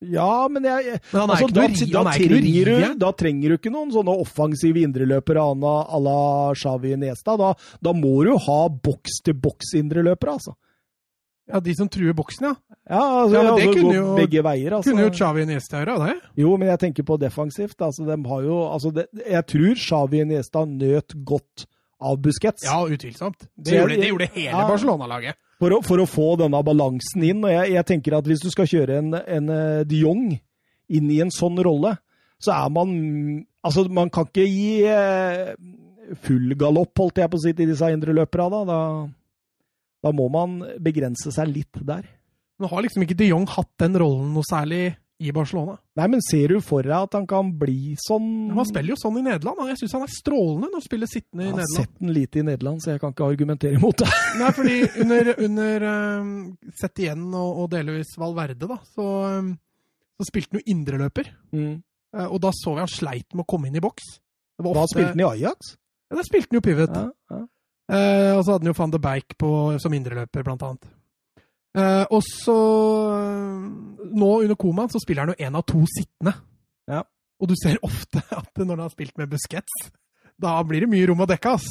A: Ja, men jeg,
C: Men han er
A: altså,
C: ikke
A: da,
C: noe,
A: da,
C: ikke
A: trenger du, da trenger du ikke noen sånne offensive indreløpere à la- Shawi Nesta. Da, da må du ha boks-til-boks-indreløpere, altså.
C: Ja, de som truer boksen, ja.
A: Ja, altså,
C: Ja, men det
A: altså
C: kunne jo-
A: begge veier. Altså.
C: Kunne jo Xavi Nesta gjøre det.
A: Jo, men jeg tenker på defensivt. Altså, de har jo, altså, det, jeg tror Xavi Nesta nøt godt av Busquets.
C: Ja, utvilsomt. Det,
A: jeg-
C: gjorde, det gjorde hele
A: ja.
C: Barcelona-laget.
A: For å, for å få denne balansen inn. Og jeg, jeg tenker at hvis du skal kjøre en, en eh, de Jong inn i en sånn rolle, så er man Altså, man kan ikke gi eh, full galopp, holdt jeg på å si, til disse indre løperne. Da. da, da må man begrense seg litt der.
C: Men har liksom ikke de Jong hatt den rollen noe særlig i Barcelona.
A: Nei, men ser du for deg at han kan bli sånn
C: Han spiller jo sånn i Nederland. Jeg syns han er strålende når han spiller sittende i Nederland.
A: Jeg har sett den lite i Nederland, så jeg kan ikke argumentere imot det.
C: Nei, fordi under, under um, Sett igjen og, og delvis Valverde, da, så, um, så spilte han jo indreløper.
A: Mm.
C: Uh, og da så vi han sleit med å komme inn i boks. Ofte-
A: spilte han i Ajax?
C: Ja, da spilte han jo pivot.
A: Ja, ja.
C: Uh, og så hadde han jo van de Beijk på, som indreløper, blant annet. Eh, og så eh, Nå under komaen så spiller han jo én av to sittende.
A: Ja.
C: Og du ser ofte at når han har spilt med Busquets, da blir det mye rom å dekke, ass.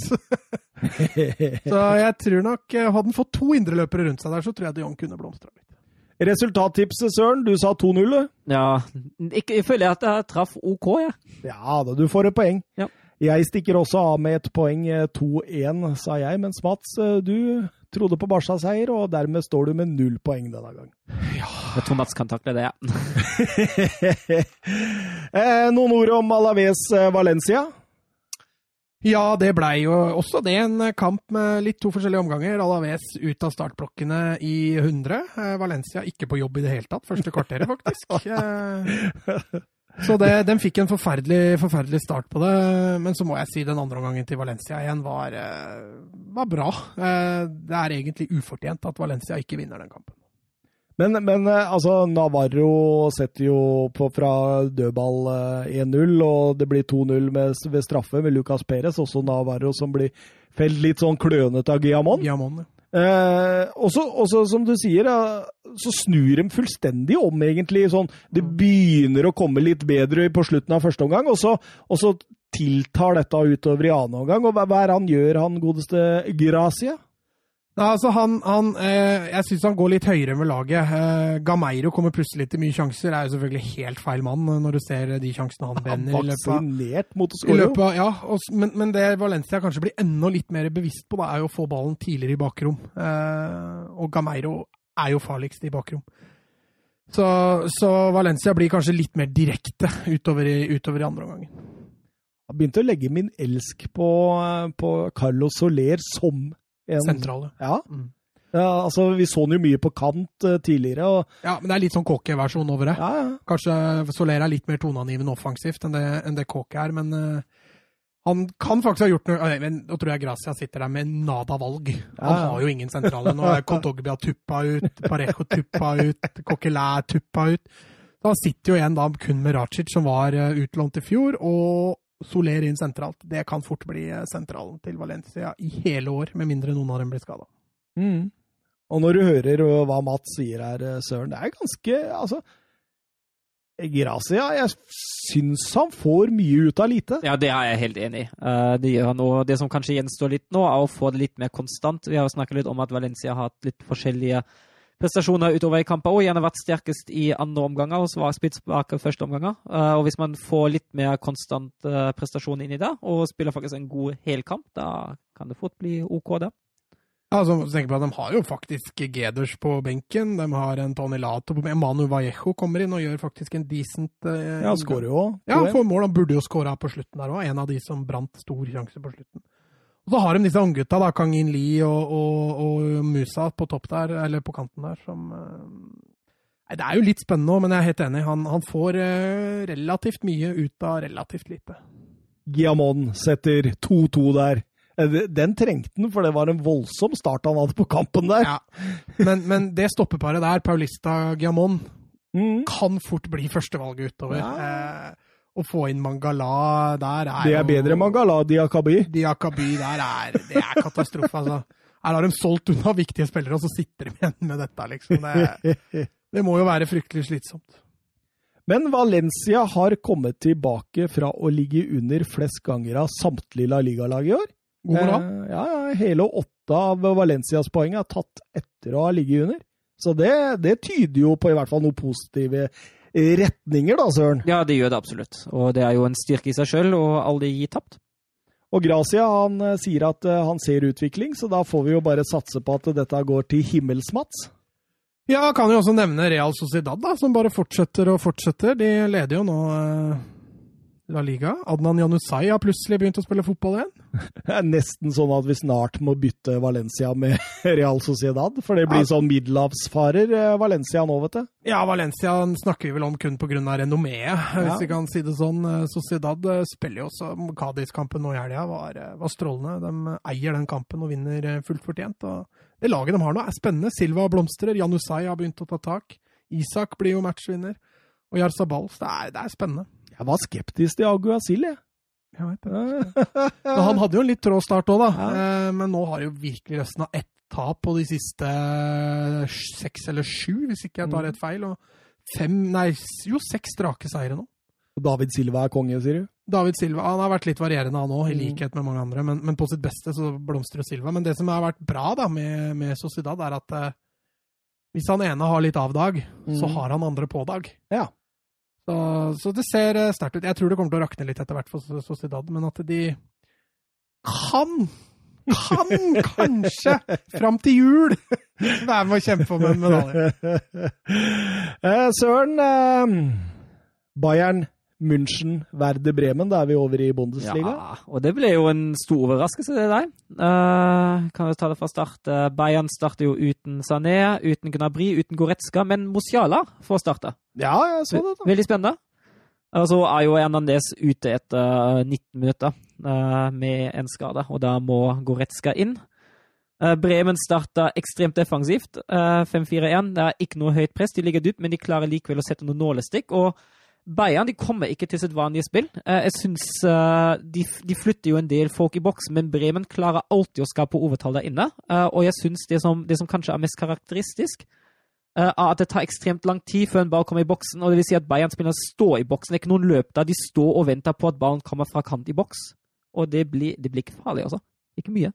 C: så jeg tror nok eh, Hadde han fått to indreløpere rundt seg der, så tror jeg de Jong kunne blomstra litt.
A: Resultattipset, Søren. Du sa 2-0.
B: Ja, ikke, jeg føler at jeg traff OK, jeg.
A: Ja da, du får et poeng.
B: Ja.
A: Jeg stikker også av med et poeng. eh, 2-1, sa jeg. Mens Mats, du trodde på Barca-seier, og dermed står du med null poeng denne gang.
B: Jeg tror Mats kan takle det, ja.
A: eh, noen ord om Alaves eh, Valencia?
C: Ja, det blei jo også det en kamp med litt to forskjellige omganger. Alaves ut av startblokkene i 100. Eh, Valencia ikke på jobb i det hele tatt, første kvarteret faktisk. Så det, den fikk en forferdelig, forferdelig start på det. Men så må jeg si den andre omgangen til Valencia igjen var, eh, var bra. Eh, Det er egentlig ufortjent at Valencia ikke vinner den kampen.
A: Men, men eh, altså, Navarro setter jo på fra dødball eh, 1-0, og det blir 2-0 ved straffe med Lucas Perez. Også Navarro som blir felt litt sånn klønete av Guillamon.
C: Guillamon, ja.
A: Eh, også, også som du sier, så snur de fullstendig om, egentlig. Sånn, det begynner å komme litt bedre på slutten av første omgang, og så, og så tiltar dette utover i annen omgang. Og hva, hva er han gjør, han godeste Gracia?
C: Nei, altså han, han eh, Jeg syns han går litt høyere med laget. Eh, Gameiro kommer plutselig til mye sjanser. Er jo selvfølgelig helt feil mann eh, når du ser de sjansene han
A: Han
C: brenner av
A: vaksinert mot å skåre.
C: ja, og, men, men det Valencia kanskje blir enda litt mer bevisst på, da, er jo å få ballen tidligere i bakrom. Eh, og Gameiro er jo farligst i bakrom. Så, så Valencia blir kanskje litt mer direkte utover i, utover i andre omgang.
A: Han begynte å legge min elsk på, eh, på Carlos Soler som en
C: Sentrale.
A: Ja.
C: Mm.
A: ja, altså Vi så han jo mye på kant uh, tidligere. og
C: Ja, men det er litt sånn Kåke-versjon over det.
A: ja, ja.
C: Kanskje Soler er litt mer toneangivende offensivt enn det, enn det Kåke er, men uh, han kan faktisk ha gjort noe men Nå tror jeg Gracia sitter der med nada valg. Han har jo ingen sentrale. Nå er Kontogbia tuppa ut, Parejo tuppa ut, Coquelin tuppa ut. Da sitter jo igjen da kun med Racic, som var eh, utlånt i fjor, og Soler inn sentralt. Det kan fort bli eh, sentralen til Valencia i hele år, med mindre noen av dem blir skada.
A: Mm. Og når du hører uh, hva Mats sier her, uh, Søren, det er ganske Altså Gracia, jeg syns han får mye ut av lite.
B: Ja, det er jeg helt enig i. Eh, det det som kanskje gjenstår litt nå, er å få det litt mer konstant. Vi har snakket litt om at Valencia har hatt litt forskjellige prestasjoner utover i kamper og gjerne vært sterkest i andre omganger og var spilt første omganger. Eh, og hvis man får litt mer konstant eh, prestasjon inn i det, og spiller faktisk en god helkamp, da kan det fort bli OK, det.
C: Ja, altså, tenk på at De har jo faktisk Geders på benken. De har en Tony Lato på benken. Manu Vallejo kommer inn og gjør faktisk en decent eh,
A: Ja, skårer jo òg.
C: Ja, får mål. Han burde jo skåra på slutten der òg. En av de som brant stor sjanse på slutten. Og så har de disse unggutta, da, Kang In Lee og, og, og Musa på topp der, eller på kanten der, som eh, Nei, Det er jo litt spennende òg, men jeg er helt enig. Han, han får eh, relativt mye ut av relativt lite.
A: Giamon setter 2-2 der. Eh, Den trengte han, for det var en voldsom start han hadde på kampen der.
C: Ja. Men, men det stoppeparet der, Paulista Giamon,
A: Mm.
C: kan fort bli førstevalget utover.
A: Ja.
C: Eh, å få inn Mangala der er
A: Det er bedre enn Mangala Diakaby.
C: Diakaby der er Det er katastrofe, altså. Her har de solgt unna viktige spillere, og så sitter de igjen med dette, liksom. Det, det må jo være fryktelig slitsomt.
A: Men Valencia har kommet tilbake fra å ligge under flest ganger av samtlige La Liga-lag i år.
C: God bra.
A: Eh, ja, ja, hele åtte av Valencias poeng er tatt etter å ha ligget under. Så det, det tyder jo på i hvert fall noen positive retninger, da, Søren.
B: Ja, det gjør det absolutt. Og det er jo en styrke i seg sjøl å aldri gi tapt.
A: Og Gracia han eh, sier at eh, han ser utvikling, så da får vi jo bare satse på at dette går til himmelsmats.
C: Ja, kan jo også nevne Real Sociedad, da, som bare fortsetter og fortsetter. De leder jo nå eh, La Liga. Adnan Janusai har plutselig begynt å spille fotball igjen.
A: Det er nesten sånn at vi snart må bytte Valencia med Real Sociedad, for det blir
C: Ja.
A: sånn middelhavsfarer eh, Valencia nå, vet du.
C: Ja, Valencia snakker vi vel om kun pga. renommeet, hvis
A: Ja.
C: vi kan si det sånn. Eh, Sociedad eh, spiller jo også Cádiz-kampen nå i helga, var, eh, var strålende. De eier den kampen og vinner eh, fullt fortjent. Og det laget de har nå, er spennende. Silva blomstrer, Janusai har begynt å ta tak. Isak blir jo matchvinner. Og Jarzabal. Det det er spennende.
A: Jeg var skeptisk til Aguasil, jeg.
C: Jeg vet det. Men han hadde jo en litt trå start òg, da.
A: Ja.
C: Eh, Men nå har jo virkelig løsna ett tap på de siste seks eller sju, hvis ikke jeg tar rett feil. Og fem, nei, jo seks strake seire nå.
A: David Silva er konge, sier du?
C: David Silva han har vært litt varierende, han òg, i
A: Mm.
C: likhet med mange andre. Men, men på sitt beste så blomstrer Silva. Men det som har vært bra da med, med Sociedad, er at eh, hvis han ene har litt avdag, så
A: Mm.
C: har han andre pådag.
A: Ja.
C: Så, så det ser eh, sterkt ut. Jeg tror det kommer til å rakne litt etter hvert for Sociedad, men at de kan kan kanskje fram til jul være med å kjempe om en medalje.
A: Eh, Søren, eh, Bayern, München, Werder Bremen, da er vi over i Bundesliga.
B: Ja, og det ble jo en stor overraskelse, det der. Uh, kan vi ta det fra start. Eh, Bayern starter jo uten Sané, uten Gnabry, uten Goretzka, men Musiala får starte.
A: Ja, jeg så det, da.
B: Veldig spennende. Og så er jo Hernandez ute etter 19 minutter eh, med en skade, og da må Goretzka inn. Bremen starta ekstremt defensivt. eh, 5-4-1. Det er ikke noe høyt press, de ligger dypt, men de klarer likevel å sette noen nålestikk. og Bayern de kommer ikke til sitt vanlige spill. Eh, Jeg synes eh, de, de flytter jo en del folk i boks, men Bremen klarer alltid å skape overtall der inne. Eh, Og jeg synes det det som kanskje er mest karakteristisk, er at det tar ekstremt lang tid før en ball kommer i boksen. og det vil si at Bayern spiller står i boksen. Det er ikke noen løp der. De står og venter på at ballen kommer fra kant i boks. Og det blir, det blir ikke farlig, altså. Ikke mye.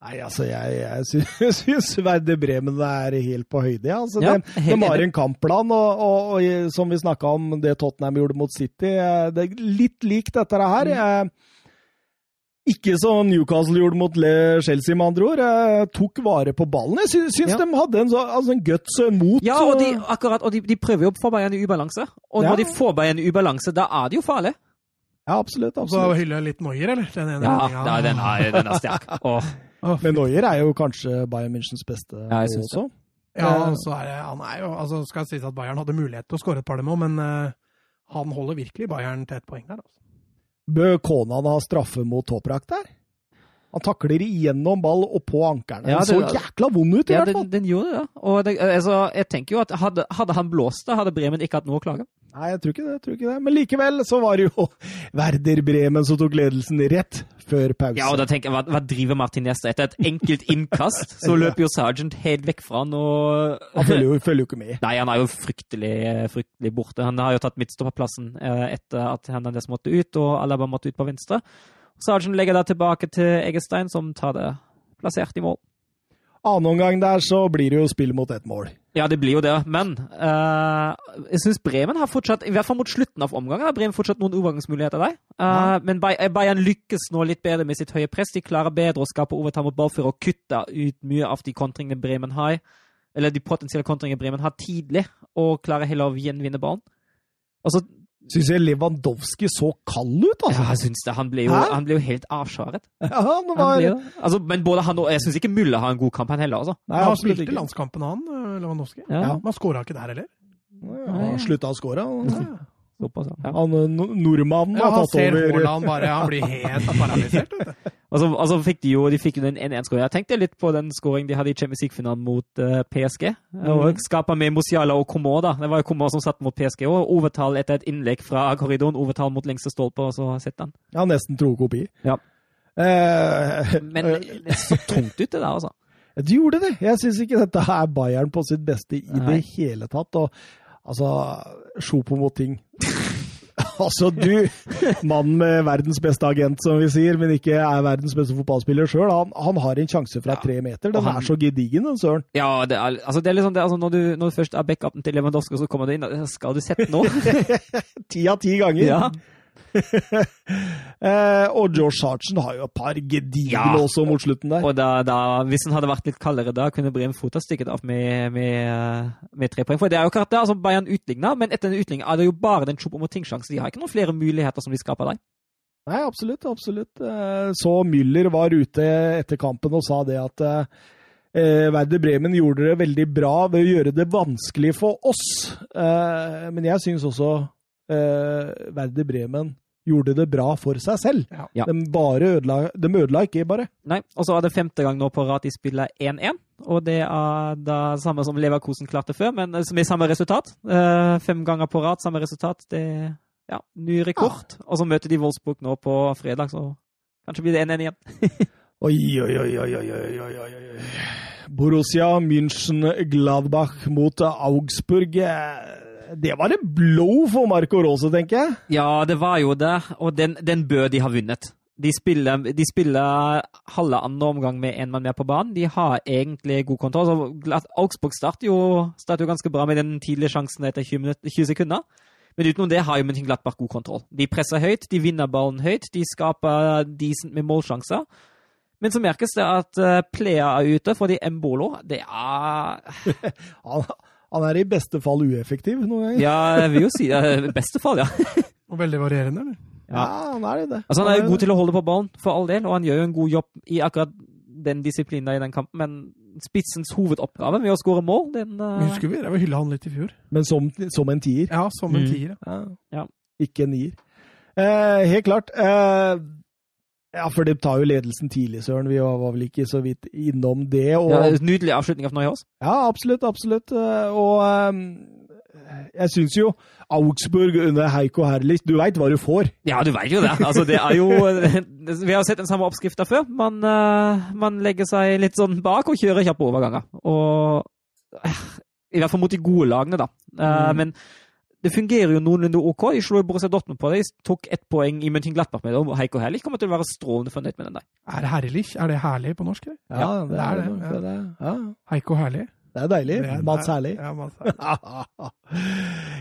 A: Nei, altså, jeg, jeg sy- syns Verde Bremen er helt på høyde, ja. Altså,
B: Ja,
A: de, de har en kampplan, og, og, og som vi snakka om det Tottenham gjorde mot City, eh, det er litt likt dette her.
B: Mm.
A: Eh, Ikke som Newcastle gjorde mot Le- Chelsea, med andre ord. Jeg tok vare på ballen. Jeg syns, syns
B: Ja.
A: de hadde en, så, altså en guts og en mot.
B: Ja, og de, akkurat, og de, de prøver jo å få bare en ubalanse. Og
A: Ja.
B: når de får bare en ubalanse, da er det jo farlig.
A: Ja, absolutt.
C: absolutt. så
A: hyller
C: jeg litt Noyer, eller? Den ene
B: ja den, er, den er sterk. Åh.
C: Å,
A: Men Neuer er jo kanskje Bayern Münchens beste
B: Ja, jeg synes
A: også.
C: Ja, og så er det, han er jo, altså skal sies at Bayern hadde mulighet til å skåre et par dem òg, men uh, han holder virkelig Bayern til ett poeng der. Altså.
A: Bør Konan ha straffe mot Toprak der? Han takler igjennom ball og på ankerne.
B: Ja,
A: det så jækla vond ut, i
B: Ja,
A: hvert fall.
B: den, den gjorde det. Og det, altså, jeg tenker jo at hadde, hadde han blåst det, hadde Bremen ikke hatt noe å klage.
A: Nei, jeg tror ikke det. jeg tror ikke det. Men likevel så var det jo Werder Bremen som tok ledelsen rett før pause.
B: Ja, og da tenker jeg, hva, hva driver Martinez etter? Et enkelt innkast, så løper jo Sergeant helt vekk fra han og
A: Han følger jo, følger jo ikke med.
B: Nei, han er jo fryktelig, fryktelig borte. Han har jo tatt midtstopperplassen eh, etter at Hernandez måtte ut, og Alaba måtte ut på venstre. Sergeant legger da tilbake til Eggestein, som tar det plassert i mål.
A: Annen omgang der så blir det jo spill mot ett mål.
B: Ja, det blir jo det, men uh, jeg syns Bremen har fortsatt, i hvert fall mot slutten av omgangen, har Bremen fortsatt noen overgangsmuligheter der. Uh,
A: Ja.
B: Men Bayern lykkes nå litt bedre med sitt høye press. De klarer bedre å skape overtall mot ballfører og kutte ut mye av de kontringene Bremen har, eller de potensielle kontringene Bremen har tidlig, og klarer heller å gjenvinne ballen. Altså,
A: Syns jeg Lewandowski så kald ut, altså.
B: ja, jeg synes det. Han ble jo, han ble jo helt avskjæret.
A: Ja, han
B: Han
A: var...
B: Han. Altså, men både han og Jeg syns ikke Mulle har en god kamp, han heller, altså.
A: Nei,
C: han spilte
A: ikke.
C: landskampen, han, eh, Lewandowski.
B: Ja.
A: Ja.
C: Men han skåra ikke der heller.
A: Ja, han slutta å skåre. Han,
B: Såpass, ja.
A: han no- nordmannen
C: Ja,
A: har
C: han ser
A: hvordan
C: Haaland bare Han blir helt paralysert.
B: Og så, og så fikk de jo de fikk jo den 1-1-skåringen. Jeg tenkte litt på den skåringen de hadde i Champions League-finalen mot uh, PSG. Og skapa med Musiala og Coman, da. Det var jo Coman som satt mot PSG. Og overtall etter et innlegg fra korridoren. Overtall mot lengste stolpe, og så sitter han.
A: Ja, nesten tro kopi.
B: Ja.
A: Eh,
B: Men det så tungt ut, det der, altså.
A: Det gjorde det. Jeg syns ikke dette er Bayern på sitt beste i
B: Nei.
A: det hele tatt. Og altså Sjopo-Moting. altså, du, mannen med verdens beste agent, som vi sier, men ikke er verdens beste fotballspiller sjøl, han, han har en sjanse fra tre meter. Den
B: han-
A: er så gedigen, den søren.
B: Ja, det er, altså, det er liksom det, altså, når, du, når du først er backupen til Lewandowski, så kommer du inn Skal du sette nå?
A: Ti av ti ganger.
B: ja.
A: Eh, og George Sargent har jo et par gedigne
B: Ja.
A: også mot slutten der.
B: Og da, da, hvis den hadde vært litt kaldere da, kunne Bremen fort ha stikket av med, med, med tre poeng. For det er jo akkurat det. altså Bayern utligna, men etter den utligninga er det jo bare den Choupo-Moting-sjansen. De har ikke noen flere muligheter som de skaper der.
A: Nei, absolutt. absolutt. Eh, Så Müller var ute etter kampen og sa det at eh, Werder Bremen gjorde det veldig bra ved å gjøre det vanskelig for oss. Eh, men jeg syns også eh, Werder Bremen gjorde det bra for seg selv.
C: Ja.
A: De, ødela, de, ødela, ikke bare.
B: Nei, og så er det femte gang nå på rad de spiller 1-1. Og det er det samme som Leverkosen klarte før, men eh, som er samme resultat. Eh, fem ganger på rad, samme resultat. Det er ja, ny rekord. Ja. Og så møter de Wolfsburg nå på fredag, så kanskje blir det 1-1 igjen.
A: oi, oi, oi, oi, oi, oi, oi. Borussia München Gladbach mot Augsburg. Eh, Det var et blow for Marco Rose, tenker jeg.
B: Ja, det var jo det, og den, den bør de ha vunnet. De spiller, de spiller halve andre omgang med én mann mer på banen. De har egentlig god kontroll. Så Augsburg starter jo, starter jo ganske bra med den tidlige sjansen etter 20, minutter, 20 sekunder. Men utenom det har jo Mönchenglattbach god kontroll. De presser høyt, de vinner ballen høyt, de skaper decent med målsjanser. Men så merkes det at uh, Plea er ute fordi Embolo Det er
A: Han, han er i beste fall ueffektiv noen ganger.
B: Ja, jeg vil jo si det. I beste fall, ja.
C: Og veldig varierende, eller?
A: Ja, han er det.
B: Altså, han er jo god til å holde på ballen, for all del, og han gjør jo en god jobb i akkurat den disiplinen i den kampen, men spissens hovedoppgave med å skåre mål, den
C: Men
B: uh,
C: husker vi, jeg vil hylle han litt i fjor.
A: Men som, som en tier.
C: Ja, som en
B: Mm.
C: tier. ja.
A: Ja.
B: Ja.
A: Ikke en nier. Eh, helt klart. Eh, ja, for de tar jo ledelsen tidlig, Søren. Vi var, var vel ikke så vidt innom det. Og,
B: ja,
A: ja,
B: Nydelig avslutning av Neuhaus.
A: absolutt, absolutt. Eh, Og um, jeg syns jo Augsburg under Heiko Herlich Du veit hva du får.
B: Ja, du vet jo det. Altså, det er jo Vi har sett den samme oppskrifta før. Man, uh, man legger seg litt sånn bak og kjører kjappe overganger. Og uh, I hvert fall mot de gode lagene, da. Uh,
A: Mm.
B: Men det fungerer jo noenlunde OK. De slo Borussia Dortmund på det. De tok ett poeng i Mönchenglattbach med det, og Heiko Herlich kommer til å være strålende fornøyd med den der.
C: Er det herlig? Er det herlig på norsk? eller?
A: Ja,
C: det er det,
A: det,
C: ja.
A: det. Ja,
C: Heiko Herlig?
A: det er deilig.
C: Det er-
A: Mats Herlig.
C: Ja, Mats Herlig.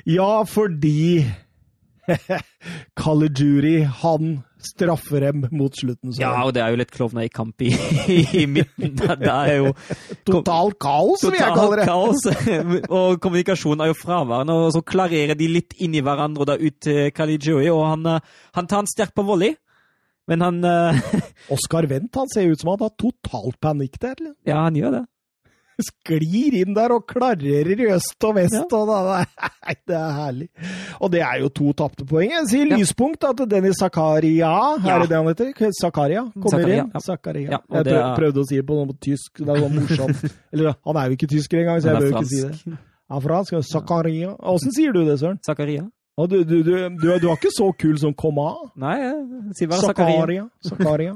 A: ja, fordi Caligiuri, han straffer dem mot slutten. Så
B: Ja, og det er jo litt klovna i kamp i, i midten. Det, er jo
A: Totalt kaos, vil jeg kalle det.
B: kaos. Og kommunikasjonen er jo fraværende, og så klarerer de litt inn i hverandre og da ut Caligiuri, og han, eh, han tar en sterk på volley. Men han eh,
A: Oskar Wendt han ser ut som han har totalt panikk der. eller?
B: Ja, han gjør det.
A: Sklir inn der og klarerer i øst og vest.
B: Ja.
A: Og da, nei, det er herlig. Og det er jo to tapte poeng. Jeg sier
B: Ja.
A: lyspunkt at Dennis Zakaria,
B: Ja.
A: er det det han heter? Zakaria kommer
B: Zakaria,
A: inn. Zakaria.
B: Ja,
A: jeg prøv, prøvde å si det på noe tysk, det var morsomt. Eller han er jo ikke tysker engang, så jeg bør ikke si det. Han er fransk. Zakaria. Åssen sier du det, Søren?
B: Zakaria?
A: Du, du, du, du, du er ikke så kul som Koma.
B: Nei, jeg sier bare Zakaria.
A: Zakaria.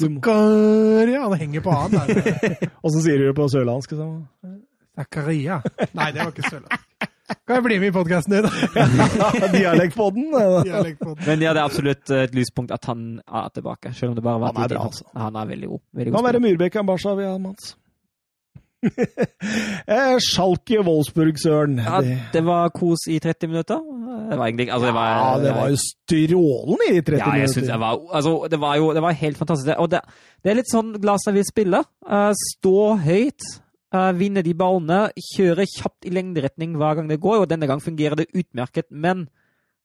A: Zakaria.
C: Han henger på han. der.
A: Åssen sier du det på sørlandsk?
C: Zakaria. Nei, det var ikke sørlandsk. Kan jeg bli med i podkasten din?
A: Dialektpodden?
C: Dialektpodden.
B: Men ja, det er absolutt et lyspunkt at han er tilbake, selv om det bare var
A: Han er bra, altså.
B: Han er veldig god. Veldig
A: Kan
B: god
A: være
B: spiller.
A: Myrbekk og Barca vi Mats. Eh, Schalke Wolfsburg, Søren.
B: Ja,
A: Det,
B: var kos i 30 minutter. Det var egentlig altså, det var,
A: ja, det var jo strålende i 30
B: Ja, jeg synes
A: minutter.
B: det var, altså, det var jo det var helt fantastisk. Og det, det er litt sånn Glaser vil spille. Eh, stå høyt, eh, vinne de ballene, kjøre kjapt i lengderetning hver gang det går. Og denne gang fungerer det utmerket, men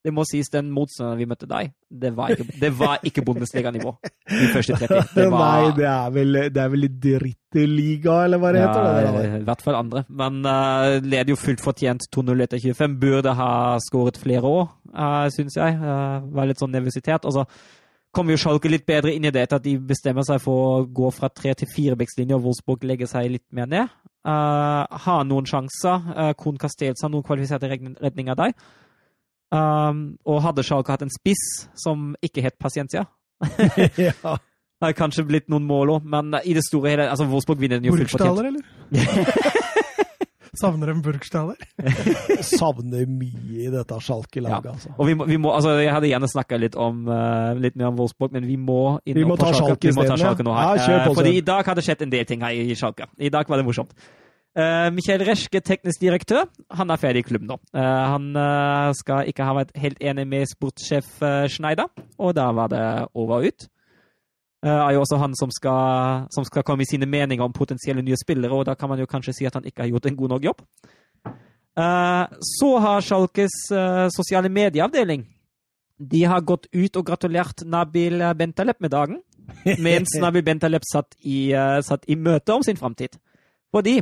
B: det må sies, den motstanderen vi møtte deg, det var ikke, det var ikke Bundesliga-nivå de første 30. Det var,
A: Nei, det er vel, det er vel i dritteliga, eller hva det heter? det
B: ja, i hvert fall andre. Men uh, leder jo fullt fortjent 2-0 etter 25. Burde ha skåret flere år, uh, syns jeg. Uh, var litt sånn nervøsitet. Og så kommer jo Schalke litt bedre inn i det etter at de bestemmer seg for å gå fra tre til firebeckslinje, og Wolfsburg legger seg litt mer ned. Uh, har noen sjanser. Uh, Kohn Castells har noen kvalifiserte redninger der. Um, og hadde Schalke hatt en spiss som ikke het Pasientia
A: ja.
B: har kanskje blitt noen mål òg, men i det store hele altså Wolfsburg vinner den jo fullt fortjent.
C: Eller? Savner en Burgstaller?
A: Savner mye i dette Schalke-laget,
B: Ja.
A: altså.
B: Og vi må, vi må, altså Jeg hadde gjerne snakka litt, om, eh, litt mer om Wolfsburg, men vi må inn
A: Vi må ta Schalke
B: Vi må ta. Schalke nå
A: Ja,
B: her.
A: på,
B: Eh, Fordi i dag hadde skjedd en del ting her i Schalke. I dag var det morsomt. Uh, Michael Reschke, teknisk direktør, han er ferdig i klubben nå. Uh, han uh, skal ikke ha vært helt enig med sportssjef Schneider, og da var det over og ut. Det er jo også han som skal, som skal komme i sine meninger om potensielle nye spillere, og da kan man jo kanskje si at han ikke har gjort en god nok jobb. så har Schalkes sosiale medieavdeling de har gått ut og gratulert Nabil Bentaleb med dagen, mens Nabil Bentaleb satt i, satt i møte om sin framtid. Fordi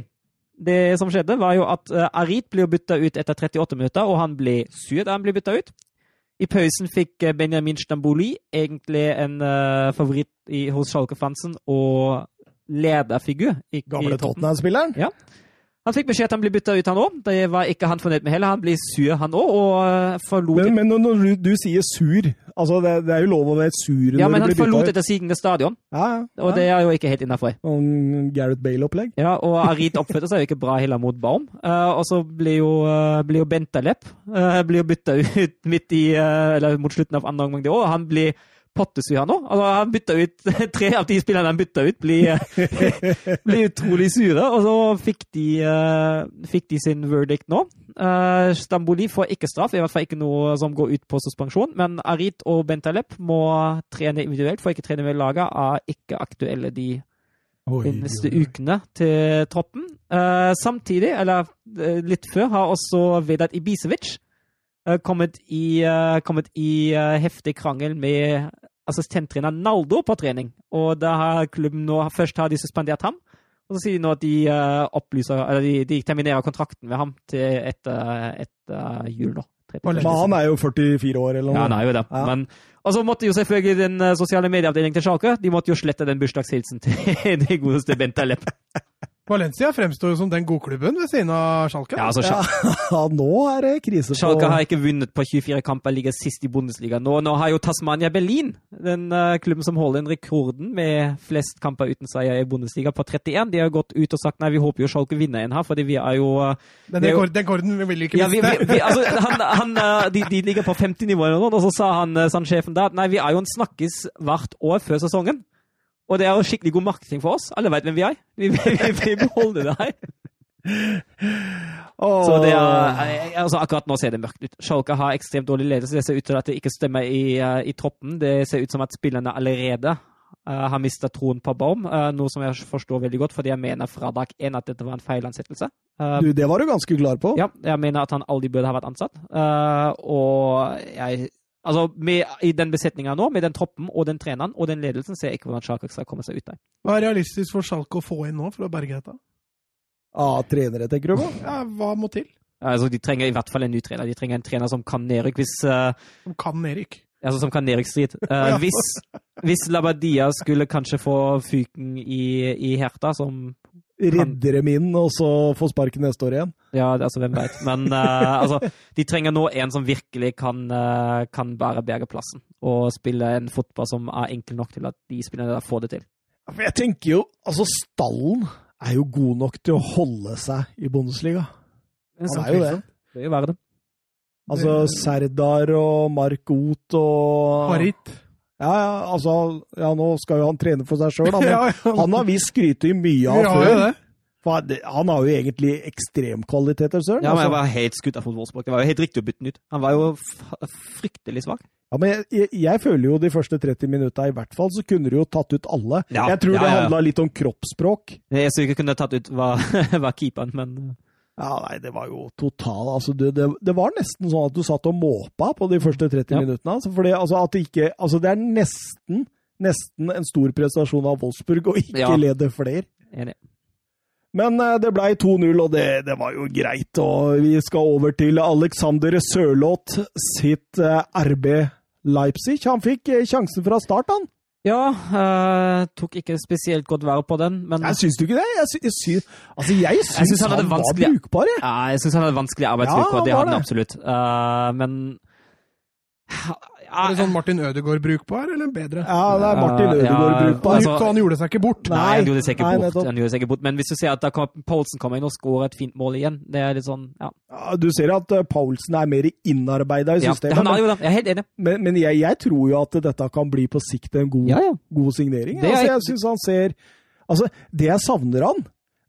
B: det som skjedde, var jo at uh, Arit ble bytta ut etter 38 minutter, og han ble sur da han ble bytta ut. I pausen fikk uh, Benjamin Stamboli, egentlig en uh, favoritt i, hos Schalke-fansen og lederfigur
A: i, Gamle Tottenham-spilleren?
B: Ja. Han fikk beskjed at han ble bytta ut, han òg. Det var ikke han fornøyd med heller. Han ble sur, han òg, og forlot
A: Men, men når du, du, sier sur altså det, det, er jo lov å være sur
B: når
A: ja,
B: men han forlot etter sigende stadion,
A: ja, ja,
B: og det er jo ikke helt innafor.
A: Gareth Bale-opplegg?
B: Ja, og Arit oppførte seg jo ikke bra heller mot Baum. Uh, og så blir jo, uh, blir jo Bentaleb uh, blir jo bytta ut midt i, eller mot slutten av andre omgang det òg. han blir pottesur har nå. Altså, han bytta ut Tre av de spillerne han bytta ut, blir, blir utrolig sure. Og så fikk de, uh, fikk de sin verdict nå. Uh, Stamboli får ikke straff, i hvert fall ikke noe som går ut på suspensjon. Men Arit og Bentaleb må trene individuelt, får ikke trene med laget, er ikke aktuelle de de neste ukene til troppen. Uh, samtidig, eller litt før, har også Vedat Ibisevic kommet i, kommet i heftig krangel med assistenttrener Naldo på trening. Og da har klubben nå Først har de suspendert ham, og så sier de nå at de uh, opplyser Eller de, de, terminerer kontrakten med ham til etter, etter jul nå.
A: Men han er jo 44 år, eller noe.
B: Ja, han er jo det. Ja. Men, og så måtte jo selvfølgelig den sosiale medieavdelingen til Schalke de måtte jo slette den bursdagshilsen til det godeste Bent Ellep.
C: Valencia fremstår jo som den godklubben ved siden av Schalke.
B: Ja, altså,
A: ja, nå er det krise på
B: Schalke har ikke vunnet på 24 kamper, ligger sist i Bundesliga. Nå, nå har jo Tasmania Berlin, den uh, klubben som holder en rekorden med flest kamper uten seier i Bundesliga, på 31. De har gått ut og sagt nei, vi håper jo Schalke vinner en her, fordi vi er jo uh,
C: Den rekorden vil ikke
B: miste. Ja, vi, vi, vi, altså, han, han, uh, de, de, ligger på 50 nivåer nå, og så sa han, sånn sjefen der, nei, vi er jo en snakkes hvert år før sesongen. Og det er jo skikkelig god marketing for oss. Alle vet hvem vi er. Vi vi, vi beholder det her. Oh. Så det er, altså Akkurat nå ser det mørkt ut. Schalke har ekstremt dårlig ledelse. Det ser ut til at det ikke stemmer i, uh, i troppen. Det ser ut som at spillerne allerede uh, har mista troen på Baum, uh, noe som jeg forstår veldig godt, fordi jeg mener fra dag én at dette var en feilansettelse.
A: du, det var du ganske klar på?
B: Ja, jeg mener at han aldri burde ha vært ansatt. og jeg Altså, med, I den besetninga nå, med den troppen og den treneren og den ledelsen, ser jeg ikke hvordan Schalke skal komme seg ut der.
C: Hva er realistisk for Schalke å få inn nå for å berge dette?
A: Ah, trenere, tenker du på?
C: Ja, hva må til?
B: Altså, De trenger i hvert fall en ny trener. De trenger en trener som kan nedrykk hvis uh,
C: Som kan nedrykk?
B: Altså, som kan nedrykksstrid. Uh, hvis, hvis Labadia skulle kanskje få fyken i, i Herta, som
A: redde dem inn, og så få sparken neste år igjen.
B: Ja, altså, hvem veit. Men uh, altså, de trenger nå en som virkelig kan, uh, kan bære berge plassen, og spille en fotball som er enkel nok til at de spillerne der får det til.
A: Jeg tenker jo, altså Stallen er jo god nok til å holde seg i Bundesliga. Han er jo det.
B: Det vil være det.
A: Altså Serdar og Mark Oth og
C: Harit.
A: Ja, ja, altså, ja, nå skal jo han trene for seg sjøl, men ja, ja. han har visst skrytt mye av før. For han har jo egentlig ekstremkvaliteter, søren.
B: Ja, men jeg altså. var helt skutt av Wolfsburg. Det var jo helt riktig å bytte den ut. Han var jo fryktelig svak.
A: Ja, men jeg, jeg, føler jo de første 30 minutta i hvert fall, så kunne du jo tatt ut alle. Ja, jeg tror det handla litt om kroppsspråk.
B: Jeg ikke kunne tatt ut hva, hva keeperen, men
A: ja, nei, det var jo total altså, det, det, det, var nesten sånn at du satt og måpa på de første 30 ja. minuttene. Altså, fordi, altså, at det, ikke, altså, det er nesten, nesten en stor prestasjon av Wolfsburg å ikke ja. lede flere.
B: Enig.
A: Men uh, det blei 2-0, og det, det, var jo greit. Og vi skal over til Alexander Sørloth sitt uh, RB Leipzig. Han fikk uh, sjansen fra start, han.
B: Ja, uh, tok ikke spesielt godt vær på den, men
A: Jeg syns du ikke det? Jeg, sy, jeg, sy, altså, jeg syns, jeg syns han, han var brukbar, jeg.
B: Ja, jeg syns han hadde vanskelig arbeidsvilkår, ja, det hadde han absolutt. Uh, men
C: er det sånn Martin Ødegaard brukbar, eller bedre?
A: Ja, det er Martin Ødegaard ja, brukbar.
C: Altså, så han gjorde seg ikke bort?
B: Nei, han gjorde seg ikke, nei, bort, han gjorde seg ikke bort. Men hvis du ser at da Paulsen kommer inn og skårer et fint mål igjen, det er litt sånn, ja.
A: ja du ser at Poulsen Paulsen er mer innarbeida i systemet.
B: Ja, han er jo det. Jeg er helt enig.
A: Men, men jeg, jeg, tror jo at dette kan bli på sikt en god, god signering. Altså, jeg syns han ser Altså, det jeg savner han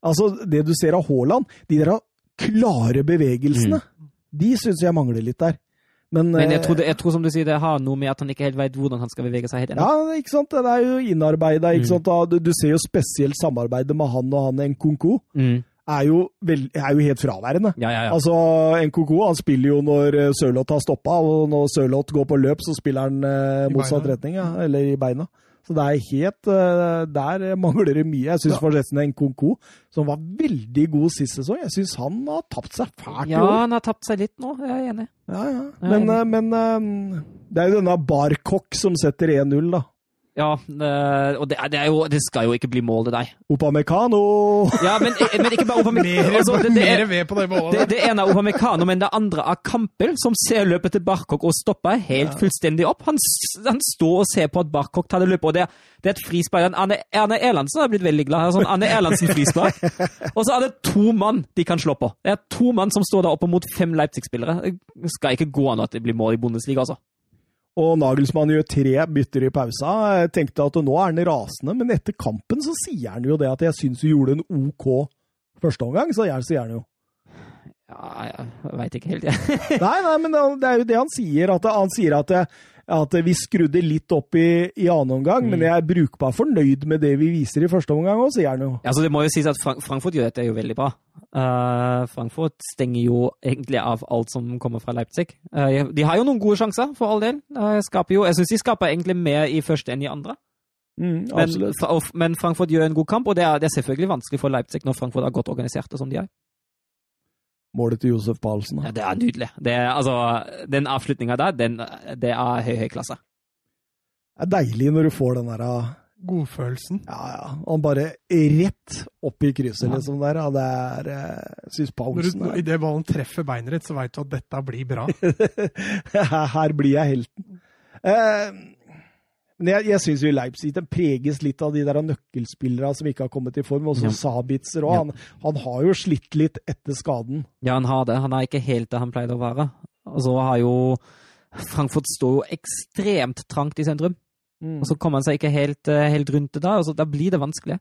A: Altså, det du ser av Haaland, de der klare bevegelsene, de syns jeg mangler litt der. Men,
B: Men jeg
A: eh,
B: tror, det, jeg tror som du sier, det har noe med at han ikke helt vet hvordan han skal bevege seg helt ennå.
A: Ja, ikke sant? Det er jo innarbeida.
B: Mm.
A: Du, du ser jo spesielt samarbeidet med han og han Nkunku
B: Mm.
A: er jo, er jo helt fraværende.
B: Ja, ja, ja.
A: Altså, Nkunku han spiller jo når eh, Sørloth har stoppa, og når Sørloth går på løp, så spiller han eh, motsatt retning, ja, eller i beina. Så det er helt eh, Der mangler det mye. Jeg syns
C: Ja.
A: forresten Nkunku, som var veldig god sist sesong, jeg syns han har tapt seg fælt
B: ja, han har tapt seg litt nå, jeg er enig.
A: Ja, ja. Men, eh, men eh, det er jo denne Barkok som setter 1-0, da.
B: Ja, og det, er- det, er jo, det skal jo ikke bli mål til deg.
A: Opamecano!
B: Ja, men, men ikke bare Opamecano. Altså, det, det,
C: mer
B: er-
C: ved på det målet.
B: det, det ene er Opamecano, men det andre er Kampel, som ser løpet til Barkok og stopper helt fullstendig opp. Han, han står og ser på at Barkok tar det løpet, og det, det er et frispark. Arne, Arne Erlandsen har blitt veldig glad. Sånn Arne Erlandsen-frispark. Og så er det to mann de kan slå på. Det er to mann som står der oppe mot fem Leipzig-spillere. Det skal ikke gå an at det blir mål i Bundesliga, altså.
A: Og Nagelsmann gjør tre bytter i pausa. Jeg tenkte at nå er han rasende, men etter kampen så sier han jo det at jeg syns du gjorde en OK førsteomgang, så jeg sier han jo.
B: Ja, jeg veit ikke helt, jeg.
A: Nei, nei, men det er jo det han sier. At han sier at, at vi skrudde litt opp i, i annen omgang, men jeg er brukbar fornøyd med det vi viser i første omgang òg, sier han jo.
B: Altså, det må jo sies at Frank Frankfurt gjør dette jo veldig bra. Uh, Frankfurt stenger jo egentlig av alt som kommer fra Leipzig. Uh, de har jo noen gode sjanser, for all del. Uh, skaper jo, jeg syns de skaper egentlig mer i første enn i andre.
A: Mm,
B: Men, men Frankfurt gjør en god kamp, og det er, det er selvfølgelig vanskelig for Leipzig når Frankfurt er godt organiserte som de er.
A: Målet til Josef Pahlsen.
B: Ja, det er nydelig. Det er, altså, den avslutninga der, den, det er høy, høy klasse.
A: Det er deilig når du får den der ah,
C: Godfølelsen.
A: Ja, ja. Han bare rett opp i krysset,
B: Ja.
A: liksom, der. Ja, det er eh, syns Paulsen er
C: Idet ballen treffer beinet ditt, så veit du at dette blir bra.
A: Her blir jeg helten. Eh, men jeg, jeg syns jo Leipzig den preges litt av de der nøkkelspillerne som ikke har kommet i form. Også
B: Ja.
A: Sabitzer òg. Han, han har jo slitt litt etter skaden.
B: Ja, han har det. Han er ikke helt det han pleide å være. Og så har jo Frankfurt står jo ekstremt trangt i sentrum.
A: Mm.
B: Og så kommer han seg ikke helt, eh, helt rundt det da, og så da blir det vanskelig.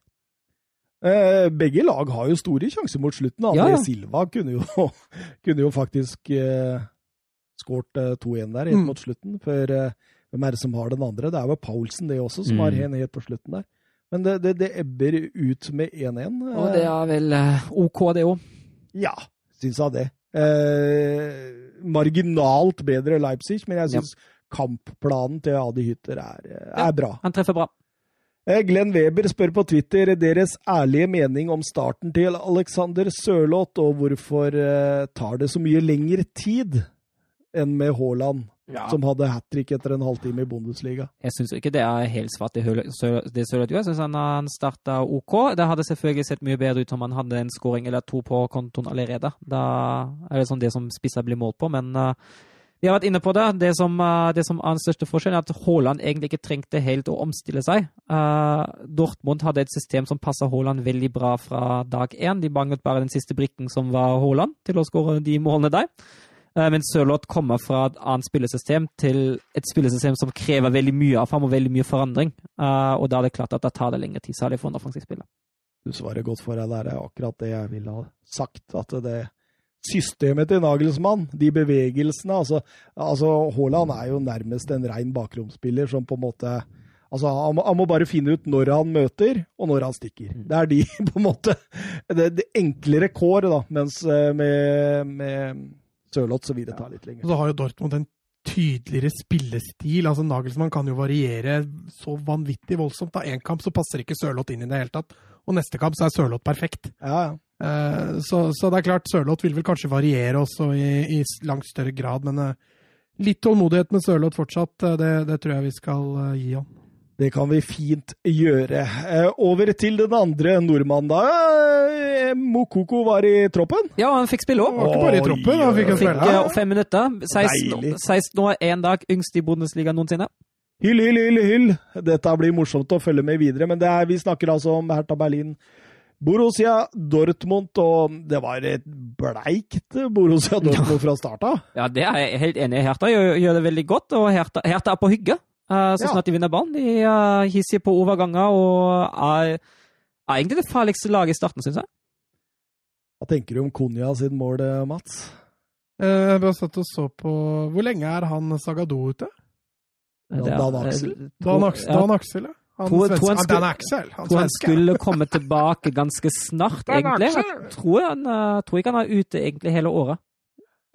A: Eh, begge lag har jo store sjanser mot slutten. André
B: Ja.
A: Silva kunne jo, kunne jo faktisk eh, skåret eh, 2-1 der helt
C: Mm.
A: mot slutten. før eh, hvem er det som har den andre? Det er vel Paulsen det også, som
B: Mm.
A: har en helt på slutten der. Men det, det, det ebber ut med 1-1.
B: Og det er vel eh, OK, det òg.
A: Ja, syns jeg det. Eh, marginalt bedre Leipzig, men jeg
B: Ja.
A: kampplanen til Adi Hytter er, er
B: Ja.
A: bra.
B: Han treffer bra.
A: Eh, Glenn Weber spør på Twitter deres ærlige mening om starten til Alexander Sørloth, og hvorfor eh, tar det så mye lengre tid enn med Haaland, som hadde hat trick etter en halvtime i Bundesliga.
B: Jeg syns ikke det er helt svart, det Høl- Sø- det Sørloth gjør. Jeg syns han, han starta OK. Det hadde selvfølgelig sett mye bedre ut om han hadde en scoring eller to på kontoen allerede. Da er det sånn det som spisser blir målt på, men uh, vi har vært inne på det. Det som, uh, det som er den største forskjellen, er at Haaland egentlig ikke trengte helt å omstille seg. Uh, Dortmund hadde et system som passa Haaland veldig bra fra dag én. De manglet bare den siste brikken, som var Haaland, til å skåre de målene der. Eh, Men Sørloth kommer fra et annet spillesystem til et spillesystem som krever veldig mye av ham og veldig mye forandring. Eh, og da er det klart at det tar det lengre tid, særlig for spiller.
A: Du svarer godt for deg der. Det er akkurat det jeg ville ha sagt. At det systemet til Nagelsmann, de bevegelsene Altså, altså Haaland er jo nærmest en rein bakromsspiller som på en måte Altså, han må, han må bare finne ut når han møter, og når han stikker. Det er de, på en måte Det, det enklere kår, da. Mens eh, med, med Sørloth så vil det ta litt
C: Og så har jo Dortmund en tydeligere spillestil. altså Nagelsmann kan jo variere så vanvittig voldsomt. Da én kamp så passer ikke Sørloth inn i det hele tatt, og neste kamp så er Sørloth perfekt.
A: Ja, ja.
C: Eh, Så, så det er klart, Sørloth vil vel kanskje variere også i, i langt større grad, men eh, litt tålmodighet med Sørloth fortsatt, eh, det, det tror jeg vi skal gi han.
A: Det kan vi fint gjøre. Eh, Over til den andre nordmannen, da. Eh, Mokoko var i troppen.
B: Ja, han fikk spille
C: Han
B: òg.
C: var ikke bare i troppen, han fikk en spille.
B: Fikk fem minutter. 16,
A: Deilig.
B: 16 år, én dag, yngst i Bundesliga noensinne.
A: Hyll, hyll, hyll, hyll! Dette blir morsomt å følge med videre, men det er, vi snakker altså om Hertha Berlin. Borussia Dortmund, og det var et bleikt Borussia Dortmund fra starten. av.
B: Ja, det er jeg helt enig i. Hertha gjør, gjør det veldig godt, og Hertha, Hertha er på hygge eh, så
A: Ja.
B: at de vinner ballen. De er hissige på overganger og er, er egentlig det farligste laget i starten, syns jeg.
A: Hva tenker du om Konya sitt mål, eh, Mats?
C: Eh, Jeg bare satt og så på Hvor lenge er han Sagado ute?
A: Ja, Dan Aksel?
C: Dan, Aksel,
B: Ja,
C: Dan Axel, ja. Han
B: Tror-
C: svensk,
B: tror han
C: Ah,
B: skulle-
C: Han
B: tror han skulle komme tilbake ganske snart, egentlig. Jeg tror, han, eh, tror ikke han er ute egentlig hele året.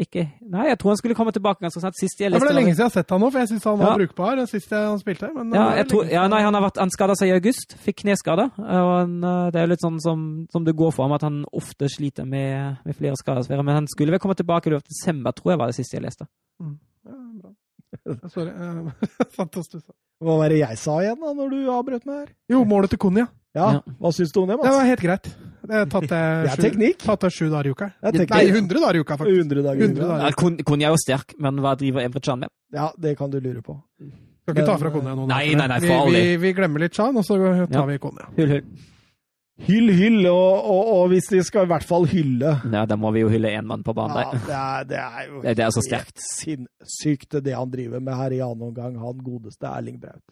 B: Ikke Nei, jeg tror han skulle komme tilbake ganske snart. Sist jeg
C: Ja, det er lenge siden jeg har sett han nå, for jeg syns han var
B: Ja.
C: brukbar sist jeg- han spilte. Men
B: ja, jeg tror, ja, nei, han har vært, han skada seg i august. Fikk kneskade. Og han, eh, det er jo litt sånn som, som det går for ham, at han ofte sliter med, med flere skadesfærer. Men han skulle vel komme tilbake i løpet av desember, tror jeg var det siste jeg leste.
C: Ja, bra. Sorry. og stussa.
A: Hva var det jeg sa igjen da, når du avbrøt meg her?
C: Jo, målet til Konya.
A: Ja,
B: Ja.
A: Hva syns du om det,
C: Det var helt greit. Det har tatt det
A: Det er
C: sju, tatt sju dager i uka.
A: Er
C: Nei,
A: teknikk.
C: 100 dager i uka, faktisk.
A: 100 dager.
C: 100 dager.
B: Ja, Kun- Kunja er jo sterk, men hva driver Emre Can med?
A: Ja, det kan du lure på.
C: Skal ikke ta fra Konya noen.
B: Nei, nei, nei,
C: vi,
B: for
C: vi,
B: vi,
C: vi glemmer litt Chan, og så tar
B: Ja.
C: vi Konya.
B: Hyll, hyll.
A: Hyll, hyll, og, og, og hvis de skal i hvert fall hylle
B: Ja, da må vi jo hylle én mann på banen
A: ja, det, er, det er jo
B: Det, det er så sterkt.
A: helt sinnssykt det han driver med her i annen omgang, han godeste Erling Braut.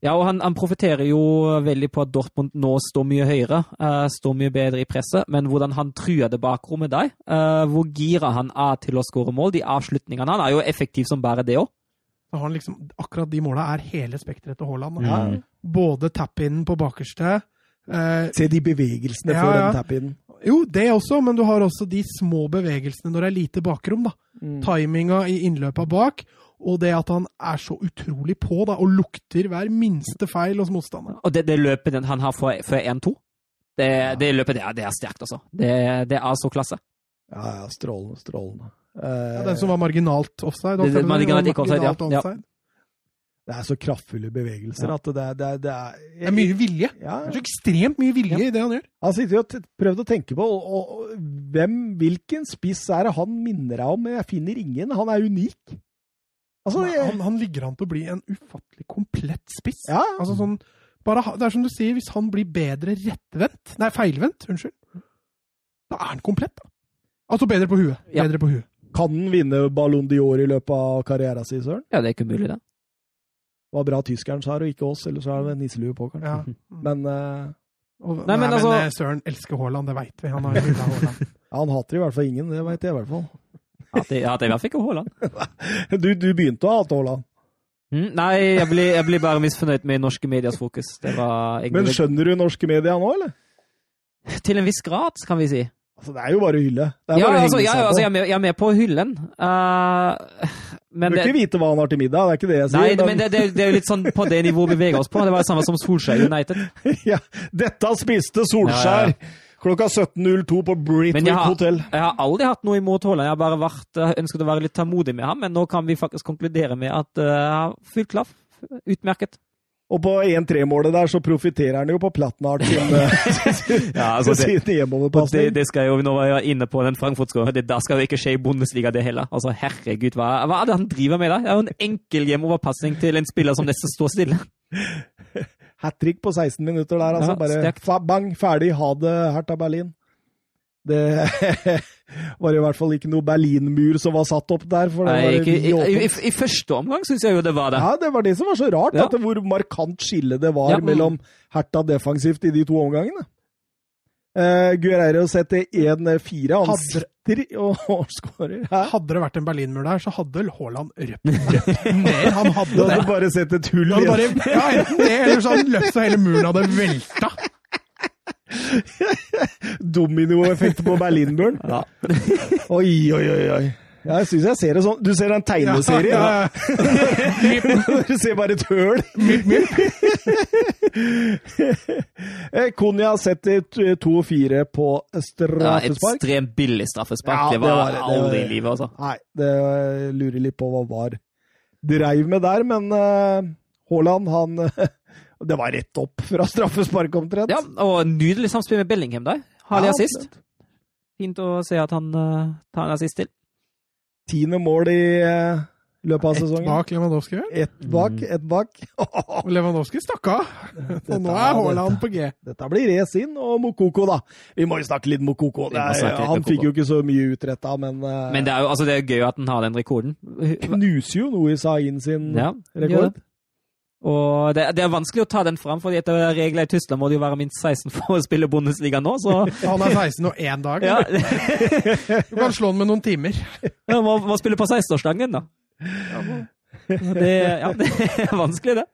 B: Ja, og han, han profitterer jo veldig på at Dortmund nå står mye høyere, uh, står mye bedre i presset, men hvordan han truer det bakrommet der, uh, hvor gira han er til å skåre mål, de avslutningene han er jo effektiv som bare det òg.
C: Liksom, akkurat de måla er hele spekteret til Haaland.
A: Ja.
B: Mm.
C: Både tap-innen på bakerste uh,
A: Se de bevegelsene
C: Ja,
A: før den tap-innen.
C: Jo, det også, men du har også de små bevegelsene når det er lite bakrom. da.
A: Mm.
C: Timinga i innløpa bak, og det at han er så utrolig på da, og lukter hver minste feil hos motstanderen.
B: Og det, det løpet han har for, for 1-2, det, det løpet det er, det er sterkt, altså. Det, det er så klasse.
A: Ja, ja, strålende, strålende.
C: Ja,
A: Eh,
C: den som var marginalt offside.
B: Det- det- marginalt ikke offside, ja.
C: offside.
A: det er så kraftfulle bevegelser
B: Ja.
A: at det er, det er, det er,
C: Det er mye vilje.
A: Ja,
C: Det er så ekstremt mye vilje i det han gjør.
A: Han sitter jo og prøvd å tenke på og, og, hvem, hvilken spiss er det han minner deg om, jeg finner ingen. Han er unik. Altså,
C: Han,
A: jeg,
C: han, han ligger an til å bli en ufattelig komplett spiss.
A: ja,
C: Altså sånn, bare, det er som du sier, hvis han blir bedre rettvendt, nei, feilvendt, unnskyld, da er han komplett. da. Altså bedre på huet.
B: Ja.
C: Bedre på huet.
A: kan han vinne Ballon d'Or i løpet av karrieren sin, Søren?
B: Ja, det er ikke umulig, det.
A: Det var bra tyskeren sa det, og ikke oss, ellers er det nisselue på, kanskje.
C: Ja.
A: Men uh...
C: Og,
B: Nei,
C: nei,
B: men
C: men,
B: altså-
C: eh, Søren elsker Haaland, det veit vi. Han har jo Haaland.
A: ja, han hater i hvert fall ingen, det veit jeg i hvert fall.
B: At jeg, at det i hvert fall ikke Haaland.
A: Du, du begynte å hate Haaland,
B: Mm, nei, jeg blir, jeg blir bare misfornøyd med norske medias fokus. Det var
A: men skjønner du norske media nå, eller?
B: Til en viss grad, kan vi si.
A: Altså, det er jo bare å hylle. Det
B: Ja, altså, ja, altså, jeg, er med, jeg er med på hyllen. Uh, men
A: Du
B: vil
A: ikke vite hva han har til middag, det er ikke det jeg sier.
B: nei, men det, det, det er jo litt sånn på det nivået vi beveger oss på. Det var det samme som Solskjær United.
A: ja, dette spiste Solskjær
B: Ja,
A: klokka 17.02 på Britwick hotell.
B: jeg har aldri hatt noe imot Haaland. Jeg har bare vært, eh, ønsket å være litt tålmodig med ham, men nå kan vi faktisk konkludere med at uh, jeg har fullt klaff. Utmerket.
A: Og på 1-3-målet der så profitterer han jo på Platnart sin, eh,
B: Ja, altså, det-
A: sin
B: Og det, det skal jo, nå var inne på den Frankfurt-skåren, det da skal jo ikke skje i Bundesliga det heller. Altså, herregud, hva, hva er det han driver med da? Det er jo en enkel hjemoverpasning til en spiller som nesten står stille.
A: Hat trick på 16 minutter der, altså.
B: Ja,
A: Bare bang, ferdig, ha det, Hertha Berlin. Det var i hvert fall ikke noe Berlinmur som var satt opp der. For det
B: Nei, ikke, i, i. I første omgang syns jeg jo det var det.
A: Ja, det var det som var så rart,
B: Ja.
A: at det, hvor markant skille det var
B: Ja,
A: mellom Hertha defensivt i de to omgangene. Uh, Guerreiro setter 1-4. Han
C: Hadde-
A: sitter og, og skårer. Hæ?
C: Hadde det vært en Berlinmur der, så hadde Haaland røpt ned. Han hadde det.
A: hadde bare sett et hull igjen.
C: bare, ja, enten det, eller så hadde han løpt så hele muren hadde velta.
A: Dominoeffekt på Berlinmuren.
B: Ja.
A: Oi, oi, oi. oi. Ja, jeg syns jeg ser det sånn. Du ser en tegneserie.
C: Ja, ja.
A: Du ser bare et høl. Eh, Konya setter t- 2-4 på straffespark.
B: Ja, ekstremt billig straffespark.
A: Ja,
B: det var,
A: det,
B: aldri i livet, altså.
A: Nei, det jeg lurer litt på hva var dreiv med der, men eh, Haaland, han Det var rett opp fra straffespark, omtrent.
B: Ja, og nydelig samspill med Bellingham der. Herlig
A: Ja,
B: assist. Fint å se at han uh, tar en assist til.
A: Tiende mål i eh, løpet av
C: et
A: sesongen.
C: bak Lewandowski. vel?
A: Ett bak,
B: Mm.
A: ett bak.
C: Og Lewandowski stakk av. Og nå er Haaland på G.
A: Dette blir race inn, og Mokoko, da. Vi må jo snakke litt Mokoko. Det er,
B: snakke litt
A: han fikk jo ikke så mye utretta, men, uh,
B: Men det er jo altså, det er gøy at han har den rekorden.
A: knuser jo Noe Sahin sin
B: Ja, gjør
A: rekord.
B: Det. Og det, det er vanskelig å ta den fram, for etter reglene i Tyskland må du jo være minst 16 for å spille Bundesliga nå, så
C: Han er 16 og én dag.
B: ja,
C: Du kan slå han med noen timer.
B: Man må, må spille på 16-årsdagen, da. Det, ja, det er vanskelig, det.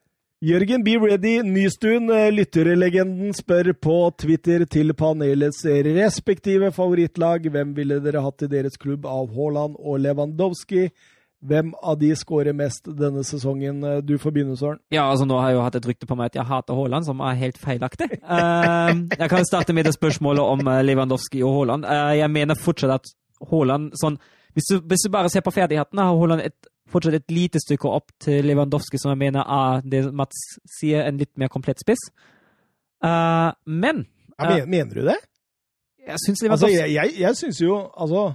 A: Jørgen Be Ready Nystuen, eh, lytterlegenden, spør på Twitter til panelets respektive favorittlag hvem ville dere hatt i deres klubb av Haaland og Lewandowski. Hvem av de skårer mest denne sesongen? Eh, Du får begynne, Søren.
B: Ja, altså Nå har jeg jo hatt et rykte på meg at jeg hater Haaland, som er helt feilaktig. Eh, jeg kan starte med det spørsmålet om eh, Lewandowski og Haaland. Eh, jeg mener fortsatt at Haaland sånn, hvis du, hvis du bare ser på ferdighetene, har Haaland et, fortsatt et lite stykke opp til Lewandowski, som jeg mener er det Mats sier, en litt mer komplett spiss. Men
A: Ja, mener du det?
B: jeg syns
A: Altså,
B: Lewandowski
A: jeg, jeg, jeg syns jo Altså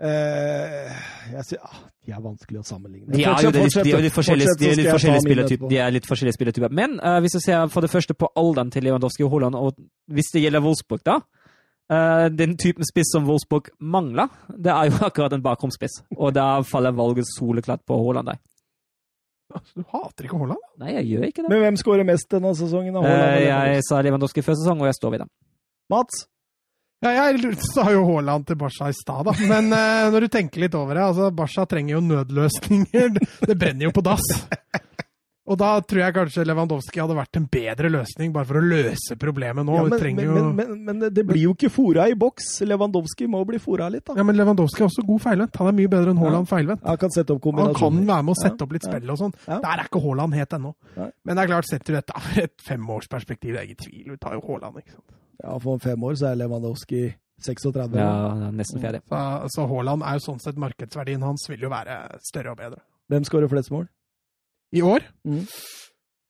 A: jeg sier, ah, De er vanskelig å sammenligne.
B: De er jo det, de er litt forskjellige, de litt forskjellige spillertyper. Er litt forskjellige spillertyper. Men uh, hvis jeg ser for det første på alderen til Lewandowski og Haaland, og hvis det gjelder Wolfsburg, da uh, Den typen spiss som Wolfsburg mangler, det er jo akkurat en bakromspiss. Og da faller valget soleklart på Haaland der.
C: Altså, Du hater ikke Haaland?
B: Nei, jeg gjør ikke det.
A: Men hvem skårer mest denne sesongen? av Haaland Uh,
B: jeg sa Lewandowski før sesong, og jeg står ved det.
A: Mats?
C: Ja, jeg sa jo Haaland til Barca i stad, da. Men uh, når du tenker litt over det altså Barca trenger jo nødløsninger. Det, brenner jo på dass. Og da tror jeg kanskje Lewandowski hadde vært en bedre løsning, bare for å løse problemet nå.
A: Ja, men, men,
C: jo...
A: men, men, men det blir jo ikke fora i boks. Lewandowski må bli fora litt, da.
C: Ja, men Lewandowski er også god feilvendt. Han er mye bedre enn Haaland feilvendt.
A: Han kan sette opp
C: Han kan være med å sette opp litt
A: Ja,
C: spill og sånn.
A: Ja.
C: Der er ikke Haaland helt ennå. Men det er klart, setter du dette over et femårsperspektiv, det er ikke tvil. Vi tar jo Haaland, ikke sant.
A: Ja, For fem år så er Lewandowski 36.
B: Ja, er nesten ferdig.
C: Så, så Haaland er jo sånn sett markedsverdien hans vil jo være større og bedre.
A: Hvem skårer flest mål?
C: I år?
A: Mm.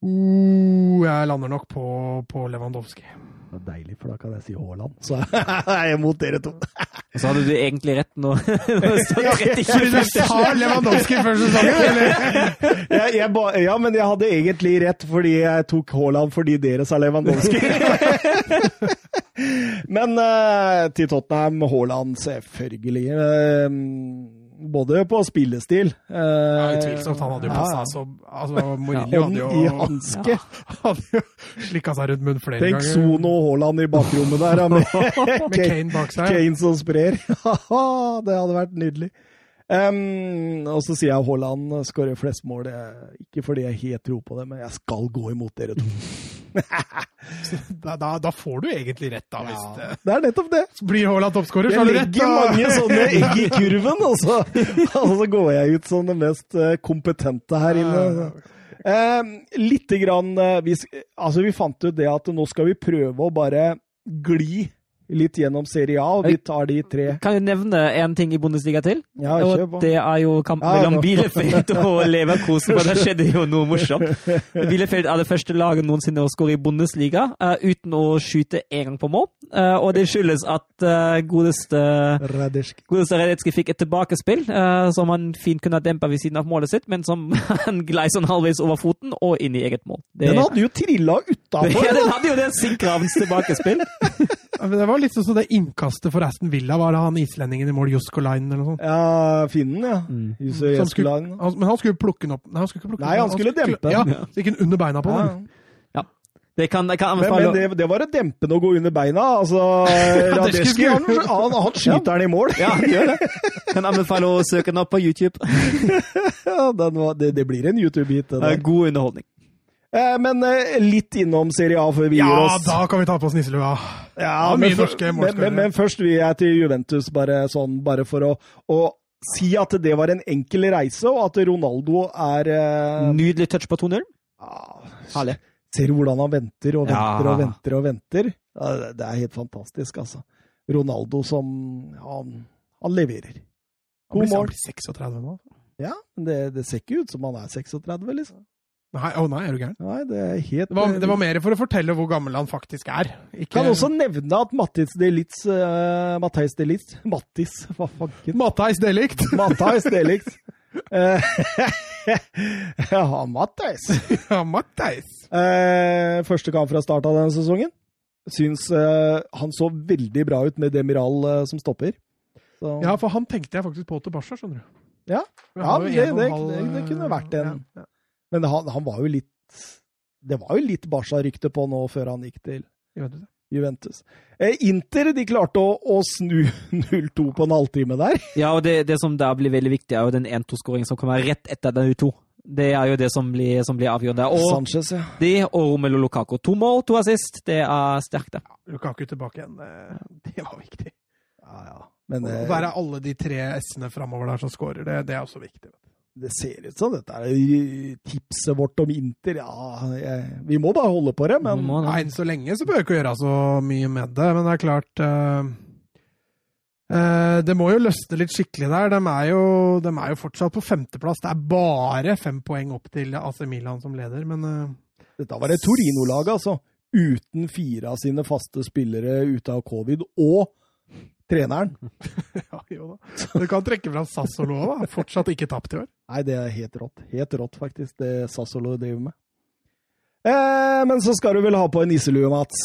C: Uh, jeg lander nok på, på Lewandowski.
A: Det er deilig, for da kan jeg si Haaland. Så er jeg mot dere to.
B: Og så hadde du egentlig rett nå. Nå rett
C: du sa Lewandowski før sesongen, eller?
A: Jeg ba, ja, men jeg hadde egentlig rett fordi jeg tok Haaland fordi dere sa Lewandowski. Men uh, til Tottenham, Haaland selvfølgelig. Uh, både på spillestil
C: Ja,
A: uh,
C: Utvilsomt. Han hadde jo passa
A: ja.
C: som Altså, Mourinho hadde
A: i hanske. Ja.
C: hadde jo slikka seg rundt munnen flere
A: Tenk
C: ganger.
A: Sono og Haaland i bakrommet der, med
C: Med Kane bak seg.
A: Kane som sprer. det hadde vært nydelig. Um, og så sier jeg Haaland skårer flest mål. Det- Ikke fordi jeg helt tror på det, men jeg skal gå imot dere to.
C: Da, da, da får du egentlig rett, da. Hvis det
A: Det er nettopp det.
C: blir Haaland toppskårer, så
A: Jeg
C: har du rett.
A: legger mange sånne egg i kurven, og så, altså, går jeg ut som den mest eh, kompetente her inne. Eh, litt grann vi, Altså, vi fant ut det at nå skal vi prøve å bare gli litt gjennom Serie A, og vi tar de tre.
B: Kan jeg nevne én ting i Bundesliga til?
A: Ja,
B: Og det er jo kampen
A: Ja,
B: mellom. Bielefeld og Leverkusen, for der skjedde jo noe morsomt. Bielefeld er det første laget noensinne å skåre i Bundesliga uh, uten å skyte én gang på mål. Uh, og det skyldes at uh, godeste. Godeste fikk et tilbakespill som han fint kunne ha dempa ved siden av målet sitt, men som han glei sånn halvveis over foten og inn i eget mål. Det,
A: Den hadde jo trilla utafor!
B: ja, den hadde jo den sinkravens tilbakespill.
C: Det var litt sånn som det innkastet for Aston Villa, var det han islendingen i mål, Juskolainen eller noe sånt?
A: Ja, finnen, ja.
B: Mm.
A: Jussi
C: han skulle, men han skulle plukke den opp Nei, han skulle ikke plukke
A: Nei,
C: den
A: han skulle dempe den.
C: Ja, så gikk den under beina på
A: Ja.
C: den.
B: Det kan, det kan
A: Men, men det, det var å dempe den og gå under beina. Altså, Radeski han, han, han skyter den i mål.
B: Ja, han gjør det. Kan anbefale å søke den opp på YouTube.
A: Ja, den var, det, det blir en YouTube-hit.
B: God underholdning.
A: Eh, men eh, litt innom Serie A før vi gir oss.
C: Ja, da kan vi ta på oss nisselua!
A: Ja, men, men, men, men først vil jeg til Juventus, bare, sånn, bare for å, å si at det var en enkel reise, og at Ronaldo er eh,
B: Nydelig touch på 2-0.
A: Ja,
B: Herlig.
A: Ser du hvordan han venter og venter
B: Ja.
A: og venter og venter? Det- er helt fantastisk, altså. Ronaldo som Han, han leverer.
C: Han
A: blir,
C: blir, han blir 36 nå.
A: Ja, men det, det ser ikke ut som han er 36, liksom.
C: Nei, å nei, er du gæren?
A: Nei, det er helt
C: Det var, det var mer for å fortelle hvor gammel han faktisk er. Ikke,
A: Kan også nevne at Mattis Delitz uh, Matthijs Delitz Mattis, hva fanken?
C: Mattheis Delikt!
A: Matthijs Delikt. Eh, ja, Matthijs.
C: ja, Mattheis!
A: Uh, første kamp fra start av denne sesongen. Syns uh, han så veldig bra ut med Demiral eh, som stopper. Så,
C: Ja, for han tenkte jeg faktisk på til Barca, skjønner du.
A: Ja. Ja, det- det- det- det kunne vært en-
C: ja, ja.
A: Men han, han var jo litt Det var jo litt Barca-rykte på nå før han gikk til
C: Juventus.
A: Juventus. Eh, Inter de klarte å, å snu 0-2 på en halvtime der.
B: Ja, og det, det som da blir veldig viktig, er jo den 1-2-skåringen som kommer rett etter den U2. Det er jo det som blir, som blir avgjørende. Og
A: Sanchez, ja.
B: de og Romelu Lukaku. To mål, to assist. Det er sterkt, det.
C: Lukaku tilbake igjen. Det, det var viktig.
A: ja, ja. Men
C: å
A: eh,
C: det alle de tre S-ene framover der som skårer, Det, det er også viktig.
A: Det ser ut som dette er tipset vårt om Inter. Ja, jeg, vi må bare holde på det, men
B: må-
C: Ja, så lenge så bør vi ikke gjøre så mye med det, men det er klart uh, uh, Det må jo løsne litt skikkelig der. De er, jo, de er jo fortsatt på femteplass. Det er bare fem poeng opp til AC Milan som leder, men uh,
A: dette var det Torino-laget, altså. Uten fire av sine faste spillere ute av covid, og treneren.
C: ja, jo da. Du kan trekke fram Sassolo òg, da. Fortsatt ikke tapt i år.
A: Nei, det er helt rått. Helt rått, faktisk, det Sassolo driver med. Eh, men så skal du vel ha på en nisselue, Mats?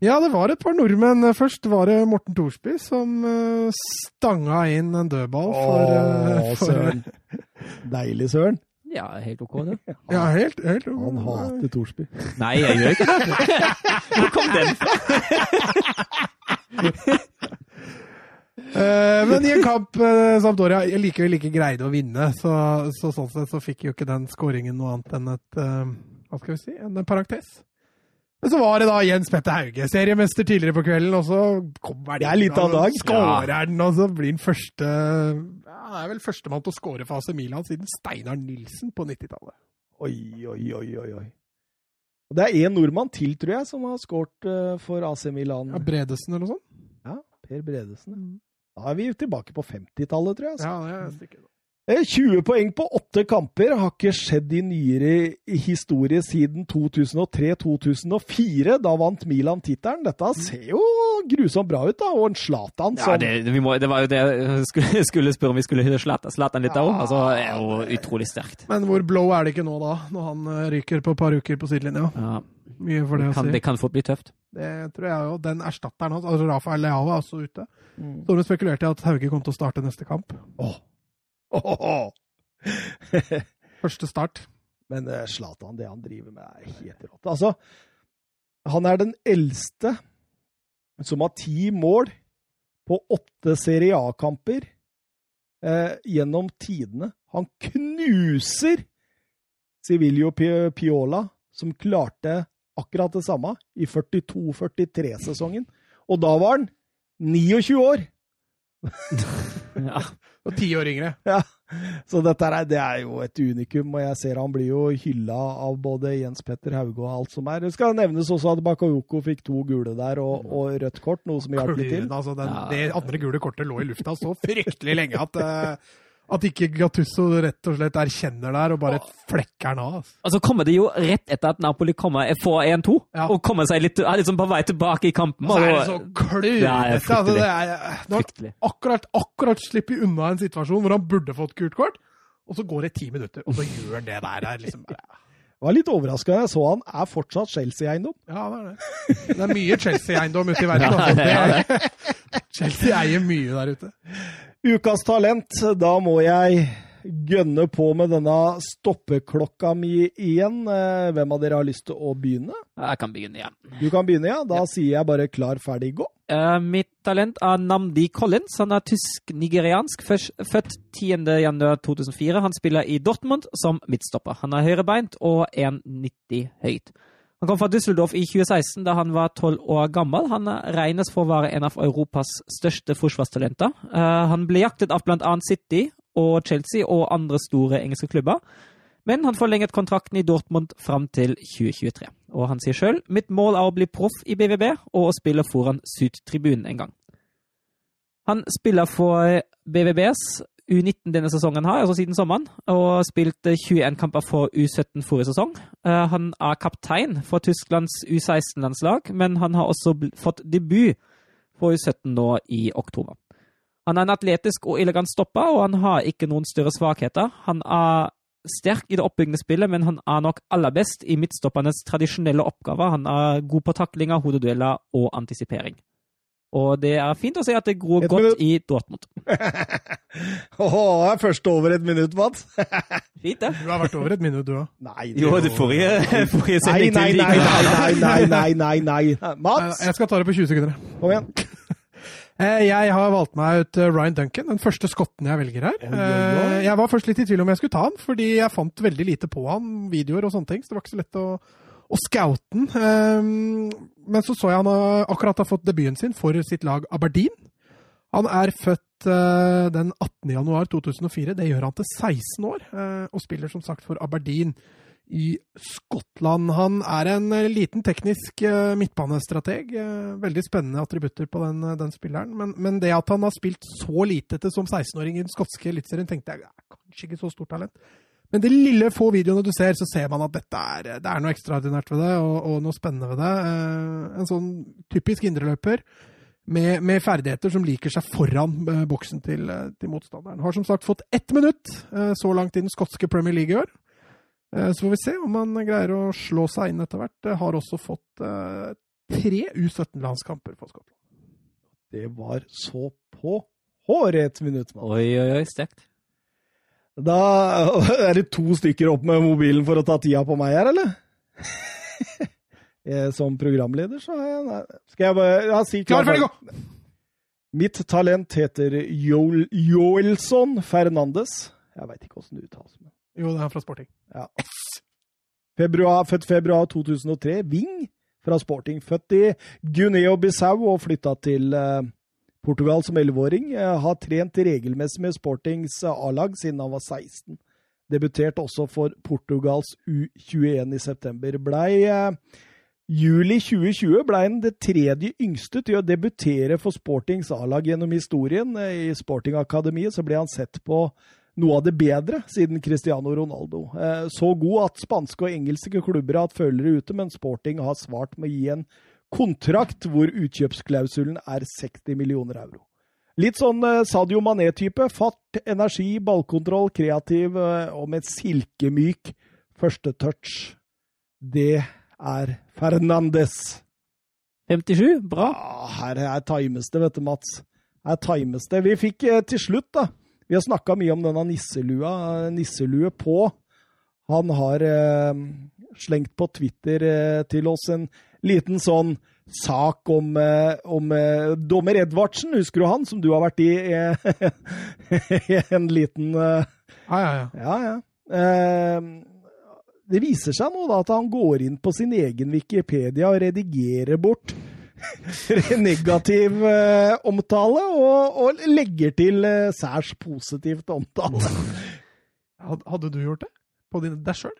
C: Ja, det var et par nordmenn. Først var det Morten Thorsby som uh, stanga inn en dødball for, eh, for
A: søren. Deilig, søren.
B: Ja, helt OK, det.
C: Ja, helt, helt
A: Han hater Thorsby.
B: Nei, jeg gjør ikke det. Hvor kom den fra?
C: Eh, men i en kamp uh, Sampdoria likevel ikke greide å vinne, så, så sånn sett så fikk jo ikke den skåringen noe annet enn et uh, Hva skal vi si? En parentes. Men så var det da Jens Petter Hauge, seriemester tidligere på kvelden, og så kommer
A: Det litt av dag.
C: Skårer den, og så blir han første ja, Han er vel førstemann til å skåre for AC Milan siden Steinar Nilsen på 90-tallet.
A: Oi, oi, oi, oi. oi. Og det er én nordmann til, tror jeg, som har skåret eh, for AC Milan.
C: Ja, Bredesen eller noe sånt?
A: Ja, Per Bredesen. Da er vi tilbake på 50-tallet, tror jeg. Altså.
C: Ja, det er stykket.
A: Eh, 20 poeng på åtte kamper har ikke skjedd i nyere historie siden 2003-2004. Da vant Milan tittelen. Dette ser jo grusomt bra ut, da. Og en Zlatan som
B: Ja, det, vi må, det var jo det jeg skulle, skulle spørre om vi skulle slette Zlatan litt òg. Altså, det er jo utrolig sterkt.
C: Men hvor blow er det ikke nå, da? Når han eh, ryker på et par uker på sidelinja?
B: Ja,
C: Mye for det det
B: kan,
C: si.
B: det kan fort bli tøft.
C: Det tror jeg jo. Den erstatteren hans, altså Rafael Leao, er også ute.
A: Mm.
C: Så spekulerte i at Hauge kom til å starte neste kamp.
A: Åh.
C: Første start.
A: Men eh, Zlatan, det han driver med, er helt rått. Altså, han er den eldste som har ti mål på åtte Serie A-kamper eh, gjennom tidene. Han knuser Civilio Piola, som klarte akkurat det samme i 42-43-sesongen. Og da var han 29 år!
B: Ja.
C: Og ti år yngre.
A: Ja, så dette er, det er jo et unikum, og jeg ser han blir jo hylla av både Jens Petter Hauge og alt som er. Det skal nevnes også at Bakayoko fikk to gule der og, og rødt kort, noe som hjalp litt til.
C: Altså, den. Det andre gule kortet lå i lufta så fryktelig lenge at, eh, at ikke Gattusso rett og slett erkjenner der og bare flekker den av. Altså.
B: Og så kommer det jo rett etter at Napoli kommer får 1-2,
C: Ja.
B: og kommer seg litt, er liksom på vei tilbake i kampen.
C: Og så er det så
B: Det
C: klønete. Altså, det er, når
B: Fryktelig.
C: akkurat, akkurat slipper unna en situasjon hvor han burde fått gult kort, og så går det ti minutter, og så gjør han det der. er Liksom,
A: Jeg var litt overraska da jeg så han er fortsatt Chelsea-eiendom.
C: ja, det er det. Det er mye Chelsea-eiendom ute i verden.
B: Ja,
C: det er Det, Chelsea eier mye der ute.
A: Ukas talent, da må jeg gønne på med denne stoppeklokka mi igjen. Eh, Hvem av dere har lyst til å begynne?
B: Jeg kan begynne ja.
A: Du kan begynne, ja. Da sier jeg bare klar, ferdig, gå.
B: Uh, mitt talent er Namdi Collins. Han er tysk-nigeriansk, født 10.1.2004. Han spiller i Dortmund som midtstopper. Han er høyrebeint og 1,90 høyt. Han kom fra Düsseldorf i 2016, da han var 12 år gammel. Han regnes for å være en av Europas største forsvarstalenter. Eh, han ble jaktet av bl.a. City og Chelsea og andre store engelske klubber. Men han forlenget kontrakten i Dortmund fram til 2023. Og han sier sjøl mitt mål er å bli proff i BVB og å spille foran Sydtribunen en gang. Han spiller for BVBs U19 denne sesongen her, altså siden sommeren, og spilte 21 kamper for U17 forrige sesong. Eh, Han er kaptein for Tysklands U16-landslag, men han har også fått debut for U17 nå i oktober. Han er en atletisk og elegant stopper, og han har ikke noen større svakheter. Han er sterk i det oppbyggende spillet, men han er nok aller best i midtstoppernes tradisjonelle oppgaver. Han er god på taklinger, hodedueller og antisipering. Og det er fint å se at det gror
A: Et
B: godt
A: minutt.
B: i Dortmund.
A: Åh, det er først over et minutt, Mats.
B: Fint, det.
C: Du har vært over et minutt, du òg.
A: Nei,
B: Jo, det forrige, forrige sending
A: nei, nei, nei, nei, nei, nei, nei, nei. Mats,
C: Jeg skal ta det på 20 sekunder.
A: kom igjen.
C: Eh, Jeg har valgt meg ut eh, Ryan Duncan, den første skotten jeg velger her. Eh, Jeg var først litt i tvil om jeg skulle ta han, fordi jeg fant veldig lite på han, videoer og sånne ting, så det var ikke så lett å, å scouten. Eh, Men så så jeg han akkurat har fått debuten sin for sitt lag Aberdeen. Han er født eh, den 18. januar 2004. Det gjør han til 16 år, eh, og spiller som sagt for Aberdeen i Skottland. Han er en eh, liten teknisk midtbanestrateg. Veldig spennende attributter på den, den spilleren. Men, men det at han har spilt så lite til som 16-åring i den skotske eliteserien, tenkte jeg er kanskje ikke så stort talent. Men de lille få videoene du ser, så ser man at dette er, det er noe ekstraordinært ved det, og, og noe spennende ved det. Eh, En sånn typisk indreløper med, med ferdigheter som liker seg foran eh, boksen til, eh, til motstanderen. Har som sagt fått ett minutt så langt i den skotske Premier League i år. Eh, Så får vi se om han greier å slå seg inn etter hvert. Har også fått tre U17-landskamper for Skottland.
A: Det var så på håret et minutt, mann.
B: Oi, oi, oi, sterkt.
A: Da er det to stykker opp med mobilen for å ta tida på meg her, eller? Eh, Som programleder, så jeg nei. Skal jeg bare ja, si
C: Klar, ferdig, gå!
A: Mitt talent heter Joel, Joelson Fernandes. Jeg veit ikke åssen det uttales. men-
C: Jo, det er fra Sporting.
A: Ja. Februar, født februar 2003. Wing fra Sporting. Født i Guinea-Bissau og flytta til eh, Portugal som 11-åring. Eh, har trent regelmessig med Sportings eh, A-lag siden han var 16. Debuterte også for Portugals U21 i september. Blei eh, Juli 2020 ble han det tredje yngste til å debutere for Sportings A-lag gjennom historien. I Sporting-akademiet så ble han sett på noe av det bedre siden Cristiano Ronaldo. Så god at spanske og engelske klubber har hatt følgere ute, men Sporting har svart med å gi en kontrakt hvor utkjøpsklausulen er 60 millioner euro. Litt sånn eh, Sadio Mané-type. Fart, energi, ballkontroll, kreativ eh, og med silkemyk førstetouch. Det er Fernandes.
B: 57, bra.
A: Ah, her er times det, vet du, Mats. Her times det. Vi fikk eh, til slutt, da Vi har snakka mye om denne nisselua. Nisselue på. Han har eh, slengt på Twitter eh, til oss en liten sånn sak om, eh, om eh, dommer Edvardsen. Husker du han, som du har vært i eh, en liten
C: Ja, ja, ja.
A: ja, ja. Eh, det viser seg nå da at han går inn på sin egen Wikipedia og redigerer bort negativ omtale, og, og legger til særs positivt omtale.
C: Hadde du gjort det? På deg sjøl?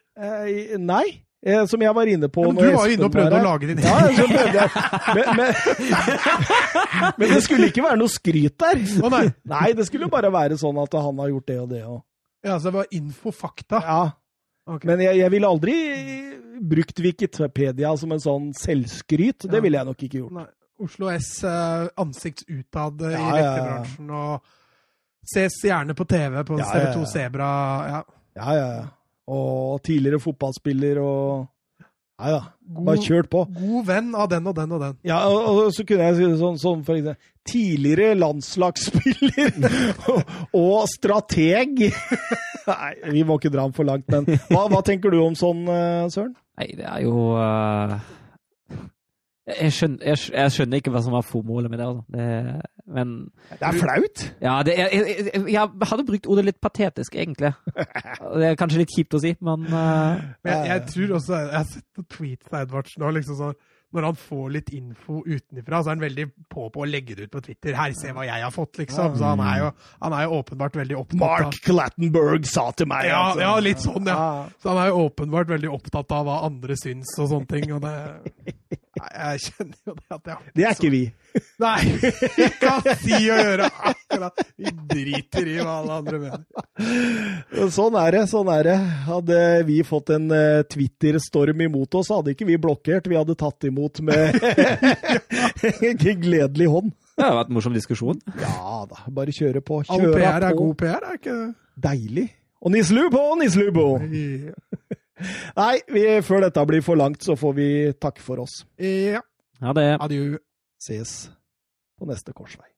A: Nei, eh, som jeg var inne på
C: Ja, men du var jo inne og prøvde å lage din
A: Ja, så prøvde jeg. Men, men, men det skulle ikke være noe skryt der.
C: Å nei!
A: Nei, det skulle bare være sånn at han har gjort det og det. Og.
C: Ja, så det var info, fakta.
A: Ja,
C: Okay.
A: Men jeg, jeg ville aldri brukt Wikipedia som en sånn selvskryt. Det
C: Ja.
A: ville jeg nok ikke gjort.
C: Nei. Oslo S eh, utad eh, i
A: Ja, ja, ja.
C: og ses gjerne på TV på
A: Ja, ja, ja.
C: TV2 Sebra. Ja.
A: Ja, ja, ja. Og tidligere fotballspiller og Nei
C: da,
A: Bare kjørt på.
C: god venn av den og den og den.
A: Ja, og, og så kunne jeg si det sånn, sånn for eksempel Tidligere landslagsspiller og, og strateg. Nei, vi må ikke dra ham for langt, men hva, hva tenker du om sånn, eh, Søren?
B: Nei, det er jo eh, jeg, skjønner, jeg, jeg skjønner ikke hva som var formålet med det. Altså. det men
A: Det er flaut.
B: ja, det, jeg, jeg, jeg hadde brukt ordet litt patetisk, egentlig. Det er kanskje litt kjipt å si, men uh,
C: Men jeg, jeg tror også Jeg har sett på tweets av Edvardsen nå, liksom sånn når han får litt info utenfra, så er han veldig på på å legge det ut på Twitter. 'Her, se hva jeg har fått', liksom. Så han er jo, han er jo åpenbart veldig opptatt
A: Mark
C: av
A: sa til meg
C: ja,
A: altså.
C: ja, litt sånn, ja.
A: Ja.
C: Så han er jo åpenbart veldig opptatt av hva andre syns og sånne ting. Og det Jeg kjenner jo det at jeg
A: Det er ikke vi.
C: Nei! Ikke ha si å gjøre akkurat Vi driter i hva alle andre mener.
A: Sånn er det. sånn er det. Hadde vi fått en eh, Twitter-storm imot oss, hadde ikke vi blokkert. Vi hadde tatt imot med en gledelig hånd.
B: det har vært en morsom diskusjon.
A: Ja da, bare kjøre på.
C: All PR er
A: på.
C: god PR, er ikke det?
A: Deilig. Og nislubo, nislubo! Nei, vi, før dette blir for langt, så får vi takke for oss.
C: Ja.
B: Ha det
C: Adjø.
A: Ses på neste korsvei.